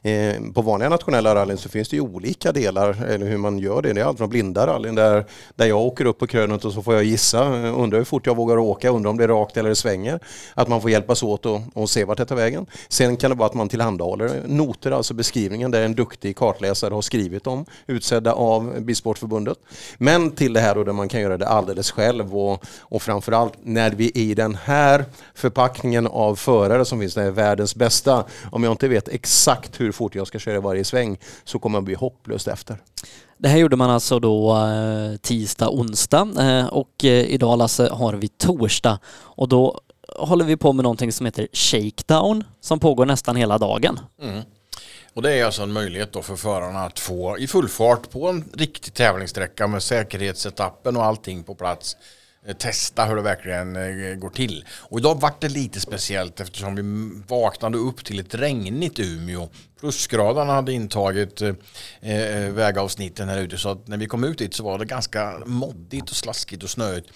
det, eh, på vanliga nationella rallyn så finns det ju olika delar, eller hur man gör det. Det är allt från blinda rallyn där, där jag åker upp på krönet och så får jag gissa, eh, undrar hur fort jag vågar åka, undrar om det är rakt eller det svänger. Att man får hjälpas åt och, och se vart det tar vägen. Sen kan det vara att man tillhandahåller noter, alltså beskrivningen där en duktig kartläsare har skrivit om, utsedda av Bilsportförbundet. Men till det här då där man kan göra det alldeles själv och, och framförallt när vi i den här förpackningen av förare som finns, det är världens bästa. Om jag inte vet exakt hur fort jag ska köra varje sväng så kommer jag bli hopplöst efter. Det här gjorde man alltså då eh, tisdag, onsdag eh, och eh, idag Lasse har vi torsdag och då håller vi på med någonting som heter shakedown som pågår nästan hela dagen. Mm. Och det är alltså en möjlighet då för förarna att få i full fart på en riktig tävlingssträcka med säkerhetsetappen och allting på plats. Eh, testa hur det verkligen eh, går till. Och idag vart det lite speciellt eftersom vi vaknade upp till ett regnigt Umeå. Plusgraderna hade intagit eh, vägavsnitten här ute så att när vi kom ut dit så var det ganska moddigt och slaskigt och snöigt.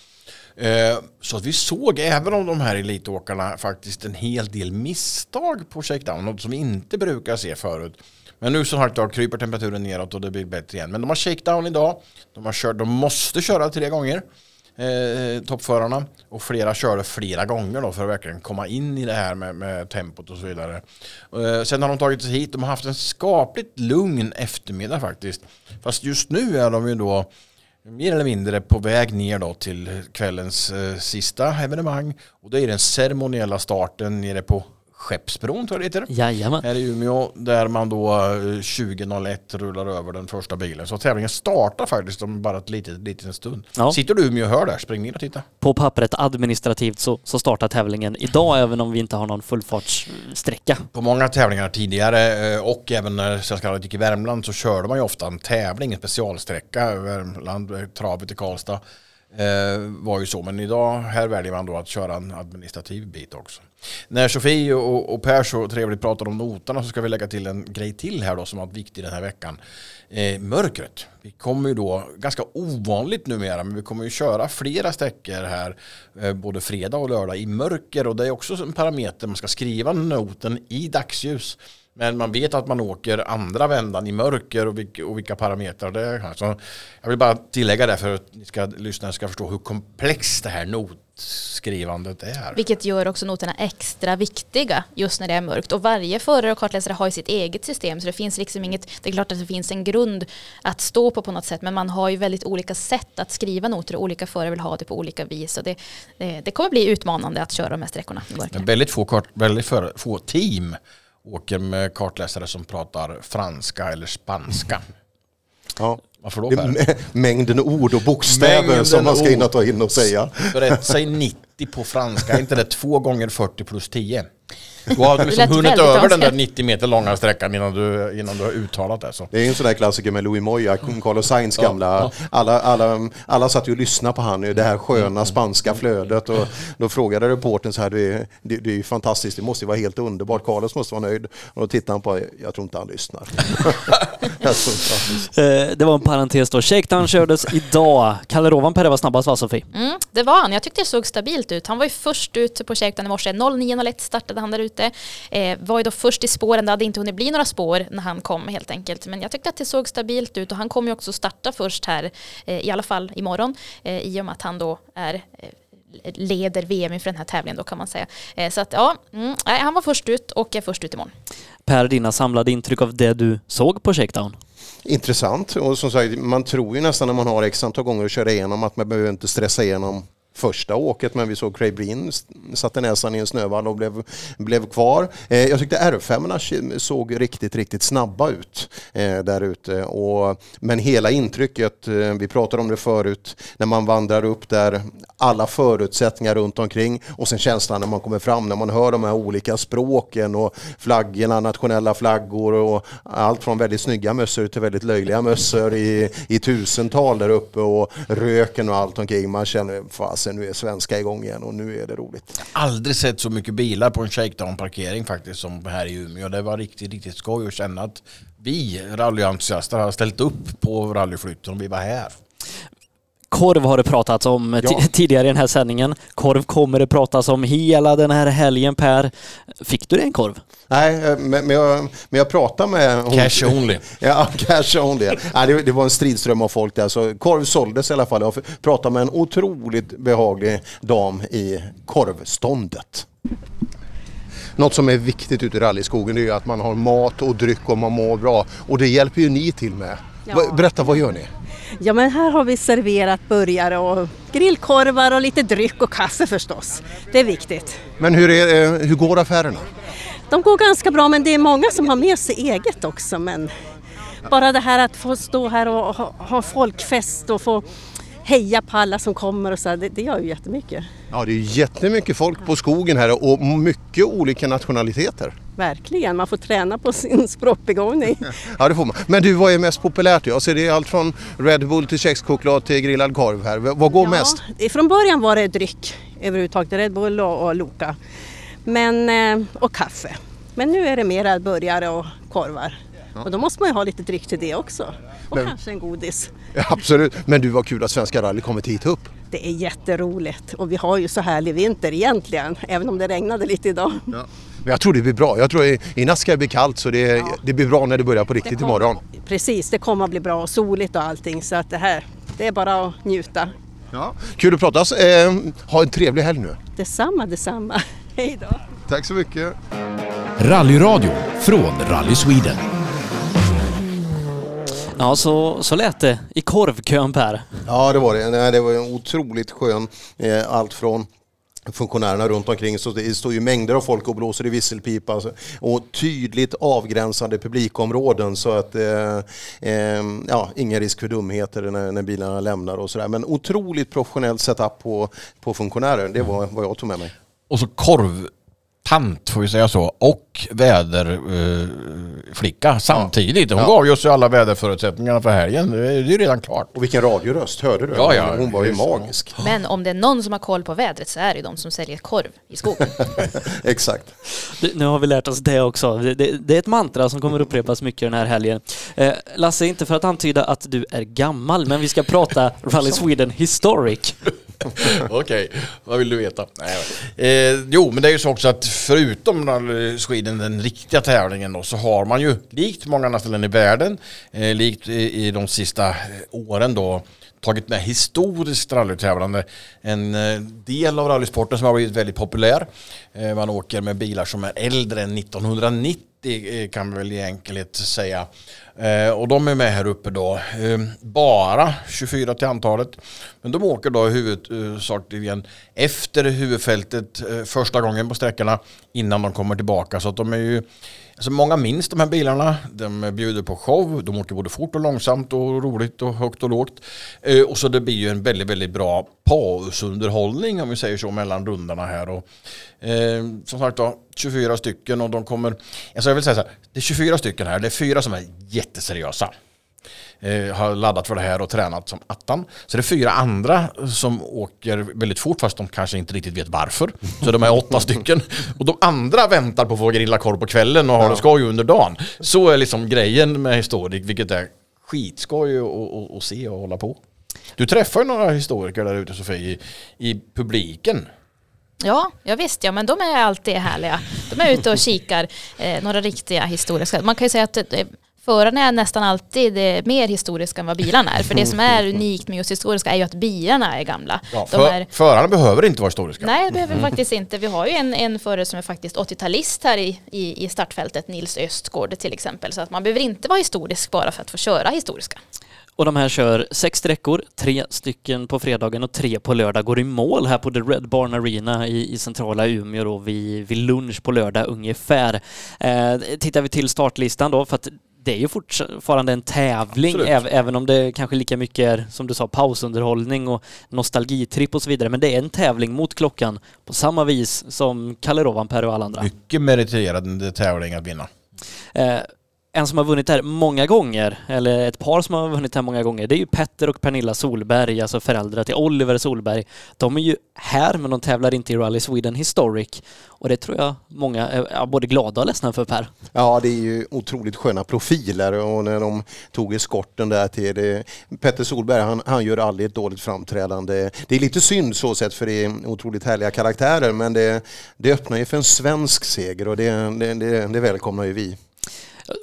Eh, så att vi såg, även om de här elitåkarna faktiskt en hel del misstag på shakedown, något som vi inte brukar se förut. Men nu som sagt kryper temperaturen neråt och det blir bättre igen. Men de har shakedown idag, de, har kört, de måste köra tre gånger, eh, toppförarna. Och flera körde flera gånger då för att verkligen komma in i det här med, med tempot och så vidare. Eh, sen har de tagit sig hit, de har haft en skapligt lugn eftermiddag faktiskt. Fast just nu är de ju då mer eller mindre på väg ner då till kvällens eh, sista evenemang. Och det är den ceremoniella starten nere på Skeppsbron tror jag det heter. Jajamän. Här i Umeå där man då eh, 20.01 rullar över den första bilen. Så tävlingen startar faktiskt om bara ett litet, liten stund. Ja. Sitter du i Umeå och hör där, spring ner och titta. På pappret administrativt så, så startar tävlingen idag även om vi inte har någon fullfartssträcka. På många tävlingar tidigare eh, och även när Svenska rallyt gick i Värmland så körde man ju ofta en tävling, en specialsträcka. Värmland, eh, travet i Karlstad eh, var ju så. Men idag här väljer man då att köra en administrativ bit också. När Sofie och, och Per så trevligt pratar om noterna så ska vi lägga till en grej till här då som har varit viktig den här veckan. Eh, mörkret. Vi kommer ju då, ganska ovanligt numera, men vi kommer ju köra flera sträckor här eh, både fredag och lördag i mörker och det är också en parameter man ska skriva noten i dagsljus. Men man vet att man åker andra vändan i mörker och vilka, och vilka parametrar det är. Så jag vill bara tillägga det för att ni ska, lyssnare ska förstå hur komplext det här notskrivandet är. Vilket gör också noterna extra viktiga just när det är mörkt. Och varje förare och kartläsare har ju sitt eget system så det finns liksom inget, det är klart att det finns en grund att stå på på något sätt men man har ju väldigt olika sätt att skriva noter och olika förare vill ha det på olika vis. Och det, det, det kommer bli utmanande att köra de här sträckorna väldigt få, kart, väldigt för, få team åker med kartläsare som pratar franska eller spanska. Ja. Varför då Per? mängden ord och bokstäver Mängden som man ska hinna ta in och säga. Berätta, säg 90 på franska, är inte det 2 gånger 40 plus 10? Du har liksom hunnit över den där 90 meter långa sträckan innan du, innan du har uttalat det. Så. Det är ju en sån där klassiker med Louis Moya, Carlos Sainz gamla. Alla, alla, alla satt ju och lyssnade på han i det här sköna spanska flödet. Och då frågade reportern så här, det är, det, det är ju fantastiskt, det måste ju vara helt underbart, Carlos måste vara nöjd. Och då tittade han på, jag tror inte han lyssnar. Jag tror inte han lyssnar. Eh, Det var en parentes då. Shakedown kördes idag. Kalle Rovanperä var snabbast va Sofie? Mm, det var han. Jag tyckte det såg stabilt ut. Han var ju först ut på Shakedown i morse. 09.01 startade han där ute. Eh, var ju då först i spåren. Det hade inte hunnit bli några spår när han kom helt enkelt. Men jag tyckte att det såg stabilt ut och han kommer ju också starta först här, eh, i alla fall imorgon. Eh, I och med att han då är eh, leder VM inför den här tävlingen då kan man säga. Eh, så att ja, mm, han var först ut och är först ut imorgon. Per, dina samlade intryck av det du såg på Shakedown? Intressant och som sagt man tror ju nästan när man har x antal gånger att köra igenom att man behöver inte stressa igenom första åket men vi såg Craig Breen satte näsan i en snövall och blev, blev kvar. Eh, jag tyckte R5 såg riktigt, riktigt snabba ut eh, där ute. Men hela intrycket, eh, vi pratade om det förut, när man vandrar upp där, alla förutsättningar runt omkring och sen känslan när man kommer fram, när man hör de här olika språken och flaggorna, nationella flaggor och allt från väldigt snygga mössor till väldigt löjliga mössor i, i tusental där uppe och röken och allt omkring. Man känner, fasen nu är svenska igång igen och nu är det roligt. Aldrig sett så mycket bilar på en shakedown-parkering faktiskt som här i Umeå. Det var riktigt, riktigt skoj att känna att vi rallyentusiaster har ställt upp på rallyflytten och vi var här. Korv har det pratats om Ja. ti- tidigare i den här sändningen. Korv kommer det pratas om hela den här helgen Per. Fick du dig en korv? Nej, eh, men, jag, men jag pratade med... hon- Cash only. ja, cash only. Nej, det, det var en stridström av folk där, så korv såldes i alla fall. Jag pratade med en otroligt behaglig dam i korvståndet. Något som är viktigt ute i rallyskogen är att man har mat och dryck och man mår bra. Och det hjälper ju ni till med. Ja. Berätta, vad gör ni? Ja men här har vi serverat burgare och grillkorvar och lite dryck och kaffe förstås. Det är viktigt. Men hur, är, eh, hur går affärerna? De går ganska bra men det är många som har med sig eget också. Men bara det här att få stå här och ha, ha folkfest och få heja på alla som kommer och så det, det gör ju jättemycket. Ja, det är jättemycket folk på skogen här och mycket olika nationaliteter. Verkligen, man får träna på sin språkbegåvning. Ja, det får man. Men du, vad är mest populärt? Jag ser det är allt från Red Bull till kexchoklad till grillad korv här. Vad går mest? Ja, från början var det dryck överhuvudtaget, Red Bull och, och Loka. Men, eh, och kaffe. Men nu är det mer burgare och korvar. Och då måste man ju ha lite dryck till det också. Och Men- kanske en godis. Ja, absolut. Men du, vad kul att Svenska rally kommit hit upp. Det är jätteroligt och vi har ju så härlig vinter egentligen, även om det regnade lite idag. Men jag tror det blir bra. Jag tror i, natt ska det bli kallt så det, det blir bra när det börjar på riktigt kommer- imorgon. Precis, det kommer att bli bra och soligt och allting så att det här, det är bara att njuta. Ja. Kul att pratas. Eh, ha en trevlig helg nu. Detsamma, detsamma. Hej då! Tack så mycket. Rallyradio från Rally Sweden. Ja, så, så lät det i korvkön Per. Ja, det var det. Nej, det var en otroligt skön. Eh, allt från funktionärerna runt omkring så det står ju mängder av folk och blåser i visselpipa alltså, och tydligt avgränsade publikområden så att eh, eh, ja, ingen risk för dumheter när, när bilarna lämnar och sådär. Men otroligt professionellt setup på, på funktionärer. Det var vad jag tog med mig. Och så korvtant, får vi säga så, och väderflicka samtidigt. Hon Ja. gav ju oss ju alla väderförutsättningarna för helgen. Det är ju redan klart. Och vilken radioröst, hörde du? Ja, ja. Hon var ju Just magisk. Men om det är någon som har koll på vädret så är det ju de som säljer korv i skogen. Exakt. Nu har vi lärt oss det också. Det, det, det är ett mantra som kommer upprepas mycket den här helgen. Eh, Lasse, inte för att antyda att du är gammal, men vi ska prata Rally Sweden Historic. Okej, vad vill du veta? Nej, eh, jo, men det är ju så också att förutom Rally Sweden, den riktiga tävlingen då, så har man ju, likt många andra ställen i världen, eh, likt i, i de sista åren då, tagit med historiskt rallytävlande. En eh, del av rallysporten som har blivit väldigt populär. Eh, man åker med bilar som är äldre än 1990 eh, kan vi väl i enkelhet säga. Och de är med här uppe då. Bara 24 till antalet. Men de åker då huvudsakligen efter huvudfältet första gången på sträckorna innan de kommer tillbaka. Så att de är ju Alltså många minns de här bilarna. De bjuder på show. De åker både fort och långsamt och roligt och högt och lågt. Eh, och så det blir ju en väldigt, väldigt bra pausunderhållning om vi säger så mellan rundorna här. Och, eh, som sagt då, 24 stycken och de kommer... Alltså jag vill säga så här, det är 24 stycken här. Det är fyra som är jätteseriösa eh, har laddat för det här och tränat som attan. Så det är fyra andra som åker väldigt fort fast de kanske inte riktigt vet varför. Så de är åtta stycken. Och de andra väntar på att få grilla korv på kvällen och har det skoj under dagen. Så är liksom grejen med historik, vilket är skitskoj att se och hålla på. Du träffar ju några historiker där ute Sofie, i, i publiken. Ja, ja visst, ja, men de är alltid härliga. De är ute och kikar eh, några riktiga historiska. Man kan ju säga att eh, Förarna är nästan alltid eh, mer historiska än vad bilarna är. För det som är unikt med just historiska är ju att bilarna är gamla. Ja, för, är... Förarna behöver inte vara historiska. Nej, det behöver mm. faktiskt inte. Vi har ju en, en förare som är faktiskt 80-talist här i, i, i startfältet, Nils Östgård till exempel. Så att man behöver inte vara historisk bara för att få köra historiska. Och de här kör sex sträckor, tre stycken på fredagen och tre på lördag. Går i mål här på The Red Barn Arena i, i centrala Umeå då vid, vid lunch på lördag ungefär. Eh, tittar vi till startlistan då, för att det är ju fortfarande en tävling, även om det kanske lika mycket är, som du sa, pausunderhållning och nostalgitripp och så vidare. Men det är en tävling mot klockan på samma vis som Kalle Rovanperä och alla andra. Mycket meriterad tävling att vinna. Eh, en som har vunnit här många gånger, eller ett par som har vunnit här många gånger, det är ju Petter och Pernilla Solberg, alltså föräldrar till Oliver Solberg. De är ju här, men de tävlar inte i Rally Sweden Historic. Och det tror jag många är både glada och ledsna för Per. Ja, det är ju otroligt sköna profiler och när de tog eskorten där till det. Petter Solberg, han, han gör aldrig ett dåligt framträdande. Det är lite synd så sett för det är otroligt härliga karaktärer, men det, det öppnar ju för en svensk seger och det, det, det, det välkomnar ju vi.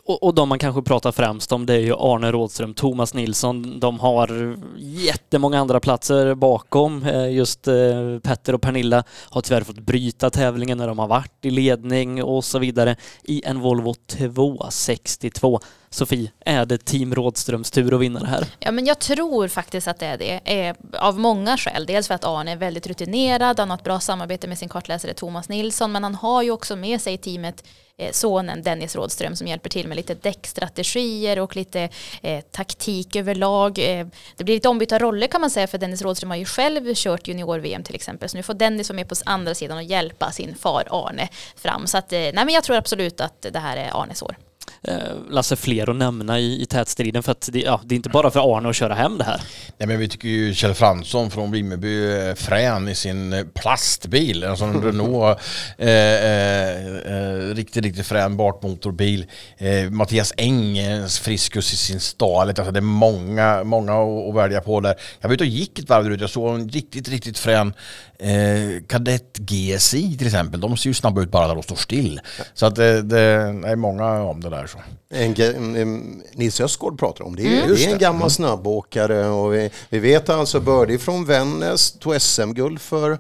Och, och de man kanske pratar främst om det är ju Arne Rådström, Thomas Nilsson. De har jättemånga andra platser bakom. Eh, just eh, Petter och Pernilla har tyvärr fått bryta tävlingen när de har varit i ledning och så vidare i en Volvo 262. Sofie, är det Team Rådströms tur att vinna det här? Ja, men jag tror faktiskt att det är det. Eh, av många skäl. Dels för att Arne är väldigt rutinerad, han har ett bra samarbete med sin kartläsare Thomas Nilsson, men han har ju också med sig teamet Eh, sonen Dennis Rådström som hjälper till med lite däckstrategier och lite eh, taktik överlag. Eh, det blir lite ombytta roller kan man säga för Dennis Rådström har ju själv kört junior-VM till exempel så nu får Dennis vara med på andra sidan och hjälpa sin far Arne fram. Så att, eh, nej men jag tror absolut att det här är Arnes år. Eh, Lasse fler att nämna i, i tätstriden för att det, ja, det är inte bara för Arne att köra hem det här. Nej men vi tycker ju Kjell Fransson från Vimmerby är frän i sin eh, plastbil, alltså en Renault eh, eh, eh, riktigt, riktigt frän bakmotorbil. Eh, Mattias Eng, friskus i sin stalet, alltså det är många, många att, att välja på där. Jag var ute och gick ett varv ut, jag såg en riktigt, riktigt frän eh, Kadett GSI till exempel, de ser ju snabba ut bara där de står still. Så att det, det är många om det där. Så. En, Nils Östgård pratar om det. Är, mm. det är en gammal mm. snabbåkare och vi, vi vet alltså Birdie från Vännäs tog SM-guld för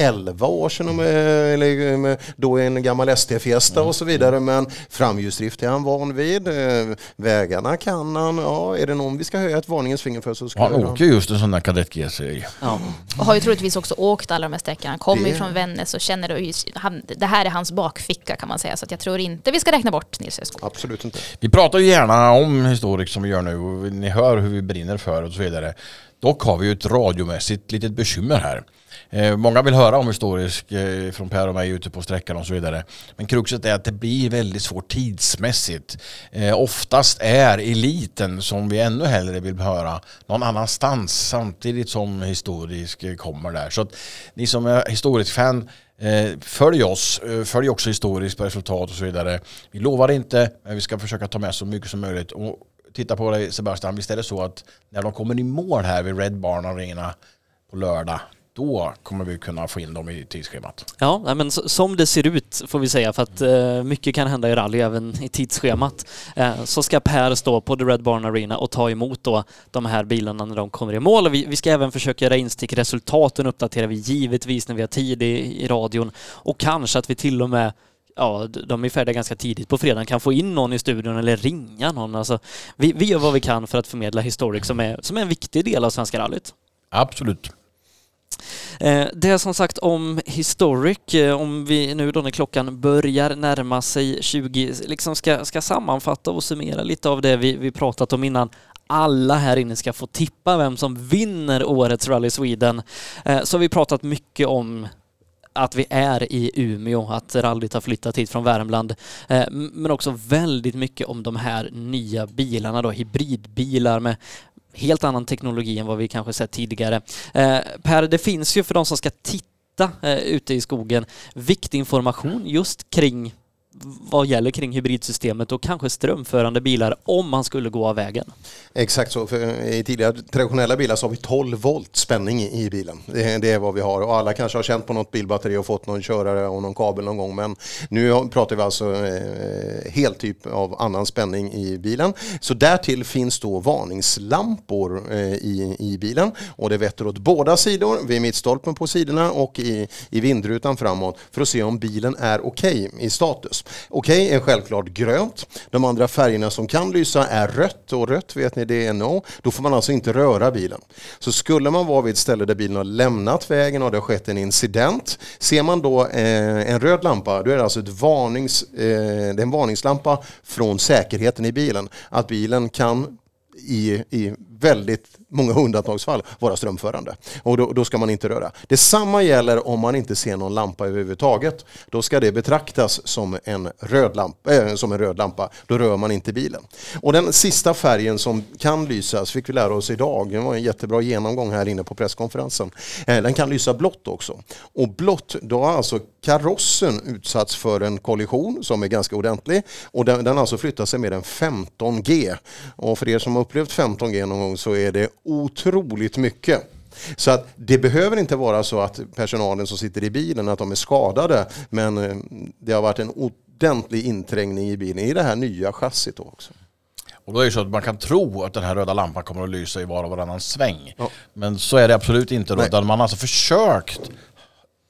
11 år sedan, eller då en gammal ST-fiesta och så vidare. Men framhjulsdrift är han van vid. Eh, vägarna kan han. Ja, är det någon vi ska höja ett varningens finger för så ska Han åker just en sån där kadett GC. Ja. Och har ju troligtvis också åkt alla de här sträckorna. Han kommer ju från Vännäs och känner att det här är hans bakficka kan man säga. Så jag tror inte vi ska räkna bort Nils Öskog. Absolut inte. Vi pratar ju gärna om historik som vi gör nu och ni hör hur vi brinner för och så vidare. Dock har vi ju ett radiomässigt litet bekymmer här. Eh, många vill höra om historisk eh, från Per och mig ute på sträckan och så vidare. Men kruxet är att det blir väldigt svårt tidsmässigt. Eh, oftast är eliten som vi ännu hellre vill höra någon annanstans samtidigt som historisk eh, kommer där. Så att ni som är historisk fan eh, följ oss, eh, följ också historiskt på resultat och så vidare. Vi lovar inte, men vi ska försöka ta med så mycket som möjligt. Och titta på dig Sebastian, visst är det så att när de kommer i mål här vid Red Barn Arena på lördag, då kommer vi kunna få in dem i tidsschemat. Ja, men som det ser ut får vi säga, för att uh, mycket kan hända i rally även i tidsschemat. Uh, så ska Per stå på The Red Barn Arena och ta emot då de här bilarna när de kommer i mål. Vi, vi ska även försöka göra instick. Resultaten uppdaterar vi givetvis när vi har tid i, i radion och kanske att vi till och med ja, de är färdiga ganska tidigt på fredagen, kan få in någon i studion eller ringa någon. Alltså, vi, vi gör vad vi kan för att förmedla Historic som är, som är en viktig del av Svenska rallyt. Absolut. Eh, det är som sagt om Historic, eh, om vi nu då när klockan börjar närma sig 20, liksom ska, ska sammanfatta och summera lite av det vi, vi pratat om innan. Alla här inne ska få tippa vem som vinner årets Rally Sweden. Eh, så har vi pratat mycket om att vi är i Umeå, att rallyt har flyttat hit från Värmland. Men också väldigt mycket om de här nya bilarna då, hybridbilar med helt annan teknologi än vad vi kanske sett tidigare. Eh, per, det finns ju för de som ska titta eh, ute i skogen viktig information just kring vad gäller kring hybridsystemet och kanske strömförande bilar om man skulle gå av vägen. Exakt så. För eh, I tidigare traditionella bilar så har vi 12 volt spänning i bilen. Det är, det är vad vi har och alla kanske har känt på något bilbatteri och fått någon körare och någon kabel någon gång. Men nu pratar vi alltså eh, helt typ av annan spänning i bilen. Så därtill finns då varningslampor eh, i, i bilen och det vetter åt båda sidor, vid mittstolpen på sidorna och i, i vindrutan framåt för att se om bilen är okej i status. Okej är självklart grönt. De andra färgerna som kan lysa är rött och rött vet ni det är no. Då får man alltså inte röra bilen. Så skulle man vara vid ett ställe där bilen har lämnat vägen och det har skett en incident. Ser man då eh, en röd lampa då är det alltså ett varnings, eh, det är en varningslampa från säkerheten i bilen. Att bilen kan i, i väldigt många undantagsfall vara strömförande. Och då, då ska man inte röra. Detsamma gäller om man inte ser någon lampa överhuvudtaget. Då ska det betraktas som en röd lampa. Äh, eh, som en röd lampa. Då rör man inte bilen. Och den sista färgen som kan lysas fick vi lära oss idag. Det var en jättebra genomgång här inne på presskonferensen. Eh, den kan lysa blått också. Och blått, då har alltså karossen utsatts för en kollision som är ganska ordentlig. Och den, den alltså flyttar sig mer än 15G. Och för er som har upplevt 15G någon gång så är det otroligt mycket. Så att det behöver inte vara så att personalen som sitter i bilen att de är skadade. Men eh, det har varit en ordentlig inträngning i bilen i det här nya chassit också. Och då är det så att man kan tro att den här röda lampan kommer att lysa i var och varannan sväng. Men så är det absolut inte då, utan man har alltså försökt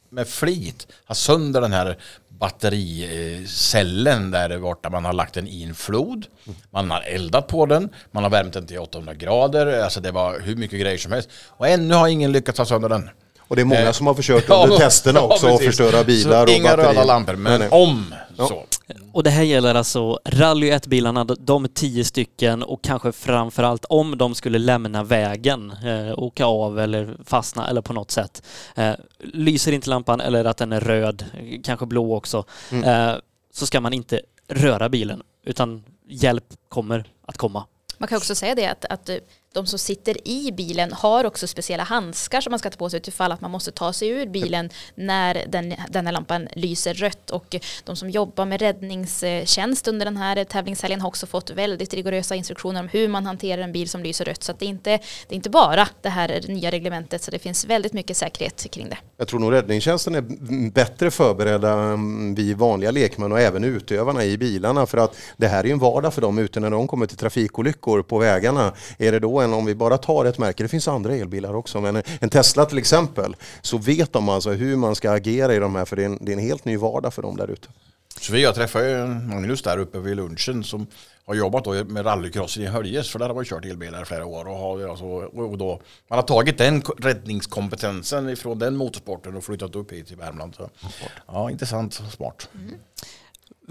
med flit ha sönder den här battericellen där borta. Man har lagt en i en flod, man har eldat på den, man har värmt den till 800 grader, alltså det var hur mycket grejer som helst. Och ännu har ingen lyckats ha sönder den. Och det är många Eh, som har försökt under testerna också att precis. förstöra bilar så och inga batterier. röda lampor, men Nej, nej. om Ja. så. Och det här gäller alltså Rally 1-bilarna, de tio stycken och kanske framförallt om de skulle lämna vägen, eh, åka av eller fastna eller på något sätt. Eh, lyser inte lampan eller att den är röd, kanske blå också, Mm. eh, så ska man inte röra bilen utan hjälp kommer att komma. Man kan också säga det att, att eh, de som sitter i bilen har också speciella handskar som man ska ta på sig utifall att man måste ta sig ur bilen när den, den här lampan lyser rött. Och de som jobbar med räddningstjänst under den här tävlingshelgen har också fått väldigt rigorösa instruktioner om hur man hanterar en bil som lyser rött. Så att det, är inte, det är inte bara det här nya reglementet, så det finns väldigt mycket säkerhet kring det. Jag tror nog räddningstjänsten är bättre förberedda än vi vanliga lekmän och även utövarna i bilarna för att det här är ju en vardag för dem ute när de kommer till trafikolyckor på vägarna. Är det då en, om vi bara tar ett märke, det finns andra elbilar också, men en Tesla till exempel, så vet de alltså hur man ska agera i de här för det är en, det är en helt ny vardag för dem där ute. Så vi, jag träffade ju Magnus där uppe vid lunchen som har jobbat då med rallycrossen i Höljes för där har man kört elbilar i flera år och, har, alltså, och då, man har tagit den ko- räddningskompetensen ifrån den motorsporten och flyttat upp hit till Värmland. Så. Ja, intressant och smart.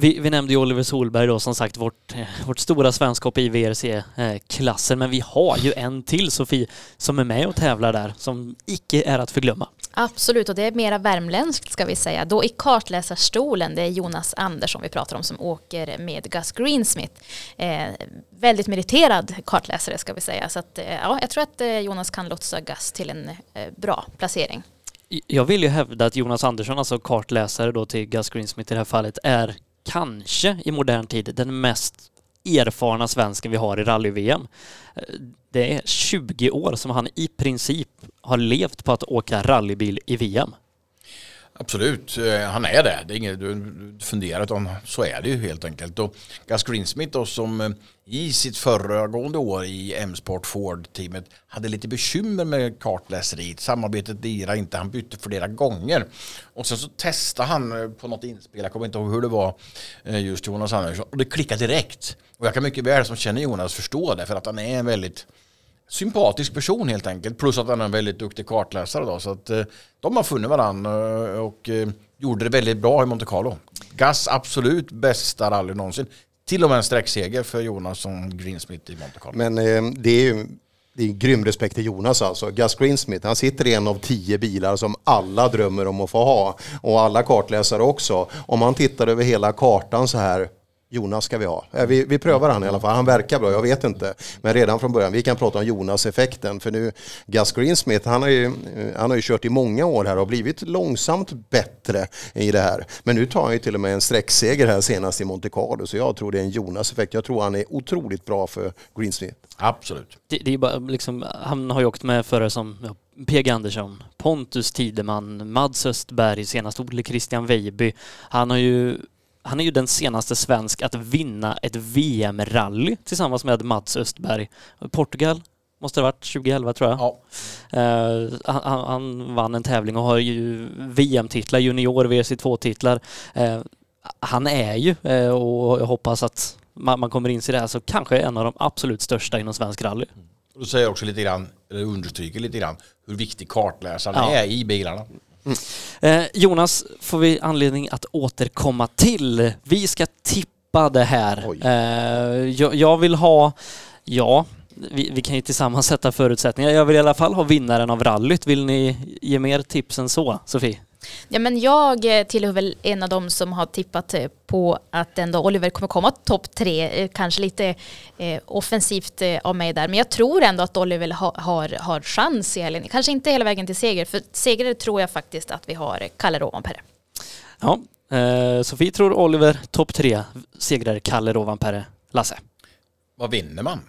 Vi, vi nämnde ju Oliver Solberg då, som sagt, vårt, eh, vårt stora svenskap i VRC-klassen. Men vi har ju en till, Sofie, som är med och tävlar där, som icke är att förglömma. Absolut, och det är mera värmländskt ska vi säga. Då i kartläsarstolen, det är Jonas Andersson vi pratar om som åker med Gus Greensmith. Eh, väldigt meriterad kartläsare ska vi säga. Så att, eh, ja, jag tror att eh, Jonas kan lotsa Gus till en eh, bra placering. Jag vill ju hävda att Jonas Andersson, alltså kartläsare då till Gus Greensmith i det här fallet, är kanske i modern tid den mest erfarna svensken vi har i rally-VM. Det är 20 år som han i princip har levt på att åka rallybil i VM. Absolut, eh, han är det. Det är inget du funderar utan så är det ju helt enkelt. Och Gus Greensmith då som eh, i sitt föregående år i M-Sport Ford-teamet hade lite bekymmer med kartläseriet. Samarbetet lirade inte, han bytte flera gånger. Och sen så testade han eh, på något inspel, jag kommer inte ihåg hur det var, just Jonas Andersson. Och det klickade direkt. Och jag kan mycket väl som känner Jonas förstå det för att han är en väldigt sympatisk person helt enkelt. Plus att han är en väldigt duktig kartläsare då. Så att eh, de har funnit varandra eh, och eh, gjorde det väldigt bra i Monte Carlo. Gas absolut bästa rally någonsin. Till och med en sträckseger för Jonas som Greensmith i Monte Carlo. Men eh, det är ju det är grym respekt till Jonas alltså. Gus Greensmith, han sitter i en av tio bilar som alla drömmer om att få ha. Och alla kartläsare också. Om man tittar över hela kartan så här Jonas ska vi ha. Eh, vi, vi prövar han i alla fall. Han verkar bra, jag vet inte. Men redan från början, vi kan prata om Jonas-effekten. För nu, Gus Greensmith, han har, ju, eh, han har ju kört i många år här och blivit långsamt bättre i det här. Men nu tar han ju till och med en sträckseger här senast i Monte Carlo. Så jag tror det är en Jonas-effekt. Jag tror han är otroligt bra för Greensmith. Absolut. Det, det är bara liksom, han har ju åkt med förare som ja, PG Andersson, Pontus Tideman, Mads Östberg, senast Olle Christian Weiby. Han har ju han är ju den senaste svensk att vinna ett VM-rally tillsammans med Mats Östberg. Portugal måste det ha varit 2011 tror jag. Ja. Uh, han, han, vann en tävling och har ju VM-titlar, junior, WC2-titlar. Uh, han är ju, uh, och jag hoppas att man, man kommer inse det här, så kanske en av de absolut största inom svensk rally. Du säger också lite grann, eller understryker lite grann, hur viktig kartläsaren ja. är i bilarna. Mm. Eh, Jonas får vi anledning att återkomma till. Vi ska tippa det här. Eh, jag, jag, vill ha, ja, vi, vi, kan ju tillsammans sätta förutsättningar. Jag vill i alla fall ha vinnaren av rallyt. Vill ni ge mer tips än så, Sofie? Ja, men jag eh, tillhör väl en av dem som har tippat eh, på att ändå Oliver kommer komma topp tre. Eh, kanske lite eh, offensivt eh, av mig där. Men jag tror ändå att Oliver ha, har, har chans i helgen. Kanske inte hela vägen till seger. För segrare tror jag faktiskt att vi har Kalle Rovanperä. Ja, eh, Sofie tror Oliver topp tre. Segrare Kalle Rovanperä. Lasse? Vad vinner man?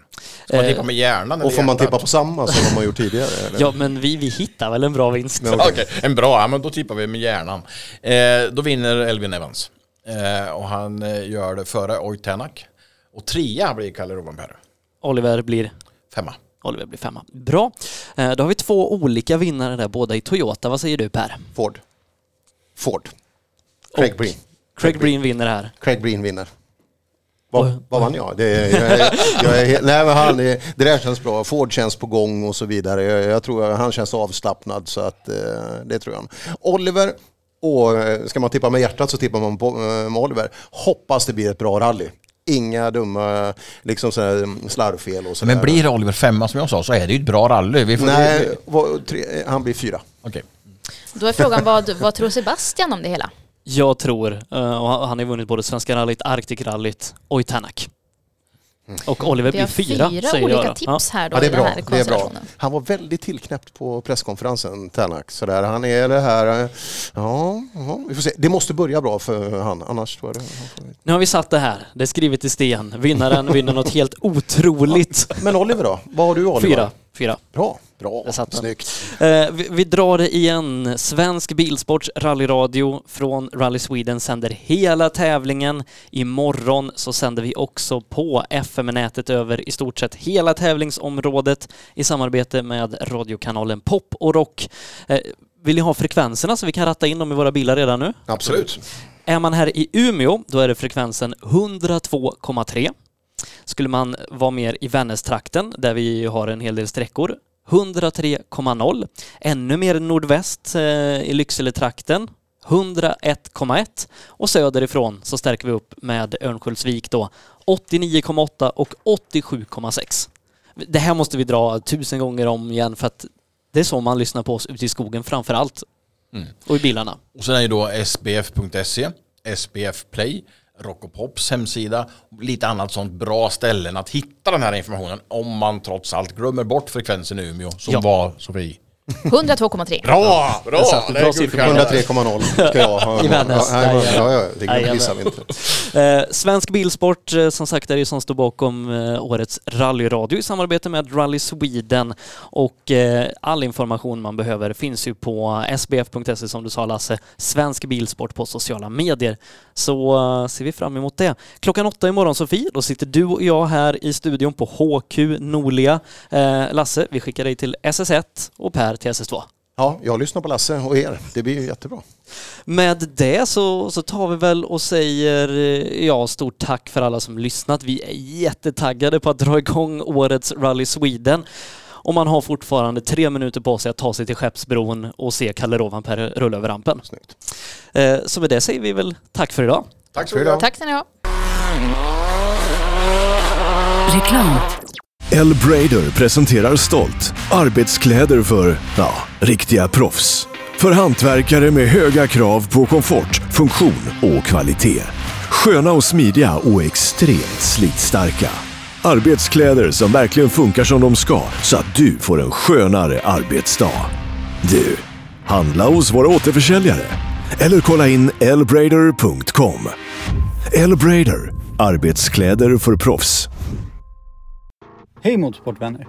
Ska man tippa med hjärnan? Och får man tippa på samma som de har gjort tidigare? Eller? Ja, men vi, vi hittar väl en bra vinst. Okej, okay. en bra, ja, men då tippar vi med hjärnan. Eh, då vinner Elvin Evans. Eh, och han eh, gör det före Oitenak. Och trea blir Kalle Rovanperä. Oliver blir? Femma. Oliver blir femma. Bra. Eh, då har vi två olika vinnare där, båda i Toyota. Vad säger du Per? Ford. Ford. Craig Breen. Craig Breen vinner här. Craig Breen vinner. Vad, vad vann jag? Det, jag, är, jag är, nej, men han, det där känns bra. Ford känns på gång och så vidare. Jag, jag tror han känns avslappnad så att eh, det tror jag. Oliver, och ska man tippa med hjärtat så tippar man på eh, med Oliver. Hoppas det blir ett bra rally. Inga dumma liksom slarvfel och sådär. Men blir Oliver femma som jag sa så är det ju ett bra rally. Vi får Nej, han blir fyra. Okay. Då är frågan vad, vad tror Sebastian om det hela? Jag tror, eh, och han har vunnit både Svenska rallyt, Arctic-rallyt och i Tänak. Mm. Och Oliver blir fyra, fyra säger olika jag tips här då ja, det är bra, i den här det är bra. Han var väldigt tillknäppt på presskonferensen, Tänak. Sådär, han är det här... Ja, ja, vi får se. Det måste börja bra för han, annars tror jag det... Nu har vi satt det här. Det är skrivet i sten. Vinnaren vinner något helt otroligt. Ja. Men Oliver då? Vad har du Oliver? Fyra. Fyra. Bra. Bra, snyggt. Eh, vi, vi, drar det igen. Svensk Bilsports rallyradio från Rally Sweden sänder hela tävlingen. Imorgon så sänder vi också på FM-nätet över i stort sett hela tävlingsområdet i samarbete med radiokanalen Pop och Rock. Eh, vill ni ha frekvenserna så vi kan ratta in dem i våra bilar redan nu? Absolut. Är man här i Umeå, då är det frekvensen 102,3. Skulle man vara mer i Vännästrakten, där vi har en hel del sträckor, 103,0. Ännu mer nordväst eh, i Lyckseletrakten 101,1 och söderifrån så stärker vi upp med Örnsköldsvik då 89,8 och 87,6. Det här måste vi dra tusen gånger om igen för att det är så man lyssnar på oss ute i skogen framför allt. Mm. Och i bilarna. Och sen är ju då sbf.se, SBF Play Rock och Pops hemsida. Lite annat sånt bra ställen att hitta den här informationen om man trots allt glömmer bort frekvensen i Umeå som ja. var Sofie. 102,3. Bra! Där satt. Bra siffror. 103,0 ska jag ha. I Vännäs. Ja, ja, ja, ja, det missar vi inte. Eh, Svensk Bilsport, eh, som sagt, är det som står bakom eh, årets rallyradio i samarbete med Rally Sweden. Och all information man behöver finns ju på sbf.se som du sa Lasse, Svensk Bilsport på sociala medier. Så ser vi fram emot det. Klockan åtta imorgon Sofie, då sitter du och jag här i studion på HQ Norlia. Lasse, vi skickar dig till SS1 och Per till SS2. Ja, jag lyssnar på Lasse och er. Det blir ju jättebra. Med det så, så tar vi väl och säger eh, ja, stort tack för alla som lyssnat. Vi är jättetaggade på att dra igång årets Rally Sweden. Och man har fortfarande tre minuter på sig att ta sig till Skeppsbron och se Kalle Rovanperä rulla över rampen. Eh, Så med det säger vi väl tack för idag. Tack för idag. Tack ska ni ha. Reklam. L-Brader presenterar stolt arbetskläder för, ja, riktiga proffs. För hantverkare med höga krav på komfort, funktion och kvalitet. Sköna och smidiga och extremt slitstarka. Arbetskläder som verkligen funkar som de ska så att du får en skönare arbetsdag. Du, handla hos våra återförsäljare. Eller kolla in elbrader.com. Elbrader, arbetskläder för proffs. Hej motorsportvänner!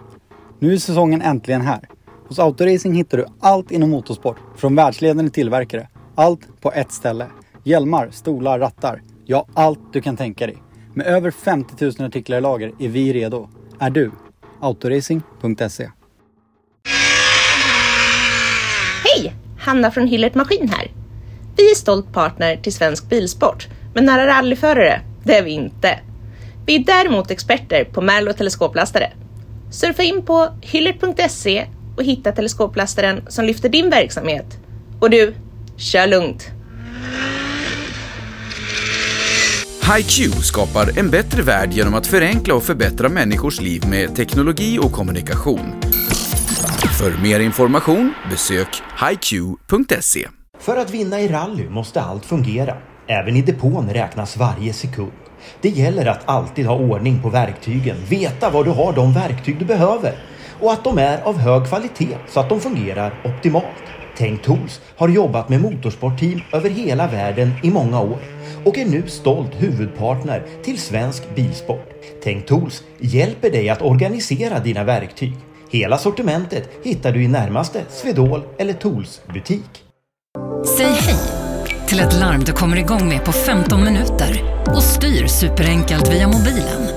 Nu är säsongen äntligen här. Hos Autoracing hittar du allt inom motorsport från världsledande tillverkare. Allt på ett ställe. Hjälmar, stolar, rattar. Ja, allt du kan tänka dig. Med över 50 000 artiklar i lager är vi redo. Är du? Autoracing.se Hej! Hanna från Hillert Maskin här. Vi är stolt partner till Svensk Bilsport, men nära rallyförare, det är vi inte. Vi är däremot experter på Merlo teleskoplastare. Surfa in på hillert.se och hitta teleskoplastaren som lyfter din verksamhet. Och du, kör lugnt! HiQ skapar en bättre värld genom att förenkla och förbättra människors liv med teknologi och kommunikation. För mer information besök hiq.se. För att vinna i rally måste allt fungera. Även i depån räknas varje sekund. Det gäller att alltid ha ordning på verktygen, veta var du har de verktyg du behöver och att de är av hög kvalitet så att de fungerar optimalt. Tänk Tools har jobbat med motorsportteam över hela världen i många år och är nu stolt huvudpartner till svensk bilsport. Tänk Tools hjälper dig att organisera dina verktyg. Hela sortimentet hittar du i närmaste Swedol eller Tools butik. Säg hej till ett larm du kommer igång med på 15 minuter och styr superenkelt via mobilen.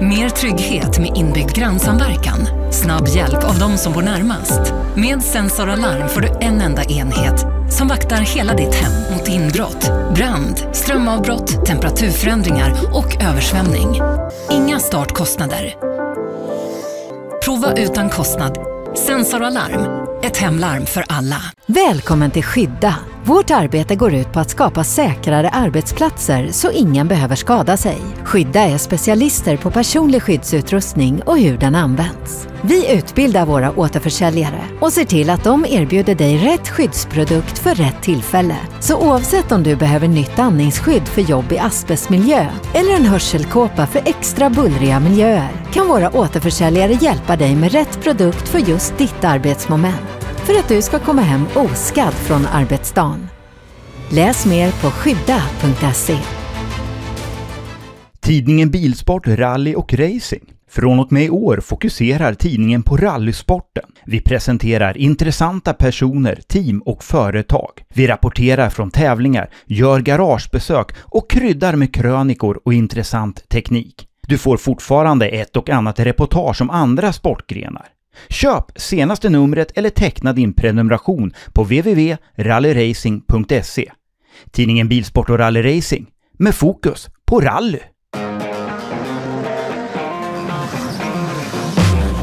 Mer trygghet med inbyggd grannsamverkan. Snabb hjälp av de som bor närmast. Med Sensor Alarm får du en enda enhet som vaktar hela ditt hem mot inbrott, brand, strömavbrott, temperaturförändringar och översvämning. Inga startkostnader. Prova utan kostnad. Sensor Alarm. Ett hemlarm för alla. Välkommen till Skydda. Vårt arbete går ut på att skapa säkrare arbetsplatser så ingen behöver skada sig. Skydda är specialister på personlig skyddsutrustning och hur den används. Vi utbildar våra återförsäljare och ser till att de erbjuder dig rätt skyddsprodukt för rätt tillfälle. Så oavsett om du behöver nytt andningsskydd för jobb i asbestmiljö eller en hörselkåpa för extra bullriga miljöer kan våra återförsäljare hjälpa dig med rätt produkt för just ditt arbetsmoment för att du ska komma hem oskadd från arbetsdagen. Läs mer på skydda.se. Tidningen Bilsport, Rally och Racing. Från och med i år fokuserar tidningen på rallysporten. Vi presenterar intressanta personer, team och företag. Vi rapporterar från tävlingar, gör garagebesök och kryddar med krönikor och intressant teknik. Du får fortfarande ett och annat reportage om andra sportgrenar. Köp senaste numret eller teckna din prenumeration på www.rallyracing.se. Tidningen Bilsport och Rally Racing med fokus på rally.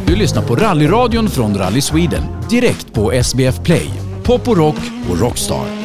Du lyssnar på rallyradion från Rally Sweden direkt på SBF Play, Pop och Rock och Rockstar.